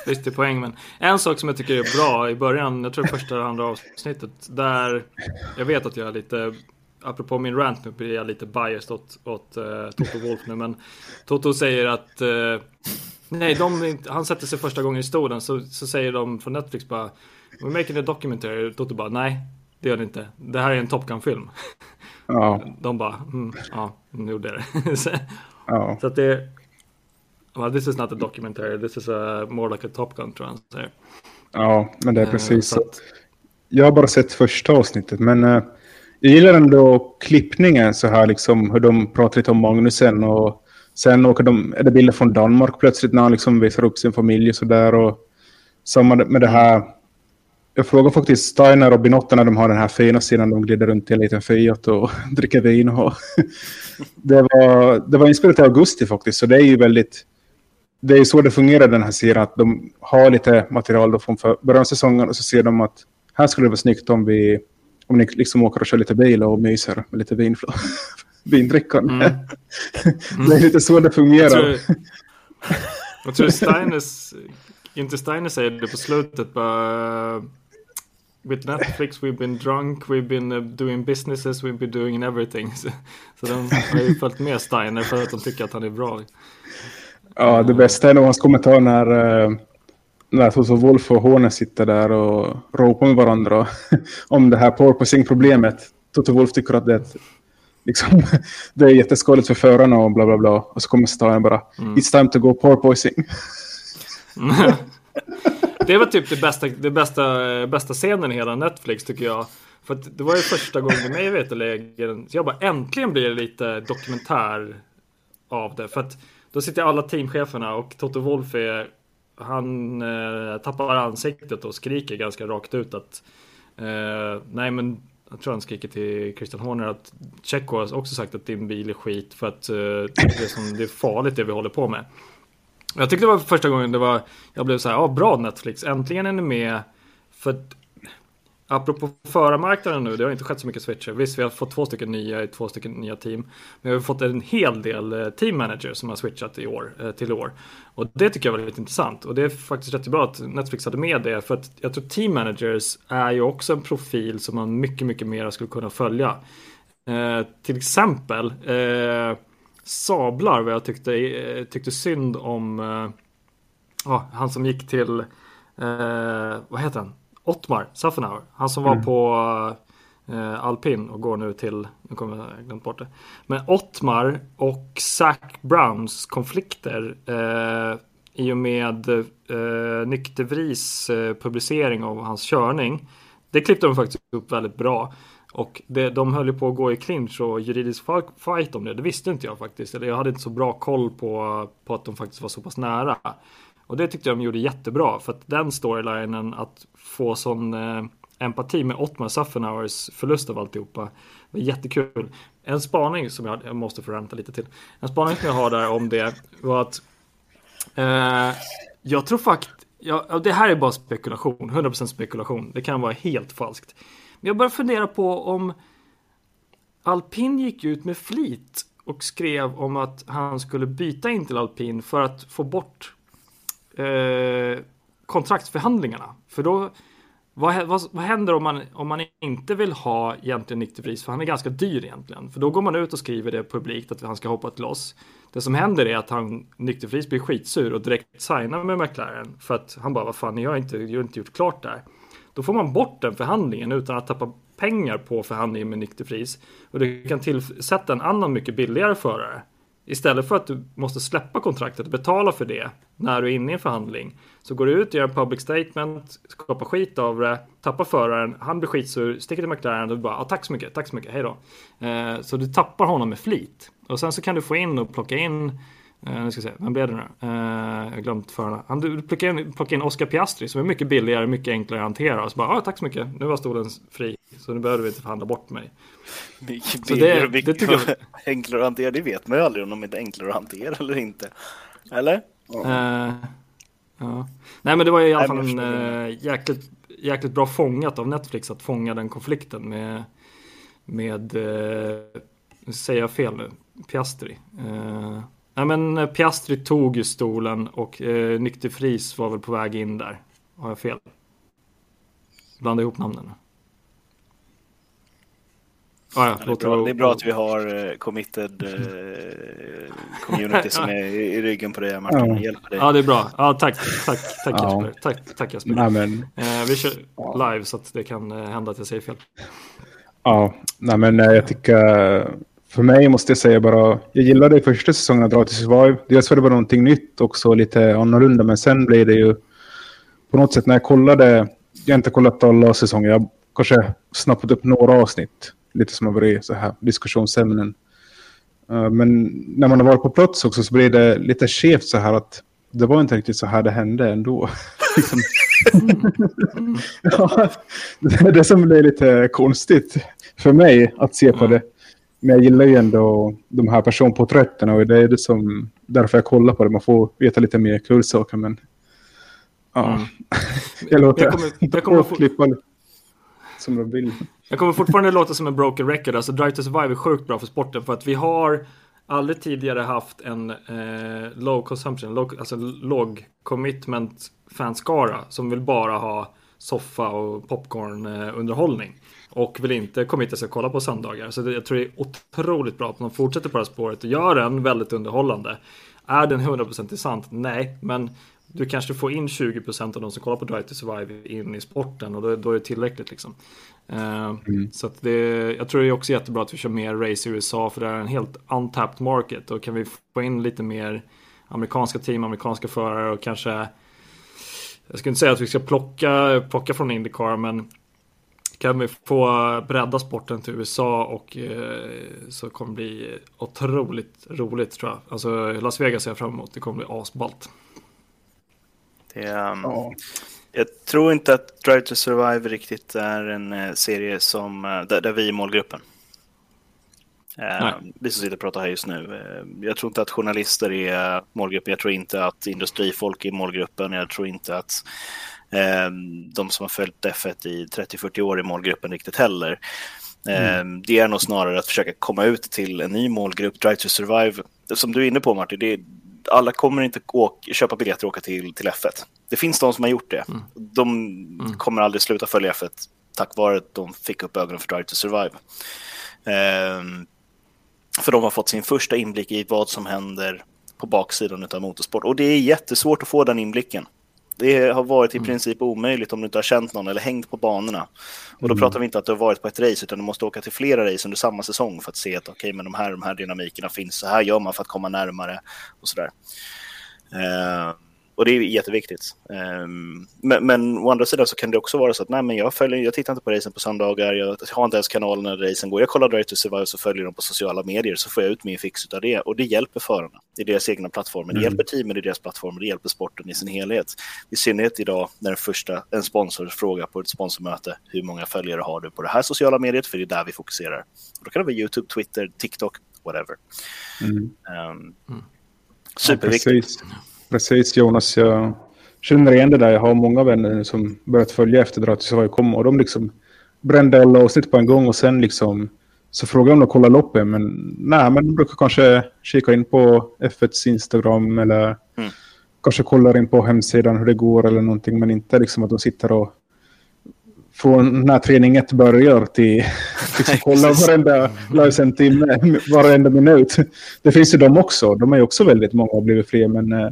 Visst är poäng, men en sak som jag tycker är bra i början, jag tror första och andra avsnittet, där jag vet att jag är lite apropå min rant nu blir jag lite biased åt, åt uh, Toto Wolf nu, men Toto säger att uh, nej, de, han sätter sig första gången i stolen så, så säger de från Netflix bara We're making a documentary. Toto bara nej, det gör det inte. Det här är en Top Gun-film. Ja. De bara, mm, ja, nu gjorde det. så, ja. så att det well, this is not a documentary, this is a, more like a Top Gun tror jag han säger. Ja, men det är precis så. Att... Jag har bara sett första avsnittet, men uh, jag gillar ändå klippningen så här, liksom hur de pratar lite om Magnusen och sen åker de, är det bilder från Danmark plötsligt när han liksom visar upp sin familj och sådär och samma med det här. Jag frågar faktiskt Steiner och Binotta när de har den här fina sidan de glider runt i en liten Fiat och dricker vin. Och det, var, det var inspelat i augusti faktiskt, så det är ju väldigt... Det är så det fungerar den här serien, att de har lite material då från början av säsongen och så ser de att här skulle det vara snyggt om vi om ni liksom åker och kör lite bil och myser med lite vinfl vindrickande. Mm. Mm. det är lite så det fungerar. Jag tror, jag tror Steiners, inte Steiner säger det på slutet, bara With Netflix we've been drunk, we've been uh, doing businesses, we've been doing everything. Så, så de har ju följt med Steiner för att de tycker att han är bra. Ja, det bästa är nog hans kommentar när uh, när Toto Wolf och Horne sitter där och ropar med varandra om det här porpoising-problemet. Toto Wolf tycker att det är, ett, liksom, det är jätteskadligt för förarna och bla bla bla. Och så kommer Stein bara, mm. it's time to go porpoising det var typ det bästa, det bästa, eh, bästa scenen i hela Netflix tycker jag. För det var ju första gången mig veterligen. Så jag bara äntligen blir det lite dokumentär av det. För att då sitter alla teamcheferna och Toto Wolf är han eh, tappar ansiktet och skriker ganska rakt ut att eh, nej men jag tror han skriker till Christian Horner att Tjecko har också sagt att din bil är skit för att eh, det, är som, det är farligt det vi håller på med. Jag tyckte det var första gången det var, jag blev så här, ja bra Netflix, äntligen är ni med. För att Apropå förarmarknaden nu, det har inte skett så mycket switcher. Visst, vi har fått två stycken nya i två stycken nya team. Men vi har fått en hel del eh, team managers som har switchat i år, eh, till i år. Och det tycker jag var lite intressant. Och det är faktiskt rätt bra att Netflix hade med det. För att jag tror team managers är ju också en profil som man mycket, mycket mer skulle kunna följa. Eh, till exempel eh, Sablar, vad jag tyckte, eh, tyckte synd om eh, han som gick till, vad heter han? Ottmar Safenauer. Han som mm. var på eh, Alpin och går nu till, nu kommer jag glömt bort det. Men Ottmar och Zac Browns konflikter eh, i och med eh, Nyktervris eh, publicering av hans körning. Det klippte de faktiskt upp väldigt bra. Och det, de höll ju på att gå i clinch och juridisk fight om det. Det visste inte jag faktiskt. Eller jag hade inte så bra koll på, på att de faktiskt var så pass nära. Och det tyckte jag de gjorde jättebra. För att den storylinen, att få sån eh, empati med Ottmar Saffenauers förlust av alltihopa. var jättekul. En spaning som jag, jag måste få ränta lite till. En spaning som jag har där om det var att eh, jag tror faktiskt, ja, det här är bara spekulation, 100% spekulation. Det kan vara helt falskt. Men jag börjar fundera på om Alpin gick ut med flit och skrev om att han skulle byta in till Alpin för att få bort eh, kontraktsförhandlingarna. För då, vad, vad, vad, händer om man, om man inte vill ha egentligen Nykterpris? För han är ganska dyr egentligen. För då går man ut och skriver det publikt att han ska hoppa till oss. Det som händer är att han, Nykterpris blir skitsur och direkt signar med McLaren. För att han bara, vad fan, ni har inte, ni har inte gjort klart det här. Då får man bort den förhandlingen utan att tappa pengar på förhandlingen med Nykterpris. Och du kan tillsätta en annan mycket billigare förare. Istället för att du måste släppa kontraktet och betala för det när du är inne i en förhandling. Så går du ut, och gör en public statement, skapar skit av det, tappar föraren, han blir skitsur, sticker till McLaren och du bara ah, tack så mycket, tack så mycket, hej då. Eh, så du tappar honom med flit. Och sen så kan du få in och plocka in Uh, nu ska se, vem blev det nu? Uh, jag har glömt förarna. Han du plockade in, plocka in Oscar Piastri som är mycket billigare, mycket enklare att hantera. Och så bara, ah, tack så mycket, nu var stolen fri. Så nu behöver vi inte förhandla bort mig. Mycket billigare och mycket det jag... enklare att hantera, det vet man ju aldrig om de är enklare att hantera eller inte. Eller? Uh, ja. Nej men det var i alla fall en uh, jäkligt, jäkligt bra fångat av Netflix att fånga den konflikten med, med uh, säger jag fel nu, Piastri. Uh, Nej men eh, Piastri tog ju stolen och eh, Nykter Fris var väl på väg in där. Har jag fel? Blanda ihop namnen. Ah, ja, det, är bra, det, är bra, att vi har uh, committed uh, community som är i, ryggen på det, Martin. Ja. Hjälper dig. Ja, det är bra. Ja, tack, tack, tack ja. Jesper. Tack, tack Jesper. Nej, men... Uh, vi kör live så att det kan hända att jag säger fel. Ja, nej, men jag tycker för mig måste jag säga bara, jag gillade första säsongen av Drive to Survive. Dels var det bara någonting nytt också, lite annorlunda, men sen blev det ju på något sätt när jag kollade, jag har inte kollat alla säsonger, jag kanske snappat upp några avsnitt, lite som har varit så här diskussionsämnen. Uh, men när man har varit på plats också så blir det lite skevt så här att det var inte riktigt så här det hände ändå. Liksom. ja, det är det som blir lite konstigt för mig att se på det. Men jag gillar ju ändå de här personporträtten och det är det som, därför jag kollar på det. Man får veta lite mer kul saker men ja, mm. jag låter jag kommer, jag kommer få... klippa som de vill. Jag kommer fortfarande låta som en broken record. Alltså Drive to Survive är sjukt bra för sporten för att vi har aldrig tidigare haft en eh, low consumption, low, alltså låg commitment fanskara som vill bara ha soffa och popcorn eh, underhållning och vill inte committa sig att kolla på söndagar. Så jag tror det är otroligt bra att man fortsätter på det här spåret och gör den väldigt underhållande. Är den 100% sant? Nej, men du kanske får in 20% av de som kollar på Drive to Survive in i sporten och då, då är det tillräckligt liksom. Uh, mm. Så det, jag tror det är också jättebra att vi kör mer race i USA för det är en helt untapped market och kan vi få in lite mer amerikanska team, amerikanska förare och kanske jag ska inte säga att vi ska plocka, plocka från Indycar men kan vi få bredda sporten till USA och eh, så kommer det bli otroligt roligt tror jag. Alltså Las Vegas ser jag fram emot. Det kommer bli asballt. Det, um, ja. Jag tror inte att Drive to Survive riktigt är en uh, serie som, uh, där, där, vi är målgruppen. Uh, vi som sitter och pratar här just nu. jag tror inte att journalister är målgruppen. Jag tror inte att industrifolk är målgruppen. Jag tror inte att Ehm, de som har följt F1 i 30-40 år i målgruppen riktigt heller. Mm. Det är nog snarare att försöka komma ut till en ny målgrupp, Drive to Survive. Som du är inne på Martin, är, alla kommer inte åka, köpa biljetter och åka till, till F1. Det finns de som har gjort det. Mm. De mm. kommer aldrig sluta följa F1 tack vare att de fick upp ögonen för Drive to Survive. Um, för de har fått sin första inblick i vad som händer på baksidan av motorsport. Och det är jättesvårt att få den inblicken. Det har varit i mm. princip omöjligt om du inte har känt någon eller hängt på banorna. Och då mm. pratar vi inte att du har varit på ett race, utan du måste åka till flera race under samma säsong för att se att okej, okay, men de här, de här dynamikerna finns, så här gör man för att komma närmare och sådär. Uh, och det är jätteviktigt. Um, men, men å andra sidan så kan det också vara så att nej, men jag, följer, jag tittar inte på racen på söndagar, jag har inte ens kanalen när racen går. Jag kollar Drive to Survive och följer dem på sociala medier så får jag ut min fix av det. Och det hjälper förarna i deras egna plattformar. Det mm. hjälper teamen i deras plattformar, det hjälper sporten i sin helhet. I synnerhet idag när en, första, en sponsor frågar på ett sponsormöte hur många följare har du på det här sociala mediet, för det är där vi fokuserar. Och då kan det vara YouTube, Twitter, TikTok, whatever. Mm. Um, mm. Superviktigt. Ja, Precis Jonas, jag känner igen det där. Jag har många vänner som börjat följa efter Survive kom och de liksom brände alla avsnitt på en gång och sen liksom så frågade om de kollar loppet men nej, men de brukar kanske kika in på F1s Instagram eller mm. kanske kollar in på hemsidan hur det går eller någonting men inte liksom att de sitter och från när träning 1 börjar till liksom kolla varenda livesänd timme, varenda minut. Det finns ju de också. De är ju också väldigt många och blivit fler men eh,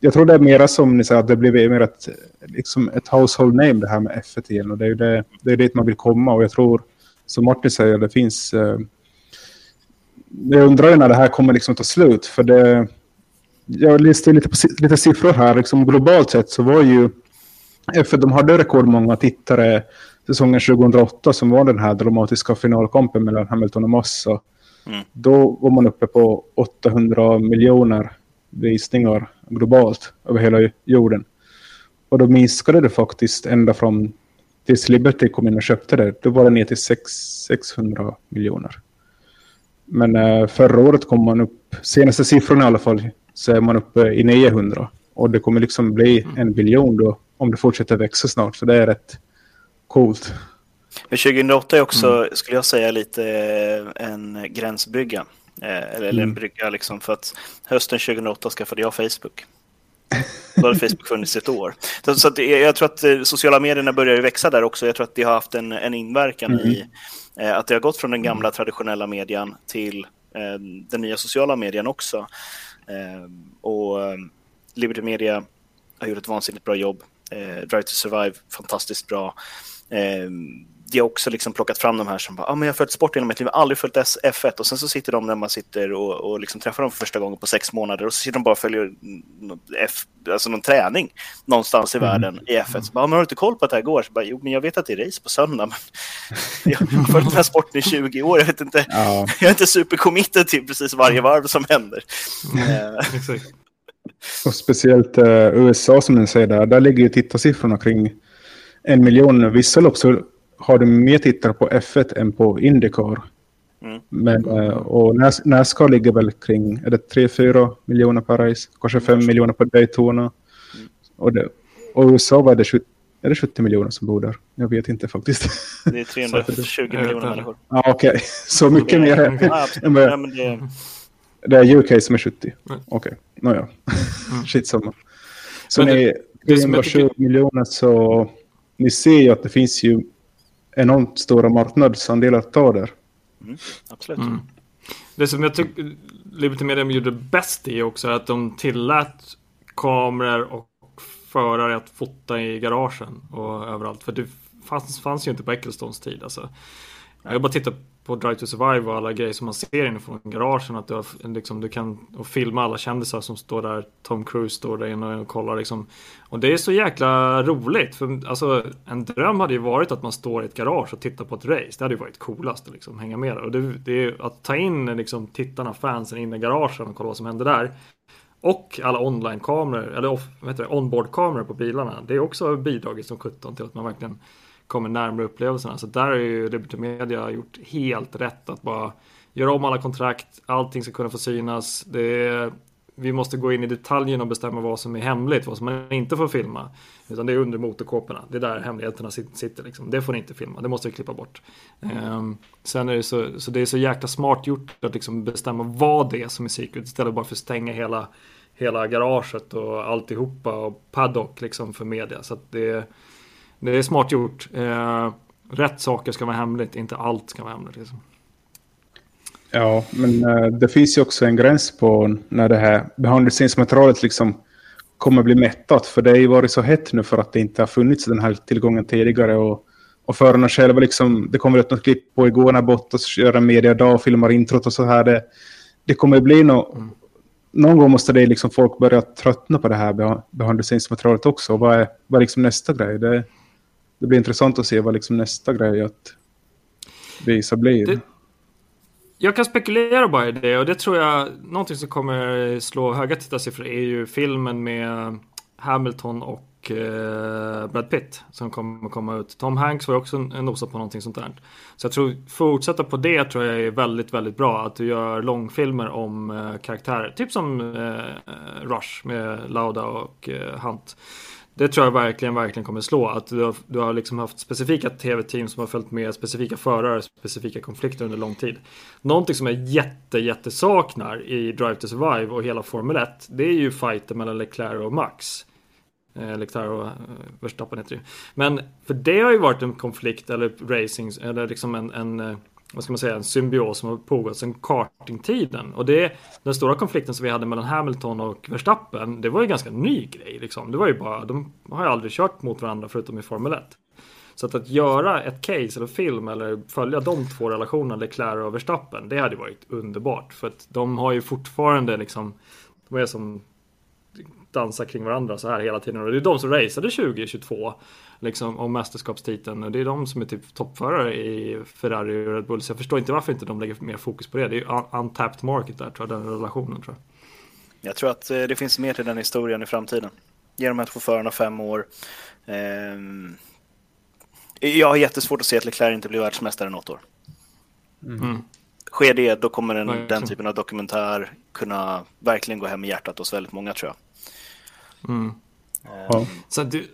jag tror det är mera som ni säger, att det blir mer ett, liksom ett household name det här med F1 igen. Och det är ju det, det är dit man vill komma. Och jag tror, som Martin säger, det finns... Eh, jag undrar ju när det här kommer liksom ta slut. För det... Jag läste lite, på, lite siffror här. Liksom globalt sett så var ju F1, de hade rekordmånga tittare säsongen 2008 som var den här dramatiska finalkampen mellan Hamilton och Massa. Mm. Då var man uppe på 800 miljoner visningar globalt över hela jorden. Och då minskade det faktiskt ända från tills Liberty kom in och köpte det. Då var det ner till 6, 600 miljoner. Men eh, förra året kom man upp, senaste siffrorna i alla fall, så är man uppe i 900. Och det kommer liksom bli mm. en biljon då om det fortsätter växa snart. Så det är rätt coolt. Men 2008 är också, mm. skulle jag säga, lite eh, en gränsbrygga. Eh, eller, eller en mm. brygga liksom för att hösten 2008 skaffade jag Facebook. Då hade Facebook funnits ett år. Så, att, jag tror att eh, sociala medierna börjar växa där också. Jag tror att det har haft en, en inverkan mm. i eh, att det har gått från den gamla traditionella medien till den nya sociala medien också. Och Liberty Media har gjort ett vansinnigt bra jobb. Drive to Survive, fantastiskt bra de har också liksom plockat fram de här som bara, ah, men jag har följt sport genom mitt liv, aldrig följt F1 och sen så sitter de när man sitter och, och liksom träffar dem för första gången på sex månader och så sitter de bara och följer F, alltså någon träning någonstans i mm. världen i F1. Så bara, ah, men har du inte koll på att det här går? Så bara, jo, men jag vet att det är race på söndag, men jag har följt den här sporten i 20 år, jag vet inte, ja. jag är inte supercommitted till precis varje varv som händer. Mm. och speciellt uh, USA som ni säger där, där ligger ju tittarsiffrorna kring en miljon. Vissa lopp så har du mer tittare på F1 än på Indycar. Mm. Men, eh, och Nascar ligger väl kring är det 3-4 miljoner per race, kanske 5 mm. miljoner på Daytona. Mm. Och, det, och USA var det 70, är det 70 miljoner som bor där? Jag vet inte faktiskt. Det är 320 miljoner människor. Ja, ah, okej. Okay. Så mycket mer. Ja, men det... det är UK som är 70. Okej, okay. nåja. Mm. Shit samma. Så men det, ni 320 miljoner så ni ser ju att det finns ju enormt stora marknadsandelar att ta där. Mm, absolut. Mm. Det som jag tycker Liberty Media gjorde bäst i också är att de tillät kameror och förare att fota i garagen och överallt. För det fanns, fanns ju inte på Ecclestones tid. Alltså. Jag har bara tittat på Drive to Survive och alla grejer som man ser inifrån garagen. Att du, har, liksom, du kan och filma alla kändisar som står där. Tom Cruise står där inne och kollar liksom. Och det är så jäkla roligt. För alltså, en dröm hade ju varit att man står i ett garage och tittar på ett race. Det hade ju varit coolast att liksom, hänga med där. Och det, det är att ta in liksom, tittarna, fansen in i garagen och kolla vad som händer där. Och alla online-kameror, eller off, onboard-kameror på bilarna. Det är också bidragit som 17 till att man verkligen kommer närmare upplevelserna. Så där har ju Liberty Media gjort helt rätt att bara göra om alla kontrakt, allting ska kunna få synas. Det vi måste gå in i detaljen och bestämma vad som är hemligt, vad som man inte får filma. Utan det är under motorkåporna, det är där hemligheterna sitter. Liksom. Det får ni inte filma, det måste vi klippa bort. Mm. Um, sen är det så, så det är så jäkla smart gjort att liksom bestämma vad det är som är secret istället bara för att stänga hela, hela garaget och alltihopa och paddock liksom för media. Så att det det är smart gjort. Eh, rätt saker ska vara hemligt, inte allt ska vara hemligt. Liksom. Ja, men eh, det finns ju också en gräns på när det här behandlingsmaterialet liksom kommer bli mättat. För det har ju varit så hett nu för att det inte har funnits den här tillgången tidigare. Och, och förarna själva, liksom, det kommer ut något klipp på igår när Bottas gör en mediadag och filmar introt och så här. Det, det kommer bli något... Mm. Någon gång måste det liksom folk börja tröttna på det här behandlingsmaterialet också. vad är, vad är liksom nästa grej? Det, det blir intressant att se vad liksom nästa grej att visa blir. Det, jag kan spekulera bara i det och det tror jag, någonting som kommer slå höga tittarsiffror är ju filmen med Hamilton och eh, Brad Pitt som kommer komma ut. Tom Hanks var ju också nosat på någonting sånt där. Så jag tror fortsätta på det tror jag är väldigt, väldigt bra. Att du gör långfilmer om eh, karaktärer. Typ som eh, Rush med Lauda och eh, Hunt. Det tror jag verkligen, verkligen kommer slå. Att du har, du har liksom haft specifika tv-team som har följt med specifika förare, specifika konflikter under lång tid. Någonting som jag jätte, jätte saknar i Drive to Survive och hela Formel 1, det är ju fighten mellan Leclerc och Max. Eh, Leclerc och eh, Verstappen heter det Men för det har ju varit en konflikt eller racing, eller liksom en, en eh, vad ska man säga, en symbios som har pågått sedan kartingtiden. Och det, den stora konflikten som vi hade mellan Hamilton och Verstappen, det var ju ganska ny grej liksom. Det var ju bara, de har ju aldrig kört mot varandra förutom i Formel 1. Så att, att göra ett case eller film eller följa de två relationerna, Leclerc och Verstappen, det hade varit underbart. För att de har ju fortfarande liksom, de är som dansar kring varandra så här hela tiden. Och det är de som raceade 2022 liksom, om mästerskapstiteln. Och det är de som är typ toppförare i Ferrari och Red Bull. Så jag förstår inte varför inte de lägger mer fokus på det. Det är ju untapped market där, tror jag, den relationen tror jag. Jag tror att eh, det finns mer till den historien i framtiden. Ge de här två förarna fem år. Ehm, jag har jättesvårt att se att Leclerc inte blir världsmästare något år. Mm. Sker det, då kommer en, ja, den typen av dokumentär kunna verkligen gå hem i hjärtat hos väldigt många tror jag. Mm. Ja. Så du,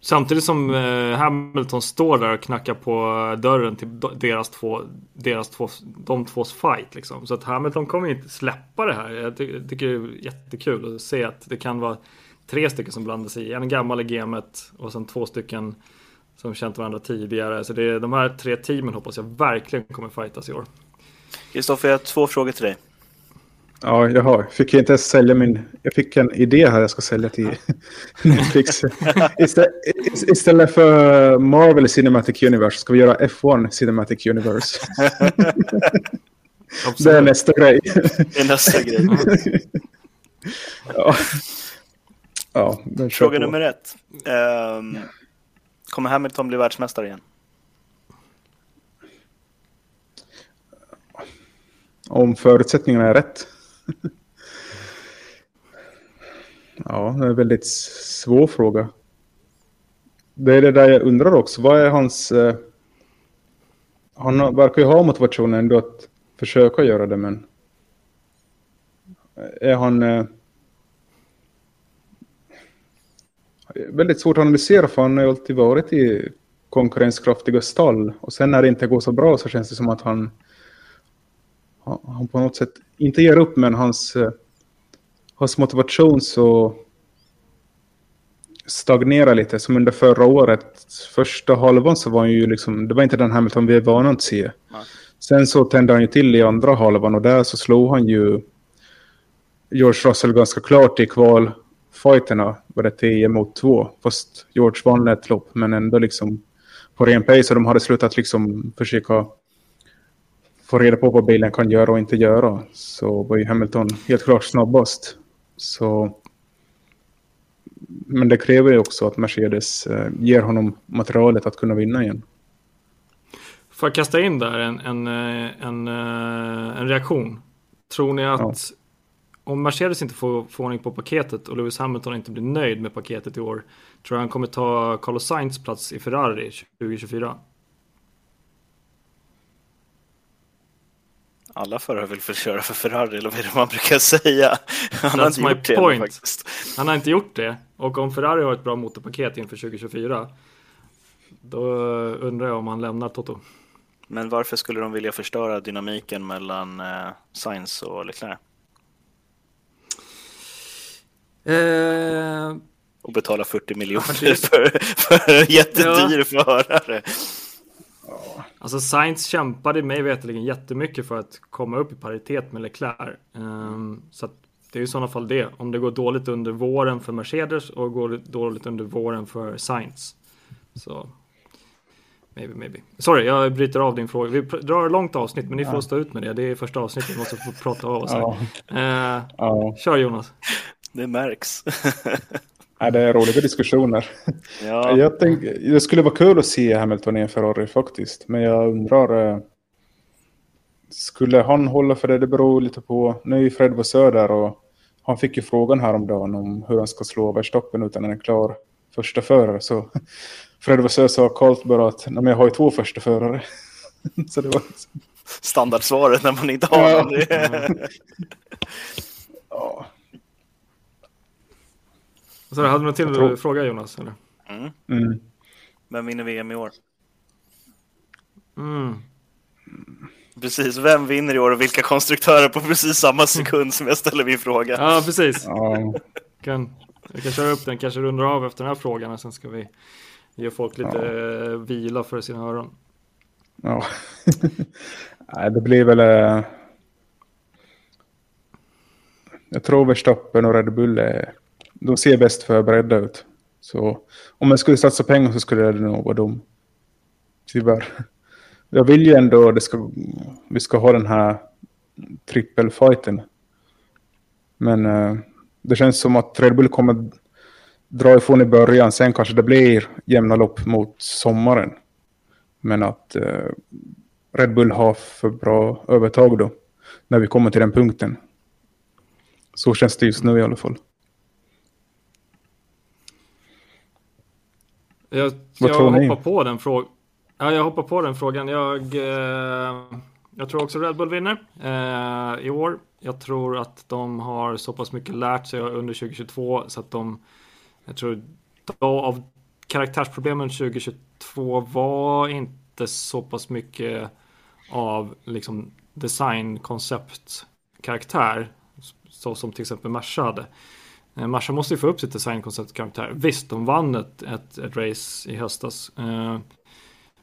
samtidigt som eh, Hamilton står där och knackar på dörren till deras två, deras två, de tvås fight liksom. Så att Hamilton kommer inte släppa det här. Jag tycker det är jättekul att se att det kan vara tre stycken som blandar sig i. En gammal i gamet och sen två stycken som känt varandra tidigare. Så det är, de här tre teamen hoppas jag verkligen kommer fightas i år. Kristoffer, jag har två frågor till dig. Ja, jag har. Fick jag inte ens sälja min... Jag fick en idé här jag ska sälja till Netflix. Istället, istället för Marvel Cinematic Universe ska vi göra F1 Cinematic Universe. det är nästa grej. Det är nästa grej. ja. Ja, Fråga nummer ett. Um, kommer Hamilton bli världsmästare igen? Om förutsättningarna är rätt ja, det är en väldigt svår fråga. Det är det där jag undrar också. Vad är hans... Eh, han verkar ju ha motivationen ändå att försöka göra det, men... Är han... Eh, väldigt svårt att analysera för han har ju alltid varit i konkurrenskraftiga stall. Och sen när det inte går så bra så känns det som att han, han på något sätt inte ger upp men hans, eh, hans motivation så stagnerar lite. Som under förra året, första halvan så var han ju liksom, det var inte den Hamilton vi är vana att se. Nej. Sen så tände han ju till i andra halvan och där så slog han ju George Russell ganska klart i kval fighterna var det 10 mot 2. Fast George vann ett lopp men ändå liksom på ren pace och de hade slutat liksom försöka få reda på vad bilen kan göra och inte göra. Så var ju Hamilton helt klart snabbast. Så men det kräver ju också att Mercedes eh, ger honom materialet att kunna vinna igen. Får jag kasta in där en, en, eh, en, eh, en reaktion? Tror ni att ja om Mercedes inte får, får ordning på paketet och Lewis Hamilton inte blir nöjd med paketet i år, tror jag han kommer ta Carlos Sainz plats i Ferrari 2024? Alla förare vill få köra för Ferrari, eller vad är det man brukar säga? Han har inte gjort det point. faktiskt. Han har inte gjort det. Och om Ferrari har ett bra motorpaket inför 2024, då undrar jag om han lämnar Toto. Men varför skulle de vilja förstöra dynamiken mellan eh, Sainz och Leclerc? Eh... Och betala 40 miljoner för, för en jättedyr ja. förare. Alltså Sainz kämpade mig veterligen jättemycket för att komma upp i paritet med Leclerc. Um, så det är i sådana fall det. Om det går dåligt under våren för Mercedes och går dåligt under våren för Sainz. Så maybe, maybe. Sorry, jag bryter av din fråga. Vi drar långt avsnitt, men ni får stå ut med det. Det är första avsnittet, vi måste få prata av oss. Ja. Uh, ja. Kör Jonas. Det märks. ja, det är roliga diskussioner. Ja. Jag tänk, det skulle vara kul att se Hamilton i en Ferrari faktiskt. Men jag undrar... Eh, skulle han hålla för det? Det beror lite på... Nu är ju Fred Vassör där och han fick ju frågan häromdagen om hur han ska slå Verstappen utan en klar första förare. Så Fred Vassör sa kallt bara att Nej, jag har ju två första förare. så det var... Standardsvaret när man inte har ja. någon. ja. Så hade du någon till tror... fråga Jonas? Eller? Mm. Mm. Vem vinner VM i år? Mm. Precis, vem vinner i år och vilka konstruktörer på precis samma sekund som jag ställer min fråga? Ja, precis. Ja. Kan, vi kan köra upp den, kanske runda av efter den här frågan och sen ska vi ge folk lite ja. vila för sina öron. Ja, Nej, det blir väl... Äh... Jag tror Verstappen och Red Bull är de ser bäst förberedda ut. Så om jag skulle satsa pengar så skulle det nog vara dem. Tyvärr. Jag vill ju ändå att ska, vi ska ha den här trippelfighten. Men eh, det känns som att Red Bull kommer dra ifrån i början. Sen kanske det blir jämna lopp mot sommaren. Men att eh, Red Bull har för bra övertag då. När vi kommer till den punkten. Så känns det just nu i alla fall. Jag, jag hoppar på den frågan. Ja, jag hoppar på den frågan. Jag, eh, jag tror också Red Bull vinner eh, i år. Jag tror att de har så pass mycket lärt sig under 2022 så att de, jag tror av karaktärsproblemen 2022 var inte så pass mycket av liksom design, koncept, karaktär så som till exempel Merca hade. Eh, Marsa måste ju få upp sitt designkoncept karaktär. Visst, de vann ett, ett, ett race i höstas. Eh,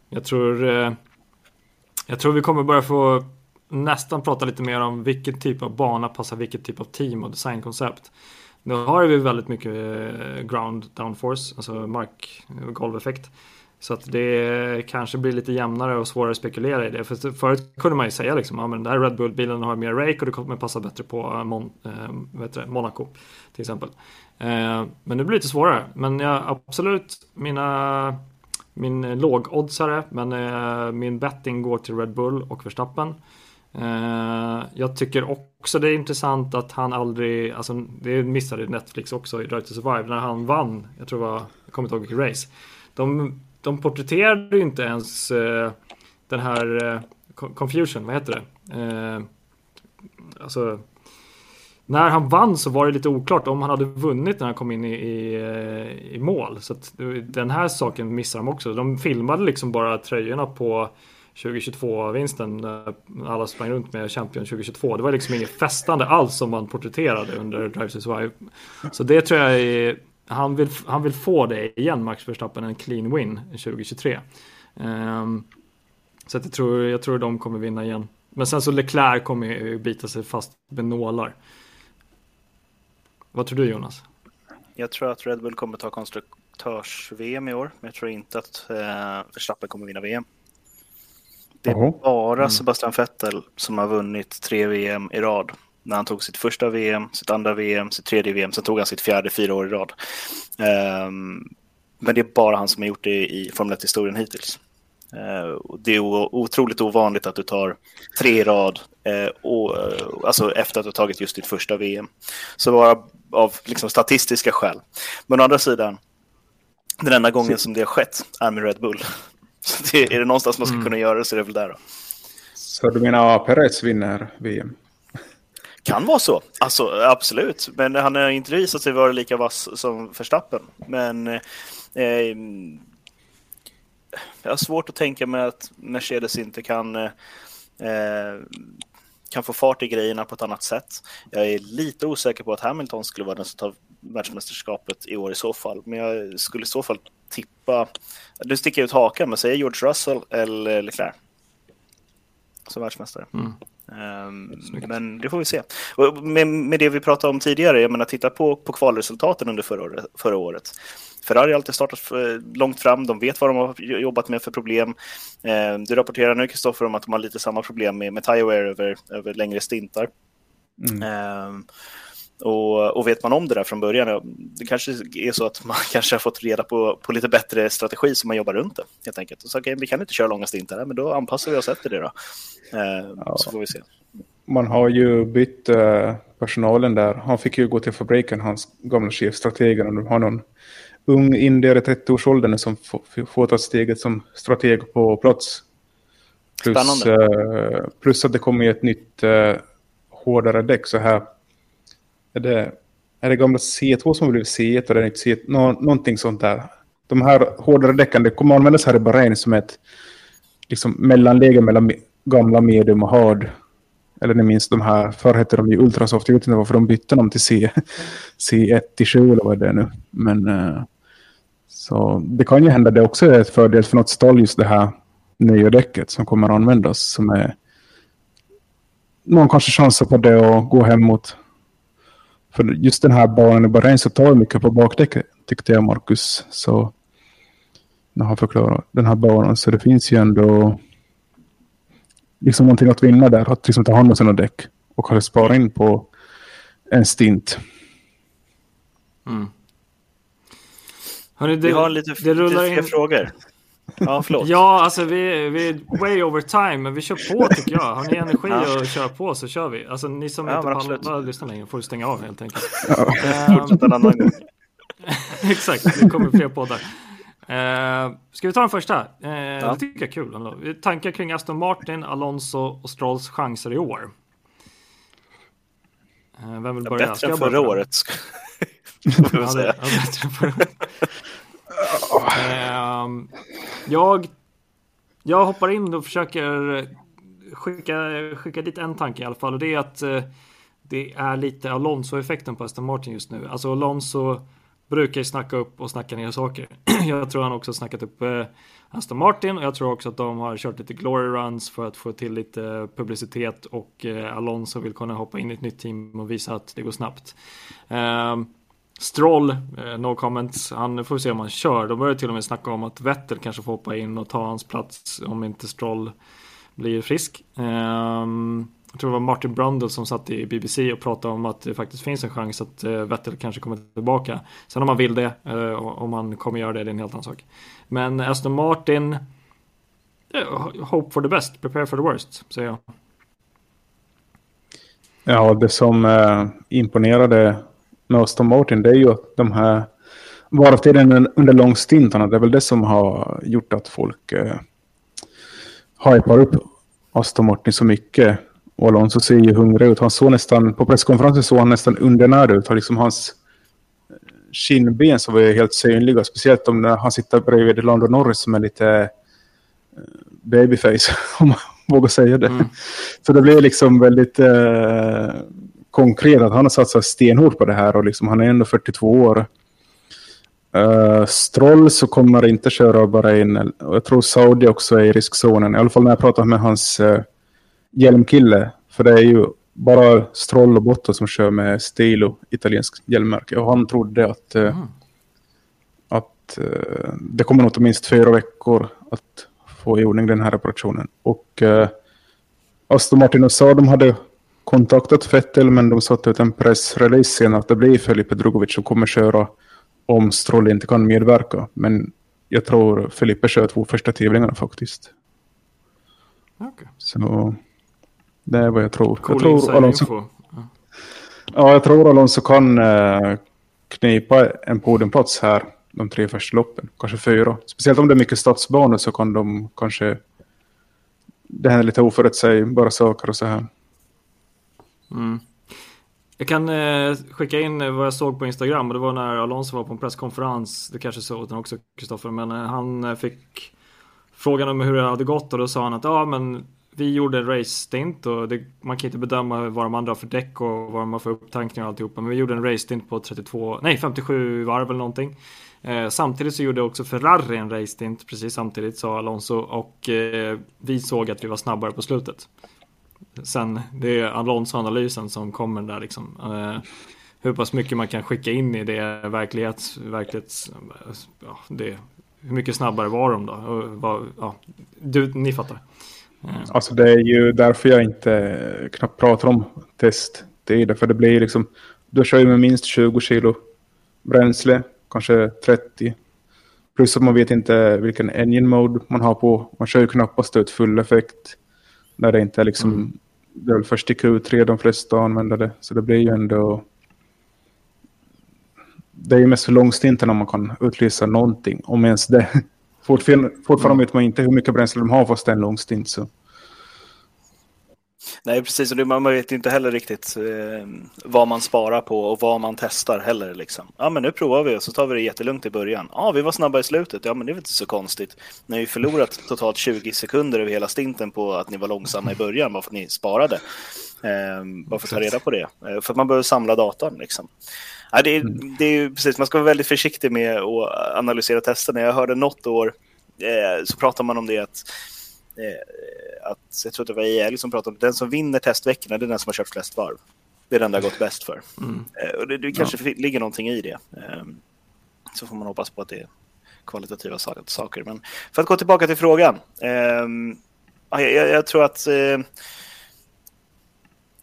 jag tror, eh, jag tror vi kommer börja få nästan prata lite mer om vilken typ av bana passar vilket typ av team och designkoncept. Nu har vi väldigt mycket ground downforce, alltså mark golveffekt. Så att det kanske blir lite jämnare och svårare att spekulera i det. För förut kunde man ju säga liksom, ja men den här Red Bull-bilen har mer rake och det kommer passa bättre på eh, Mon eh, äh, vet det, Monaco till exempel. Eh, men det blir lite svårare. Men ja, absolut, mina, min lågoddsare, men eh, min betting går till Red Bull och Verstappen. Eh, jag tycker också det är intressant att han aldrig, alltså det missade Netflix också i Drive to Survive, när han vann, jag tror det var, jag kommer inte ihåg vilket race. De de porträtterade ju inte ens eh, den här eh, Confusion, vad heter det? Eh, alltså, när han vann så var det lite oklart om han hade vunnit när han kom in i, i, eh, i mål. Så att eh, den här saken missar de också. De filmade liksom bara tröjorna på 2022-vinsten. när Alla sprang runt med Champion 2022. Det var liksom inget festande alls som man porträtterade under Drive to Survive. Så det tror jag är han vill, han vill få det igen, Max Verstappen, en clean win 2023. Um, ehm, så att jag, tror, jag tror de kommer vinna igen. Men sen så Leclerc kommer ju bita sig fast med nålar. Vad tror du Jonas? Jag tror att Red Bull kommer ta konstruktörs-VM i år, men jag tror inte att eh, Verstappen kommer vinna VM. Det är oh. bara mm. Sebastian Vettel som har vunnit tre VM i rad när han tog sitt första VM, sitt andra VM, sitt tredje VM, sen tog han sitt fjärde fyra år i rad. Um, men det är bara han som har gjort det i Formel 1-historien hittills. Uh, det är otroligt ovanligt att du tar tre i rad uh, och, uh, alltså efter att du tagit just ditt första VM. Så bara av liksom, statistiska skäl. Men å andra sidan, den enda gången som det har skett är med Red Bull. Så det, är det någonstans man ska mm. kunna göra det så är det väl där då. Så du menar Perez vinner VM? Kan vara så, alltså, absolut. Men han har inte visat sig vara lika vass som Verstappen. Men eh, jag har svårt att tänka mig att Mercedes inte kan, eh, kan få fart i grejerna på ett annat sätt. Jag är lite osäker på att Hamilton skulle vara den som tar världsmästerskapet i år i så fall. Men jag skulle i så fall tippa, du sticker ut hakan, men säger George Russell eller Leclerc som världsmästare. Mm. Um, men det får vi se. Och med, med, det vi pratade om tidigare, jag menar titta på, på kvalresultaten under förra året, förra året. Ferrari har alltid startat långt fram, de vet vad de har jobbat med för problem. Eh, du rapporterar nu, Kristoffer, om att de har lite samma problem med, med Tirewear över, över längre stintar. Mm. Eh, och, och, vet man om det där från början, det kanske är så att man kanske har fått reda på, på lite bättre strategi som man jobbar runt det, helt enkelt. Och så, okay, vi kan inte köra långa stintar, men då anpassar vi oss efter det då. Eh, ja. Så får vi se. Man har ju bytt eh, personalen där. Han fick ju gå till fabriken, hans gamla chefstrategen, och de har någon ung indier i 30-årsåldern som får ta steget som strateg på plats. Plus, eh, plus att det kommer ett nytt eh, hårdare däck så här är det, är det gamla C2 som blivit C1 och det är inte C1, nå, någonting sånt där. De här hårdare däcken, det kommer användas här i Bahrain som ett liksom, mellanläge mellan gamla medium och hard. Eller ni minns de här, förr hette de ju Ultrasoft, jag vet inte varför de bytte dem till C, C1 till 7 eller vad det är nu. Men eh, så det kan ju hända det också är ett fördel för något stall just det här nya däcket som kommer att användas som är någon kanske chansar på det och gå hem mot för just den här banan i Bahrain så tar mycket på bakdäcket tyckte jag Marcus. Så när han förklarar den här banan så det finns ju ändå liksom någonting att vinna där. Att liksom ta hand om sina däck och kanske spara in på en stint. Mm. Hörrni, det, Vi har lite, det rullar lite fler in... frågor. Ja, förlåt. ja, alltså vi, vi är way over time, men vi kör på tycker jag. Har ni energi ja. att köra på så kör vi. Alltså ni som ja, inte pallar lyssna längre får stänga av helt enkelt. Ja. Um, Fortsätta en annan gång. exakt, det kommer fler poddar. Uh, ska vi ta den första? Uh, ja. Det tycker jag är kul. Tankar kring Aston Martin, Alonso och Strolls chanser i år? Uh, vem vill börja? Bättre än förra året. ja, det, ja, bättre än förra året. Uh, jag, jag hoppar in och försöker skicka, skicka dit en tanke i alla fall. Och det är att eh, det är lite Alonso-effekten på Aston Martin just nu. Alltså Alonso brukar ju snacka upp och snacka ner saker. jag tror han också snackat upp eh, Aston Martin och jag tror också att de har kört lite glory runs för att få till lite publicitet och eh, Alonso vill kunna hoppa in i ett nytt team och visa att det går snabbt. Eh, Stroll, eh, no comments, han får vi se om han kör. De börjar till och med snacka om att Vettel kanske får hoppa in och ta hans plats om inte Stroll blir frisk. Um, jag tror det var Martin Brundle som satt i BBC och pratade om att det faktiskt finns en chans att eh, Vettel kanske kommer tillbaka. Sen om han vill det, uh, om han kommer göra det, det är en helt annan sak. Men Aston Martin, eh, hope for the best, prepare for the worst, säger jag. Ja, det som imponerade med Aston Martin det är ju att de här varvtiden under långstintarna, det är väl det som har gjort att folk uh, hypar upp Aston Martin så mycket. Och Alonso ser ju hungrig ut. Han såg nästan, på presskonferensen såg han nästan undernärd ut. liksom hans eh, kindben så var helt synliga. Speciellt om han sitter bredvid Lando Norris som är lite eh, babyface, om man vågar säga det. Mm. Så det blir liksom väldigt eh, konkret att han har satsat stenhårt på det här och liksom, han är ändå 42 år. Uh, Stroll så kommer inte köra bara in. Och jag tror Saudi också är i riskzonen. I alla fall när jag pratar med hans uh, hjälmkille. För det är ju bara Stroll och Botto som kör med Stilo, italiensk hjälmmärke. Och han trodde att, uh, mm. att uh, det kommer nog minst fyra veckor att få i ordning den här reparationen. Och Aston Martin och sa de hade kontaktat Fettel men de satte ut en pressrelease sen att det blir Felipe Drugovic som kommer köra om Stroll inte kan medverka. Men jag tror Felipe kör två första tävlingarna faktiskt. Okay. Så det är vad jag tror. Cool jag tror Alonso, ja. ja, jag tror Alonso kan uh, knipa en podiumplats här de tre första loppen. Kanske fyra. Speciellt om det är mycket stadsbanor så kan de kanske... Det händer lite oförutsägbara saker och så här. Mm. Jag kan eh, skicka in eh, vad jag såg på Instagram och det var när Alonso var på en presskonferens. Det kanske såg den också Kristoffer, men eh, han eh, fick frågan om hur det hade gått och då sa han att ja, men vi gjorde en race-stint och det, man kan inte bedöma vad de andra har för däck och vad de har för upptankning och alltihopa. Men vi gjorde en race-stint på 32, nej 57 varv eller någonting. Eh, samtidigt så gjorde också Ferrari en race-stint precis samtidigt sa Alonso och eh, vi såg att vi var snabbare på slutet. Sen det är Alonso-analysen som kommer där liksom. Eh, hur pass mycket man kan skicka in i det verklighets, verklighets ja, det, hur mycket snabbare var de då? Och vad, ja, du, ni fattar. Eh. Alltså det är ju därför jag inte knappt pratar om test. Det är därför det blir liksom, du kör ju med minst 20 kilo bränsle, kanske 30. Plus att man vet inte vilken engine mode man har på. Man kör ju knappast ut full effekt. När det inte är liksom mm det är väl först i Q3 de flesta använder det. Så det blir ju ändå... Det är ju mest för långstinterna man kan utlysa någonting, om ens det. Fortfarande, fortfarande mm. vet man inte hur mycket bränsle de har fast det är en långstint. Så. Nej, precis. Och man vet inte heller riktigt eh, vad man sparar på och vad man testar heller. Liksom. Ja, men nu provar vi och så tar vi det jättelugnt i början. Ja, vi var snabba i slutet. Ja, men det är väl inte så konstigt. Ni har ju förlorat totalt 20 sekunder över hela stinten på att ni var långsamma i början, bara för att ni sparade. Eh, bara för att ta reda på det. Eh, för man behöver samla datan. Liksom. Ja, det, är, mm. det är ju precis, man ska vara väldigt försiktig med att analysera testerna. Jag hörde något år eh, så pratar man om det att eh, att, jag tror att det var EL som pratade om den som vinner testveckorna, det är den som har kört flest varv. Det är den det har gått bäst för. Mm. Eh, och det, det kanske ja. ligger någonting i det. Eh, så får man hoppas på att det är kvalitativa saker. Men för att gå tillbaka till frågan. Ehm, jag, jag, tror att eh,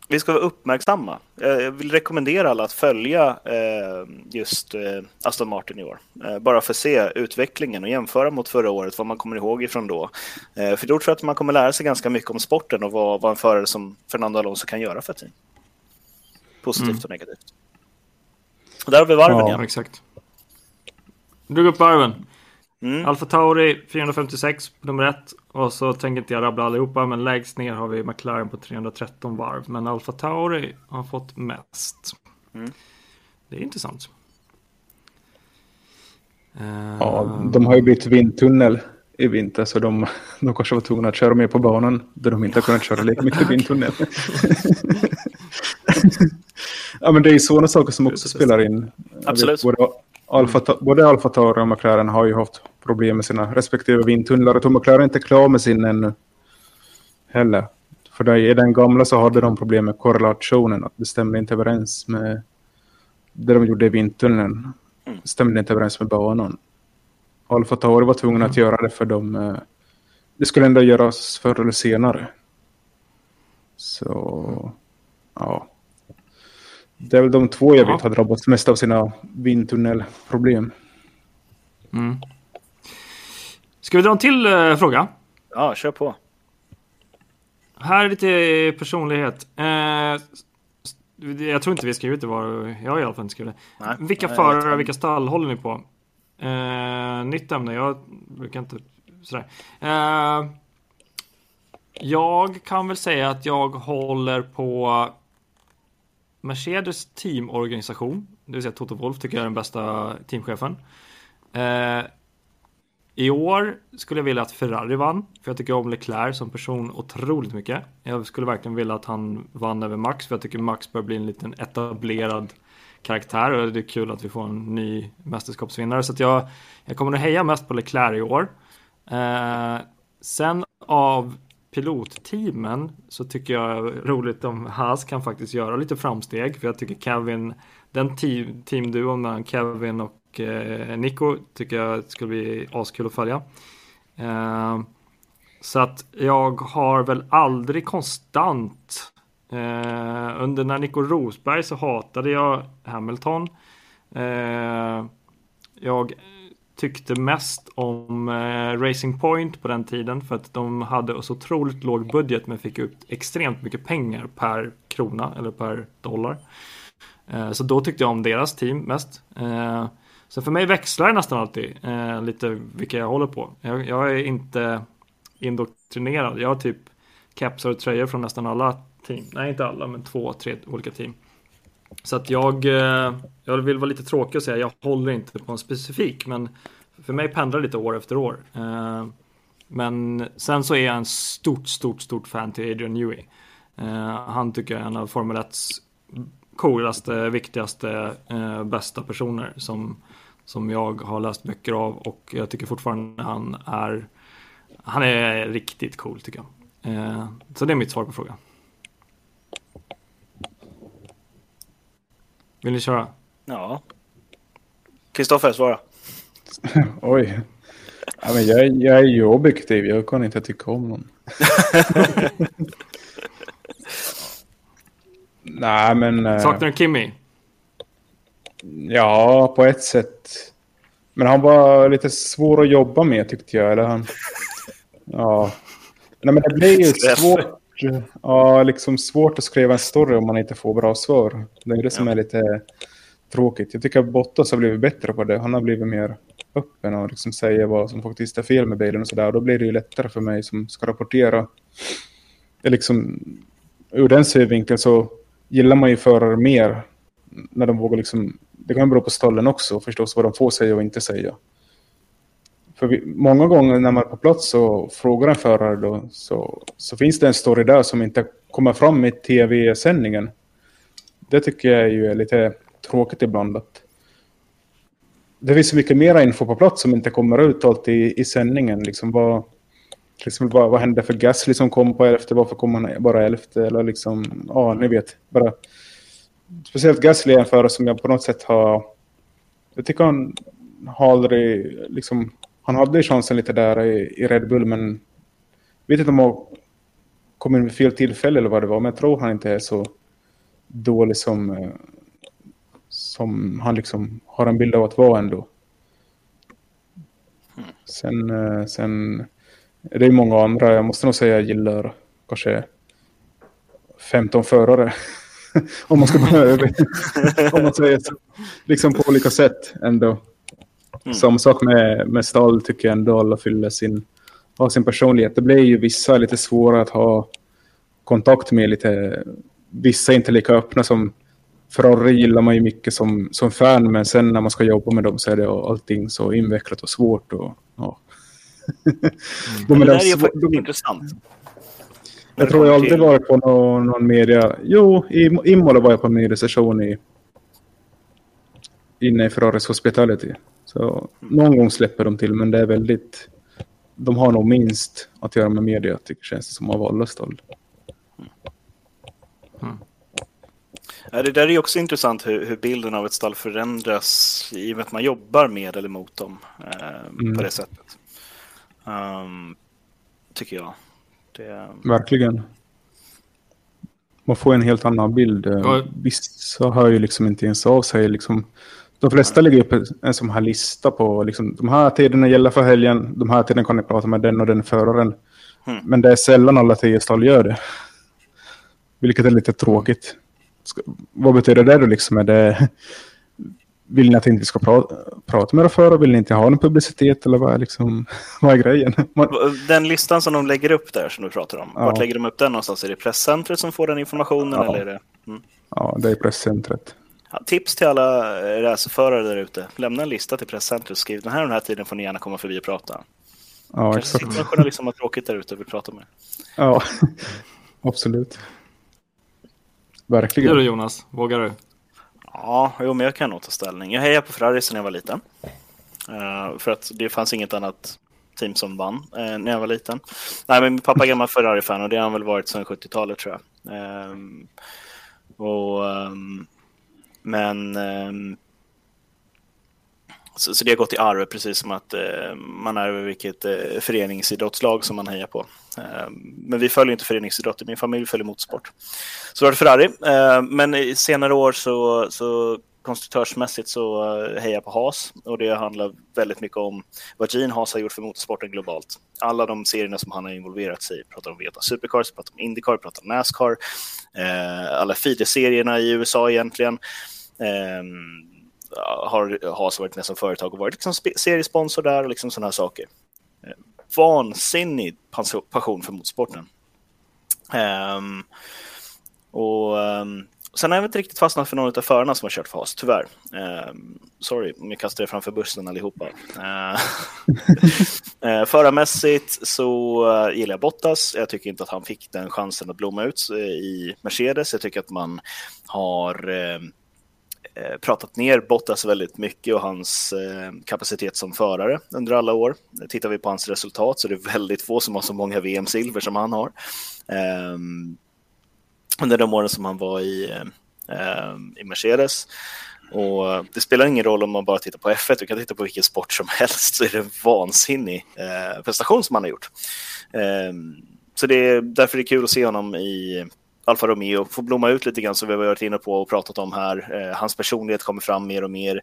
vi ska vara uppmärksamma. Jag vill rekommendera alla att följa eh, just eh, Aston Martin i år. Eh, bara för att se utvecklingen och jämföra mot förra året, vad man kommer ihåg ifrån då. För då tror jag att man kommer lära sig ganska mycket om sporten och vad, vad en förare som Fernando Alonso kan göra för ett team. Positivt mm. och negativt. Och där har vi varven ja. ja. exakt. Drog upp varven. Mm. Alfa Tauri 456 på nummer ett. Och så tänker inte jag rabbla allihopa, men lägst ner har vi McLaren på 313 varv. Men Alfa Tauri har fått mest. Mm. Det är intressant. Ja, de har ju bytt vindtunnel i vinter så de, de kanske var tvungna att köra mer på banan där de inte har kunnat köra lika mycket vindtunnel. ja, men det är ju sådana saker som också spelar in. Absolut. Både Alfa, både Alfa Tauri och McLaren har ju haft problem med sina respektive vindtunnlar. Jag tror McLaren är inte klar med sin ännu heller. För i den gamla så hade de problem med korrelationen, att det stämde inte överens med det de gjorde i vindtunneln. Det stämde inte överens med banan. Alfa Tauri var tvungna att göra det för de... Eh, det skulle ändå göras förr eller senare. Så... Ja. Det är väl de två jag Ja. vet har drabbats mest av sina vindtunnelproblem. Mm. Ska vi dra en till eh, fråga? Ja, kör på. Här är lite personlighet. Eh, jag tror inte vi skrivit det var. Jag har i alla fall inte skrivit det. Nej. Vilka Nej, förare och vilka stall håller ni på? Eh, nytt ämne. Jag brukar inte sådär. Eh, jag kan väl säga att jag håller på Mercedes teamorganisation. Det vill säga Toto Wolf tycker jag är den bästa teamchefen. Eh, I år skulle jag vilja att Ferrari vann. För jag tycker om Leclerc som person otroligt mycket. Jag skulle verkligen vilja att han vann över Max. För jag tycker Max börjar bli en liten etablerad karaktär. Och det är kul att vi får en ny mästerskapsvinnare. Så att jag, jag kommer att heja mest på Leclerc i år. Eh, sen av pilotteamen så tycker jag roligt om Haas kan faktiskt göra lite framsteg. För jag tycker Kevin, den team, teamduon mellan Kevin och eh, Nico tycker jag skulle bli askul att följa. Eh, så att jag har väl aldrig konstant eh, under när Nico Rosberg så hatade jag Hamilton. Eh, jag tyckte mest om eh, Racing Point på den tiden för att de hade så otroligt låg budget men fick ut extremt mycket pengar per krona eller per dollar. Eh, så då tyckte jag om deras team mest. Eh, så för mig växlar det nästan alltid eh, lite vilka jag håller på. Jag, jag är inte indoktrinerad. Jag har typ kepsar och tröjor från nästan alla team. Nej, inte alla, men två, tre olika team. Så att jag, eh, jag vill vara lite tråkig och säga jag håller inte på en specifik, men för mig pendlar det lite år efter år. Eh, men sen så är jag en stort, stort, stort fan till Adrian Newey. Eh, han tycker jag är en av Formel 1s coolaste, viktigaste, bästa personer som, som jag har läst böcker av och jag tycker fortfarande han är han är riktigt cool tycker jag. Så det är mitt svar på frågan. Vill ni köra? Ja. Kristoffer, svara. Oj. Ja, men jag, är- jag är ju objektiv, jag kan inte tycka om någon. Nej, men... eh, Saknar du Kimmy? Ja, på ett sätt. Men han var lite svår att jobba med tyckte jag. Eller han... Ja. Nej, men det blir ju svårt. Ja, liksom svårt att skriva en story om man inte får bra svar. Det är det som Ja. är lite tråkigt. Jag tycker att Bottas har blivit bättre på det. Han har blivit mer öppen och liksom säger vad som faktiskt är fel med bilen och sådär. Då blir det ju lättare för mig som ska rapportera. Liksom, ur den synvinkeln så gillar man ju förare mer när de vågar liksom, det kan bero på stallen också förstås vad de får säga och inte säga. För vi, många gånger när man är på plats och frågar en förare då, så, så finns det en story där som inte kommer fram i tv-sändningen. Det tycker jag ju är lite tråkigt ibland. Att det finns så mycket mera info på plats som inte kommer ut alltid i, i sändningen. Liksom vad, liksom vad, vad hände för Gasly som kom på elfte? Varför kom han bara elfte? Eller liksom, ja, ni vet. Bara, speciellt Gasly är en förare som jag på något sätt har... Jag tycker han har aldrig... Liksom, han hade ju chansen lite där i, i Red Bull, men... vet inte om han kom in vid fel tillfälle eller vad det var, men jag tror han inte är så dålig som, eh, som han liksom har en bild av att vara ändå. Sen, eh, sen är det många andra, jag måste nog säga jag gillar kanske 15 förare. om man ska börja om man säger så. Liksom på olika sätt ändå. Mm. Samma sak med, med stall tycker jag ändå alla fyller sin, har sin personlighet. Det blir ju vissa lite svåra att ha kontakt med. lite Vissa är inte lika öppna som Ferrari gillar man ju mycket som, som fan men sen när man ska jobba med dem så är det allting så invecklat och svårt. Och, ja. Men det är där är ju faktiskt de- intressant. Jag tror jag aldrig varit på någon, någon media... Jo, i Imola var jag på en mediesession i... Inne i Ferraris Hospitality. Så någon gång släpper de till, men det är väldigt... De har nog minst att göra med media, tycker känns det som, av alla stall. Mm. Ja, det där är också intressant hur, hur, bilden av ett stall förändras i och med att man jobbar med eller mot dem eh, mm. på det sättet. Um, tycker jag. Det... Verkligen. Man får en helt annan bild. Ja. Vissa hör ju liksom inte ens av sig. Liksom. De flesta lägger upp en sån här lista på liksom, de här tiderna gäller för helgen. De här tiderna kan ni prata med den och den föraren. Mm. Men det är sällan alla tio stall gör det. Vilket är lite tråkigt. Vad betyder det då liksom? Är det, vill ni att inte ska prata, prata med er förare? Vill ni inte ha någon publicitet? Eller vad är, liksom, vad är grejen? Man... Den listan som de lägger upp där som du pratar om. Ja. Vart lägger de upp den någonstans? Är det presscentret som får den informationen? Ja, eller är det... Mm. ja det är presscentret. Tips till alla racerförare där ute. Lämna en lista till presscentret och skriv den här den här tiden får ni gärna komma förbi och prata. Ja, Kanske exakt. sitter en journalist som har tråkigt där ute och vill prata med Ja, absolut. Verkligen. Du Jonas, vågar du? Ja, jo, men jag kan nog ta ställning. Jag hejade på Ferrari sedan jag var liten. Uh, för att det fanns inget annat team som vann uh, när jag var liten. Nej, men min pappa är gammal Ferrari-fan och det har han väl varit sedan 70-talet tror jag. Um, och, um, men ehm, så, så, det har gått i arv, precis som att eh, man är vilket eh, föreningsidrottslag som man hejar på. Eh, men vi följer inte föreningsidrott, min familj följer motorsport. Så var det Ferrari, eh, men i senare år så, så konstruktörsmässigt så eh, hejar jag på Haas och det handlar väldigt mycket om vad Gene Haas har gjort för motorsporten globalt. Alla de serierna som han har involverat sig i, pratar om Veta Supercars, pratar om Indycar, pratar om Nascar, ehm, alla feeder-serierna i USA egentligen. Ehm, har Haas varit med som företag och varit liksom seriesponsor där och liksom sådana här saker. Eh, vansinnig passion för motorsporten. Um, och um, Sen har jag inte riktigt fastnat för någon av förarna som har kört för Haas, tyvärr. Um, sorry om jag kastar er framför bussen allihopa. Uh, uh, förarmässigt så uh, gillar jag Bottas. Jag tycker inte att han fick den chansen att blomma ut eh, i Mercedes. Jag tycker att man har Eh, Eh, pratat ner Bottas väldigt mycket och hans eh, kapacitet som förare under alla år. Tittar vi på hans resultat så är det väldigt få som har så många VM-silver som han har. Ehm, under de åren som han var i, eh, eh, i Mercedes. Och det spelar ingen roll om man bara tittar på F1, du kan titta på vilken sport som helst så är det en vansinnig eh, prestation som han har gjort. Ehm, så det är därför det är kul att se honom i Alfa Romeo får blomma ut lite grann som vi har varit inne på och pratat om här. Eh, hans personlighet kommer fram mer och mer.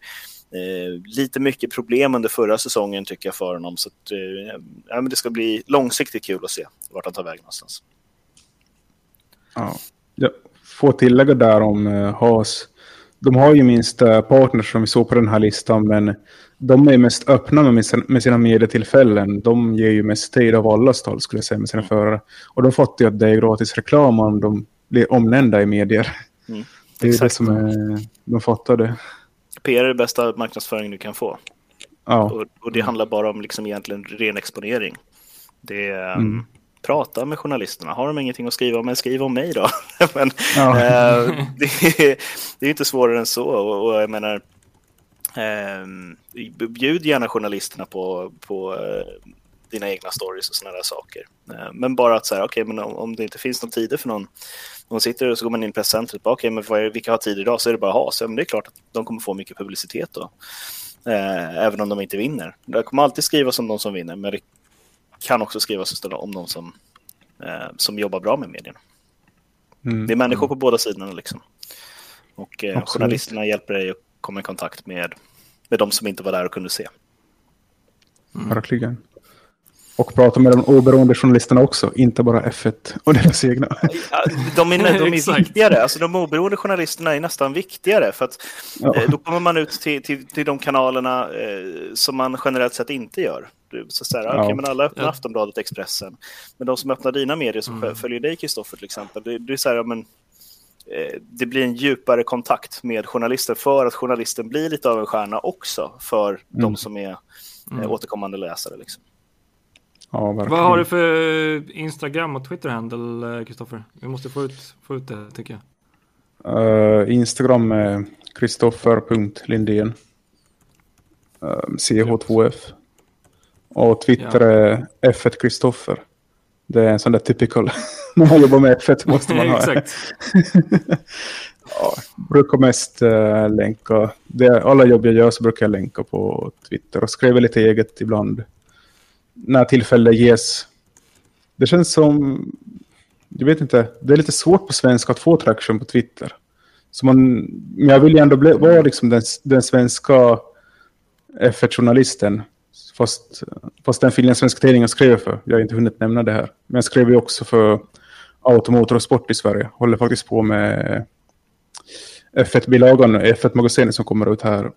Eh, lite mycket problem under förra säsongen tycker jag för honom. Så att, eh, ja, men det ska bli långsiktigt kul att se vart han tar vägen någonstans. Ja, jag får tillägga där om Haas. De har ju minst partners som vi såg på den här listan, men de är mest öppna med, sina, med sina medietillfällen. De ger ju mest tid av alla stall skulle jag säga med sina mm. förare. Och de fattar ju att det är gratis reklam om de blir omnämnda i medier. Mm. Det är Exakt. det som är, de fattar det. PR är det bästa marknadsföring du kan få. Ja. Och, och, det handlar bara om liksom egentligen ren exponering. Det är, mm. um, prata med journalisterna. Har de ingenting att skriva om, men skriv om mig då. men, ja. uh, det, är, det är inte svårare än så. Och, och jag menar, Eh, bjud gärna journalisterna på, på eh, dina egna stories och sådana där saker. Eh, men bara att säga, okej, okay, men om, om, det inte finns någon tider för någon, om sitter och så går man in i presscentret, okej, okay, men vad är, vilka har tid idag? Så är det bara ha. Så, men det är klart att de kommer få mycket publicitet då. Eh, även om de inte vinner. Det kommer alltid skrivas om de som vinner, men det kan också skrivas om de som, eh, som jobbar bra med medierna. Mm. Det är människor på båda sidorna liksom. Och eh, journalisterna hjälper dig att komma i kontakt med, med de som inte var där och kunde se. Mm. Verkligen. Och prata med de oberoende journalisterna också, inte bara F1 och deras egna. De är, de är viktigare, alltså de oberoende journalisterna är nästan viktigare för att ja. eh, då kommer man ut till, till, till de kanalerna eh, som man generellt sett inte gör. Så så här, ja. okay, men alla öppnar ja. Aftonbladet, Expressen. Men de som öppnar dina medier, som mm. följer dig Kristoffer till exempel, det, det är så här, men Eh, det blir en djupare kontakt med journalister för att journalisten blir lite av en stjärna också för mm. de som är eh, mm. återkommande läsare. Liksom. Ja, verkligen. Vad har du för Instagram och Twitter-handle, Kristoffer? Vi måste få ut, få ut det, tycker jag. Uh, Instagram är kristoffer.lindén. Uh, CH2F. Och Twitter ja. är F1 Kristoffer. Det är en sån där typical. När man jobbar med F1 måste man ha. Exakt. ja, brukar mest uh, länka. Det, alla jobb jag gör så brukar jag länka på Twitter och skriva lite eget ibland. När tillfälle ges. Det känns som, jag vet inte, det är lite svårt på svenska att få traction på Twitter. Så man, men jag vill ju ändå bli, vara liksom den, den svenska F1-journalisten. Fast, fast den finlandssvenska tidningen skrev för. Jag har inte hunnit nämna det här. Men jag skrev ju också för Automotor och Sport i Sverige. Håller faktiskt på med F1-bilagan, F1-magasinet som kommer ut här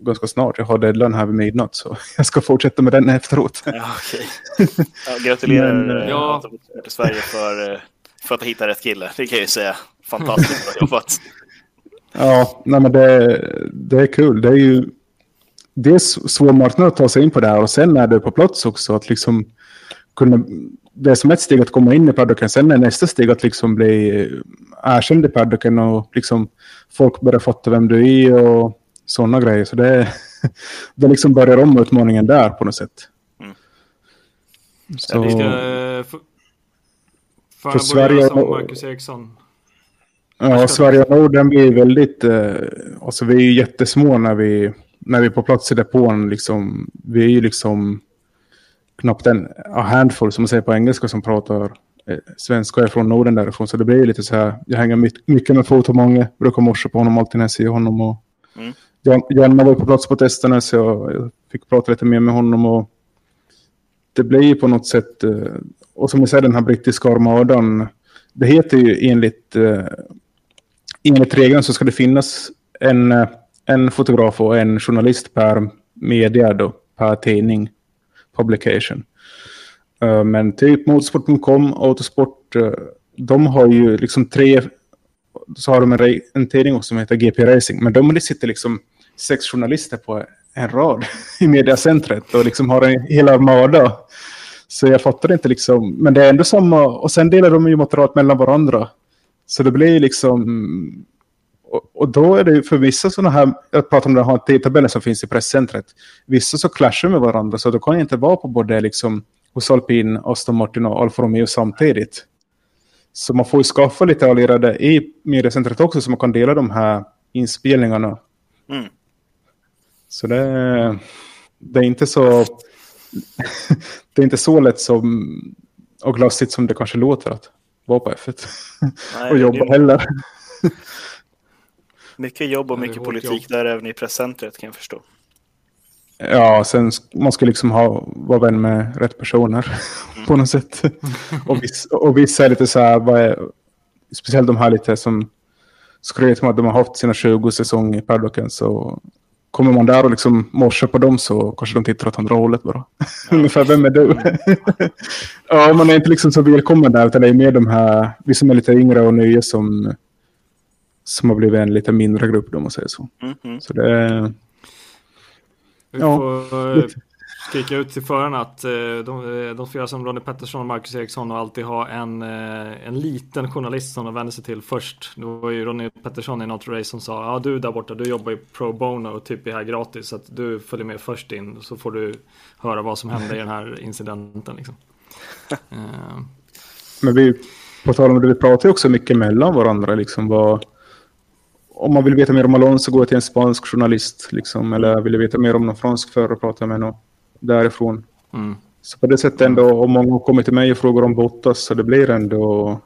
ganska snart. Jag har deadline här vid midnatt så jag ska fortsätta med den efteråt. Ja, okay. ja, gratulerar Men, eh, ja. Sverige för, eh, för att hitta rätt kille. Det kan jag ju säga. Fantastiskt bra jobbat. Ja, nej men det, det är kul. Det är ju det är svår marknad att ta sig in på det här och sen är det på plats också att liksom kunna, det är som ett steg att komma in i paddocken, sen är nästa steg att liksom bli erkänd i paddocken och liksom folk börjar fatta vem du är och sådana grejer. Så det, det liksom börjar om utmaningen där på något sätt. Mm. Så, ja, ska, eh, för, för, för Sverige som Marcus Eriksson. Ja, Sverige och Norden blir väldigt... Eh, alltså vi är ju jättesmå när vi, när vi är på plats i depån. Liksom, vi är ju liksom knappt en a handful, som man säger på engelska, som pratar eh, svenska. Jag från Norden därifrån, så det blir lite så här. Jag hänger mycket med Fotomånga, brukar morsa på honom alltid när jag ser honom. Och mm. Jan var på plats på testerna, så jag, jag fick prata lite mer med honom. och Det blir ju på något sätt... Eh, och som ni säger, den här brittiska armadan. Det heter ju enligt eh, enligt regeln så ska det finnas en, eh, en fotograf och en journalist per media då, per tidning, publication. Men typ motorsport.com, Autosport, de har ju liksom tre, så har de en, en tidning som heter GP Racing, men de sitter liksom sex journalister på en rad i mediacentret och liksom har en hel armada. Så jag fattar inte liksom, men det är ändå samma, och sen delar de ju material mellan varandra. Så det blir liksom... Och, och då är det ju för vissa sådana här, jag pratar om den här tidtabellen som finns i presscentret, vissa så clashar med varandra så då kan jag inte vara på både liksom hos Alpin, Aston Martin och Alfa Romeo samtidigt. Så man får ju skaffa lite allierade i mediecentret också så man kan dela de här inspelningarna. Mm. Så det, det är inte så det är inte så lätt som och glassigt som det kanske låter att vara på F1 Nej, och jobba det... heller. Mycket jobb och mycket politik jobb. där även i presscentret kan jag förstå. Ja, sen man ska liksom ha, vara vän med rätt personer mm. på något sätt. och, vissa, och vissa är lite så här, vad är, speciellt de här lite som skryter med att de har haft sina 20 säsonger i paddocken så kommer man där och liksom morsar på dem så kanske de tittar åt andra hållet bara. Ja. Ungefär, vem är du? ja, man är inte liksom så välkommen där, utan det är mer de här, vi som är lite yngre och nya som, som har blivit en lite mindre grupp, om man säger så. Mm -hmm. Så det Vi ja, får eh, skrika ut till förarna att eh, de, eh, de fyra som Ronny Pettersson och Marcus Eriksson har alltid ha en, en liten journalist som de vänder sig till först. Det var ju Ronny Pettersson i något race som sa ja du där borta, du jobbar ju pro bono och typ är här gratis så att du följer med först in så får du höra vad som hände i den här incidenten. Liksom. Men vi, på tal om det, vi pratar ju också mycket mellan varandra. Liksom, vad, om man vill veta mer om Alonso går till en spansk journalist. Liksom, eller vill veta mer om någon fransk förare pratar med någon därifrån. Mm. Så på det sättet ändå, om många kommer till mig och frågar om Bottas så det blir ändå...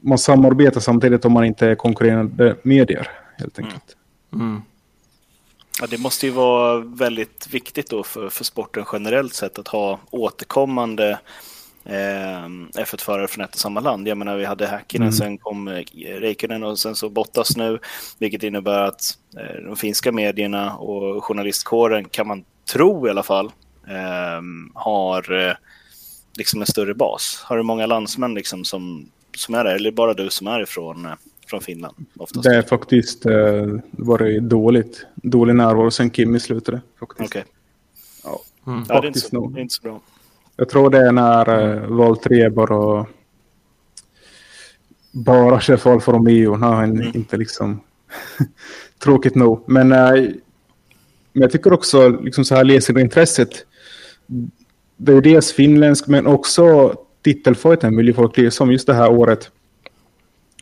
Man samarbetar samtidigt om man inte är konkurrerande medier helt mm. enkelt. Mm. Mm. Ja, det måste ju vara väldigt viktigt då för, för sporten generellt sett att ha återkommande eh, F1-förare från ett och samma land. Jag menar, vi hade Häkkinen, mm. sen kom eh, Räikkönen och sen så Bottas nu, vilket innebär att eh, de finska medierna och journalistkåren, kan man tro i alla fall, eh, har eh, liksom en större bas. Har du många landsmän liksom som, som är där, eller bara du som är ifrån eh, från Finland? Oftast? Det är faktiskt eh, varit dåligt. Dålig närvaro sen Kimmy slutade. Faktiskt. Okay. Ja, Mm. Ja, det är, inte så, det är inte så bra. Jag tror det är när uh, Valtteri bara, bara kör för Alfa Romeo. När han mm. inte liksom... tråkigt nog. Men, uh, men jag tycker också, liksom så här läsarintresset. Det är dels finländsk men också titelfighten vill ju folk läsa om just det här året.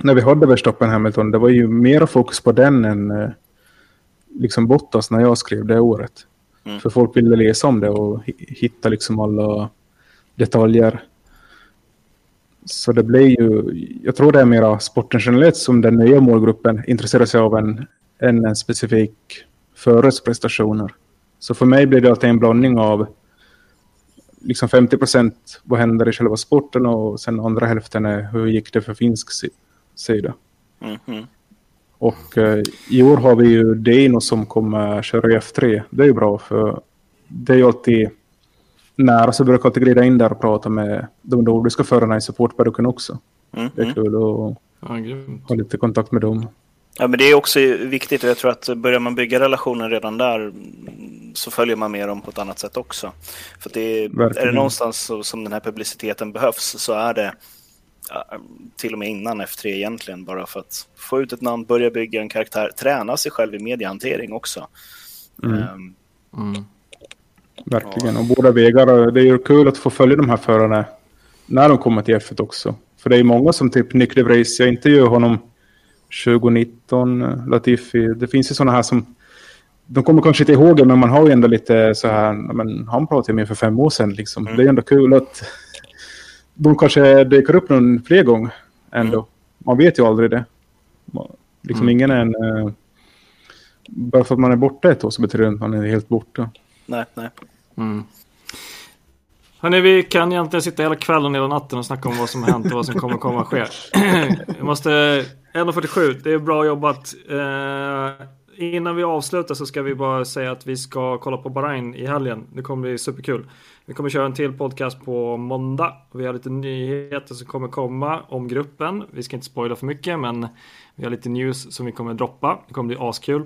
När vi hade Verstappen Hamilton, det var ju mer fokus på den än uh, liksom Bottas när jag skrev det året. Mm. För folk ville läsa om det och hitta liksom alla detaljer. Så det blir ju, jag tror det är mera sporten generellt som den nya målgruppen intresserar sig av en, än en specifik föres prestationer. Så för mig blir det alltid en blandning av liksom 50 procent vad händer i själva sporten och sen andra hälften är hur gick det för finsk sida. Mm -hmm. Och eh, i år har vi ju Dino som kommer köra i F3. Det är ju bra för det är ju alltid nära så brukar jag alltid glida in där och prata med de nordiska förarna i supportperioden också. Mm, det är kul att ja, ha lite kontakt med dem. Ja, men det är också viktigt och jag tror att börjar man bygga relationer redan där så följer man med dem på ett annat sätt också. För det är, är det någonstans som den här publiciteten behövs så är det till och med innan F3 egentligen, bara för att få ut ett namn, börja bygga en karaktär, träna sig själv i mediehantering också. Mm. Um, mm. Verkligen, och båda vägar. Det är ju kul att få följa de här förarna när de kommer till F1 också. För det är många som typ Nick DeVries, jag intervjuade honom 2019, Latifi. Det finns ju sådana här som, de kommer kanske inte ihåg det, men man har ju ändå lite så här, men han pratade med för fem år sedan liksom. Mm. Det är ändå kul att de kanske dyker upp någon fler gånger ändå. Mm. Man vet ju aldrig det. Liksom mm. ingen är en... Uh, bara för att man är borta ett år så betyder det inte att man är helt borta. Nej, nej. Mm. Hörrni, vi kan egentligen sitta hela kvällen, hela natten och snacka om vad som har hänt och vad som kommer komma att ske. Jag måste... 1.47, det är bra jobbat. Eh, innan vi avslutar så ska vi bara säga att vi ska kolla på Bahrain i helgen. Det kommer bli superkul. Vi kommer köra en till podcast på måndag. Vi har lite nyheter som kommer komma om gruppen. Vi ska inte spoila för mycket men vi har lite news som vi kommer droppa. Det kommer bli askul.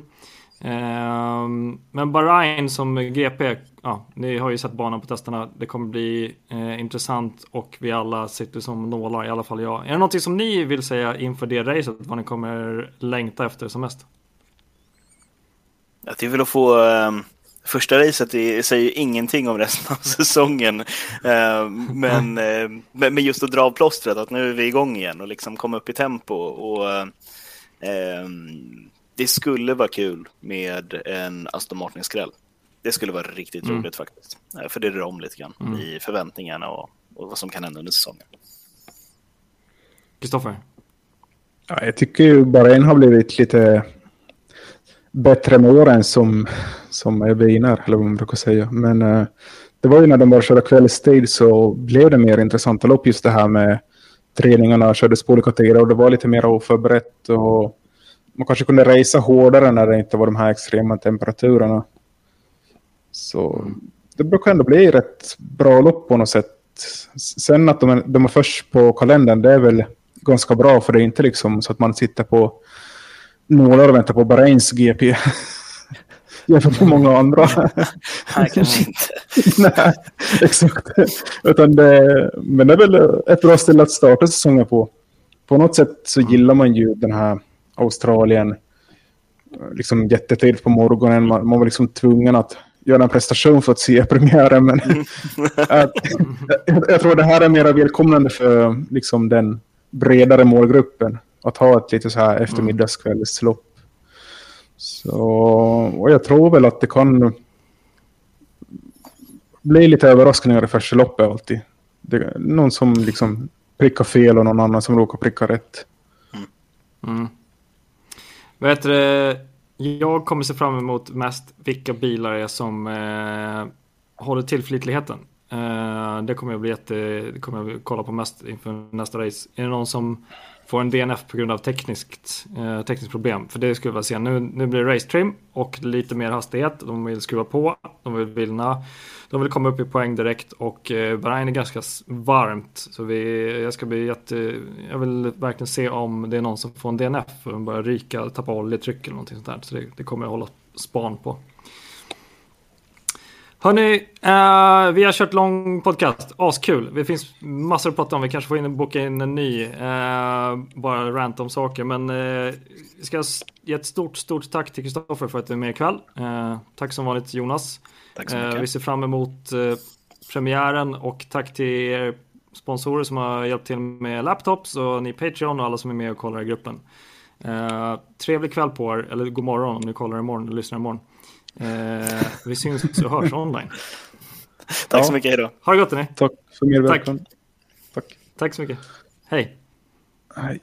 Ehm, men Bahrain som GP, ja, ni har ju sett banan på testerna. Det kommer bli eh, intressant och vi alla sitter som nålar, i alla fall jag. Är det någonting som ni vill säga inför det racet? Vad ni kommer längta efter som mest? det är väl att få um Första racet säger ingenting om resten av säsongen. Eh, men, eh, men just att dra av plåstret, att nu är vi igång igen och liksom komma upp i tempo. Och, eh, det skulle vara kul med en Aston Martin-skräll. Det skulle vara riktigt mm. roligt faktiskt. För det rör om lite grann mm. i förväntningarna och, och, vad som kan hända under säsongen. Kristoffer? Ja, jag tycker ju bara en har blivit lite bättre med åren som, som är vinnare, eller vad man brukar säga. Men uh, det var ju när de började köra kvällstid så blev det mer intressanta lopp just det här med träningarna kördes på olika tider och det var lite mer oförberett och man kanske kunde resa hårdare när det inte var de här extrema temperaturerna. Så det brukar ändå bli rätt bra lopp på något sätt. Sen att de är, de är först på kalendern, det är väl ganska bra för det är inte liksom så att man sitter på nålar och väntar på Bahrains GP. Jämfört med många andra. Nej, kanske inte. Nej, exakt. Utan det, men det är väl ett bra ställe att starta säsongen på. På något sätt så gillar man ju den här Australien liksom jättetid på morgonen. Man, man var liksom tvungen att göra en prestation för att se premiären. Men att, jag, jag, tror det här är mer välkomnande för liksom, den bredare målgruppen att ha ett lite så här eftermiddagskvällslopp. Så, och jag tror väl att det kan bli lite överraskningar i första loppet alltid. Det, någon som liksom prickar fel och någon annan som råkar pricka rätt. Mm. Vet du, jag kommer se fram emot mest vilka bilar är som eh, håller tillförlitligheten. Eh, det kommer jag bli jätte, det kommer jag kolla på mest inför nästa race. Är det någon som får en DNF på grund av tekniskt, eh, tekniskt problem. För det skulle jag vilja se. Nu, nu blir det race trim och lite mer hastighet. De vill skruva på, de vill vinna. De vill komma upp i poäng direkt och eh, Bahrain är ganska varmt. Så vi, jag ska bli jätte, jag vill verkligen se om det är någon som får en DNF och börjar ryka, tappa oljetryck eller någonting sånt där. Så det, det kommer jag hålla span på. Hörni, eh, vi har kört lång podcast. Askul. Det finns massor att prata om. Vi kanske får in, boka in en ny. Eh, bara rant om saker. Men eh, vi ska ge ett stort, stort tack till Kristoffer för att du är med ikväll. Eh, tack som vanligt Jonas. Tack så mycket. vi ser fram emot eh, premiären och tack till er sponsorer som har hjälpt till med laptops och ni Patreon och alla som är med och kollar i gruppen. Eh, trevlig kväll på er, eller god morgon om ni kollar imorgon och lyssnar imorgon. Eh, vi syns och hörs online. Tack Ja. så mycket, hejdå. Ha det gott hörni. Tack för medverkan. Tack. Tack så mycket. Hej. Hej.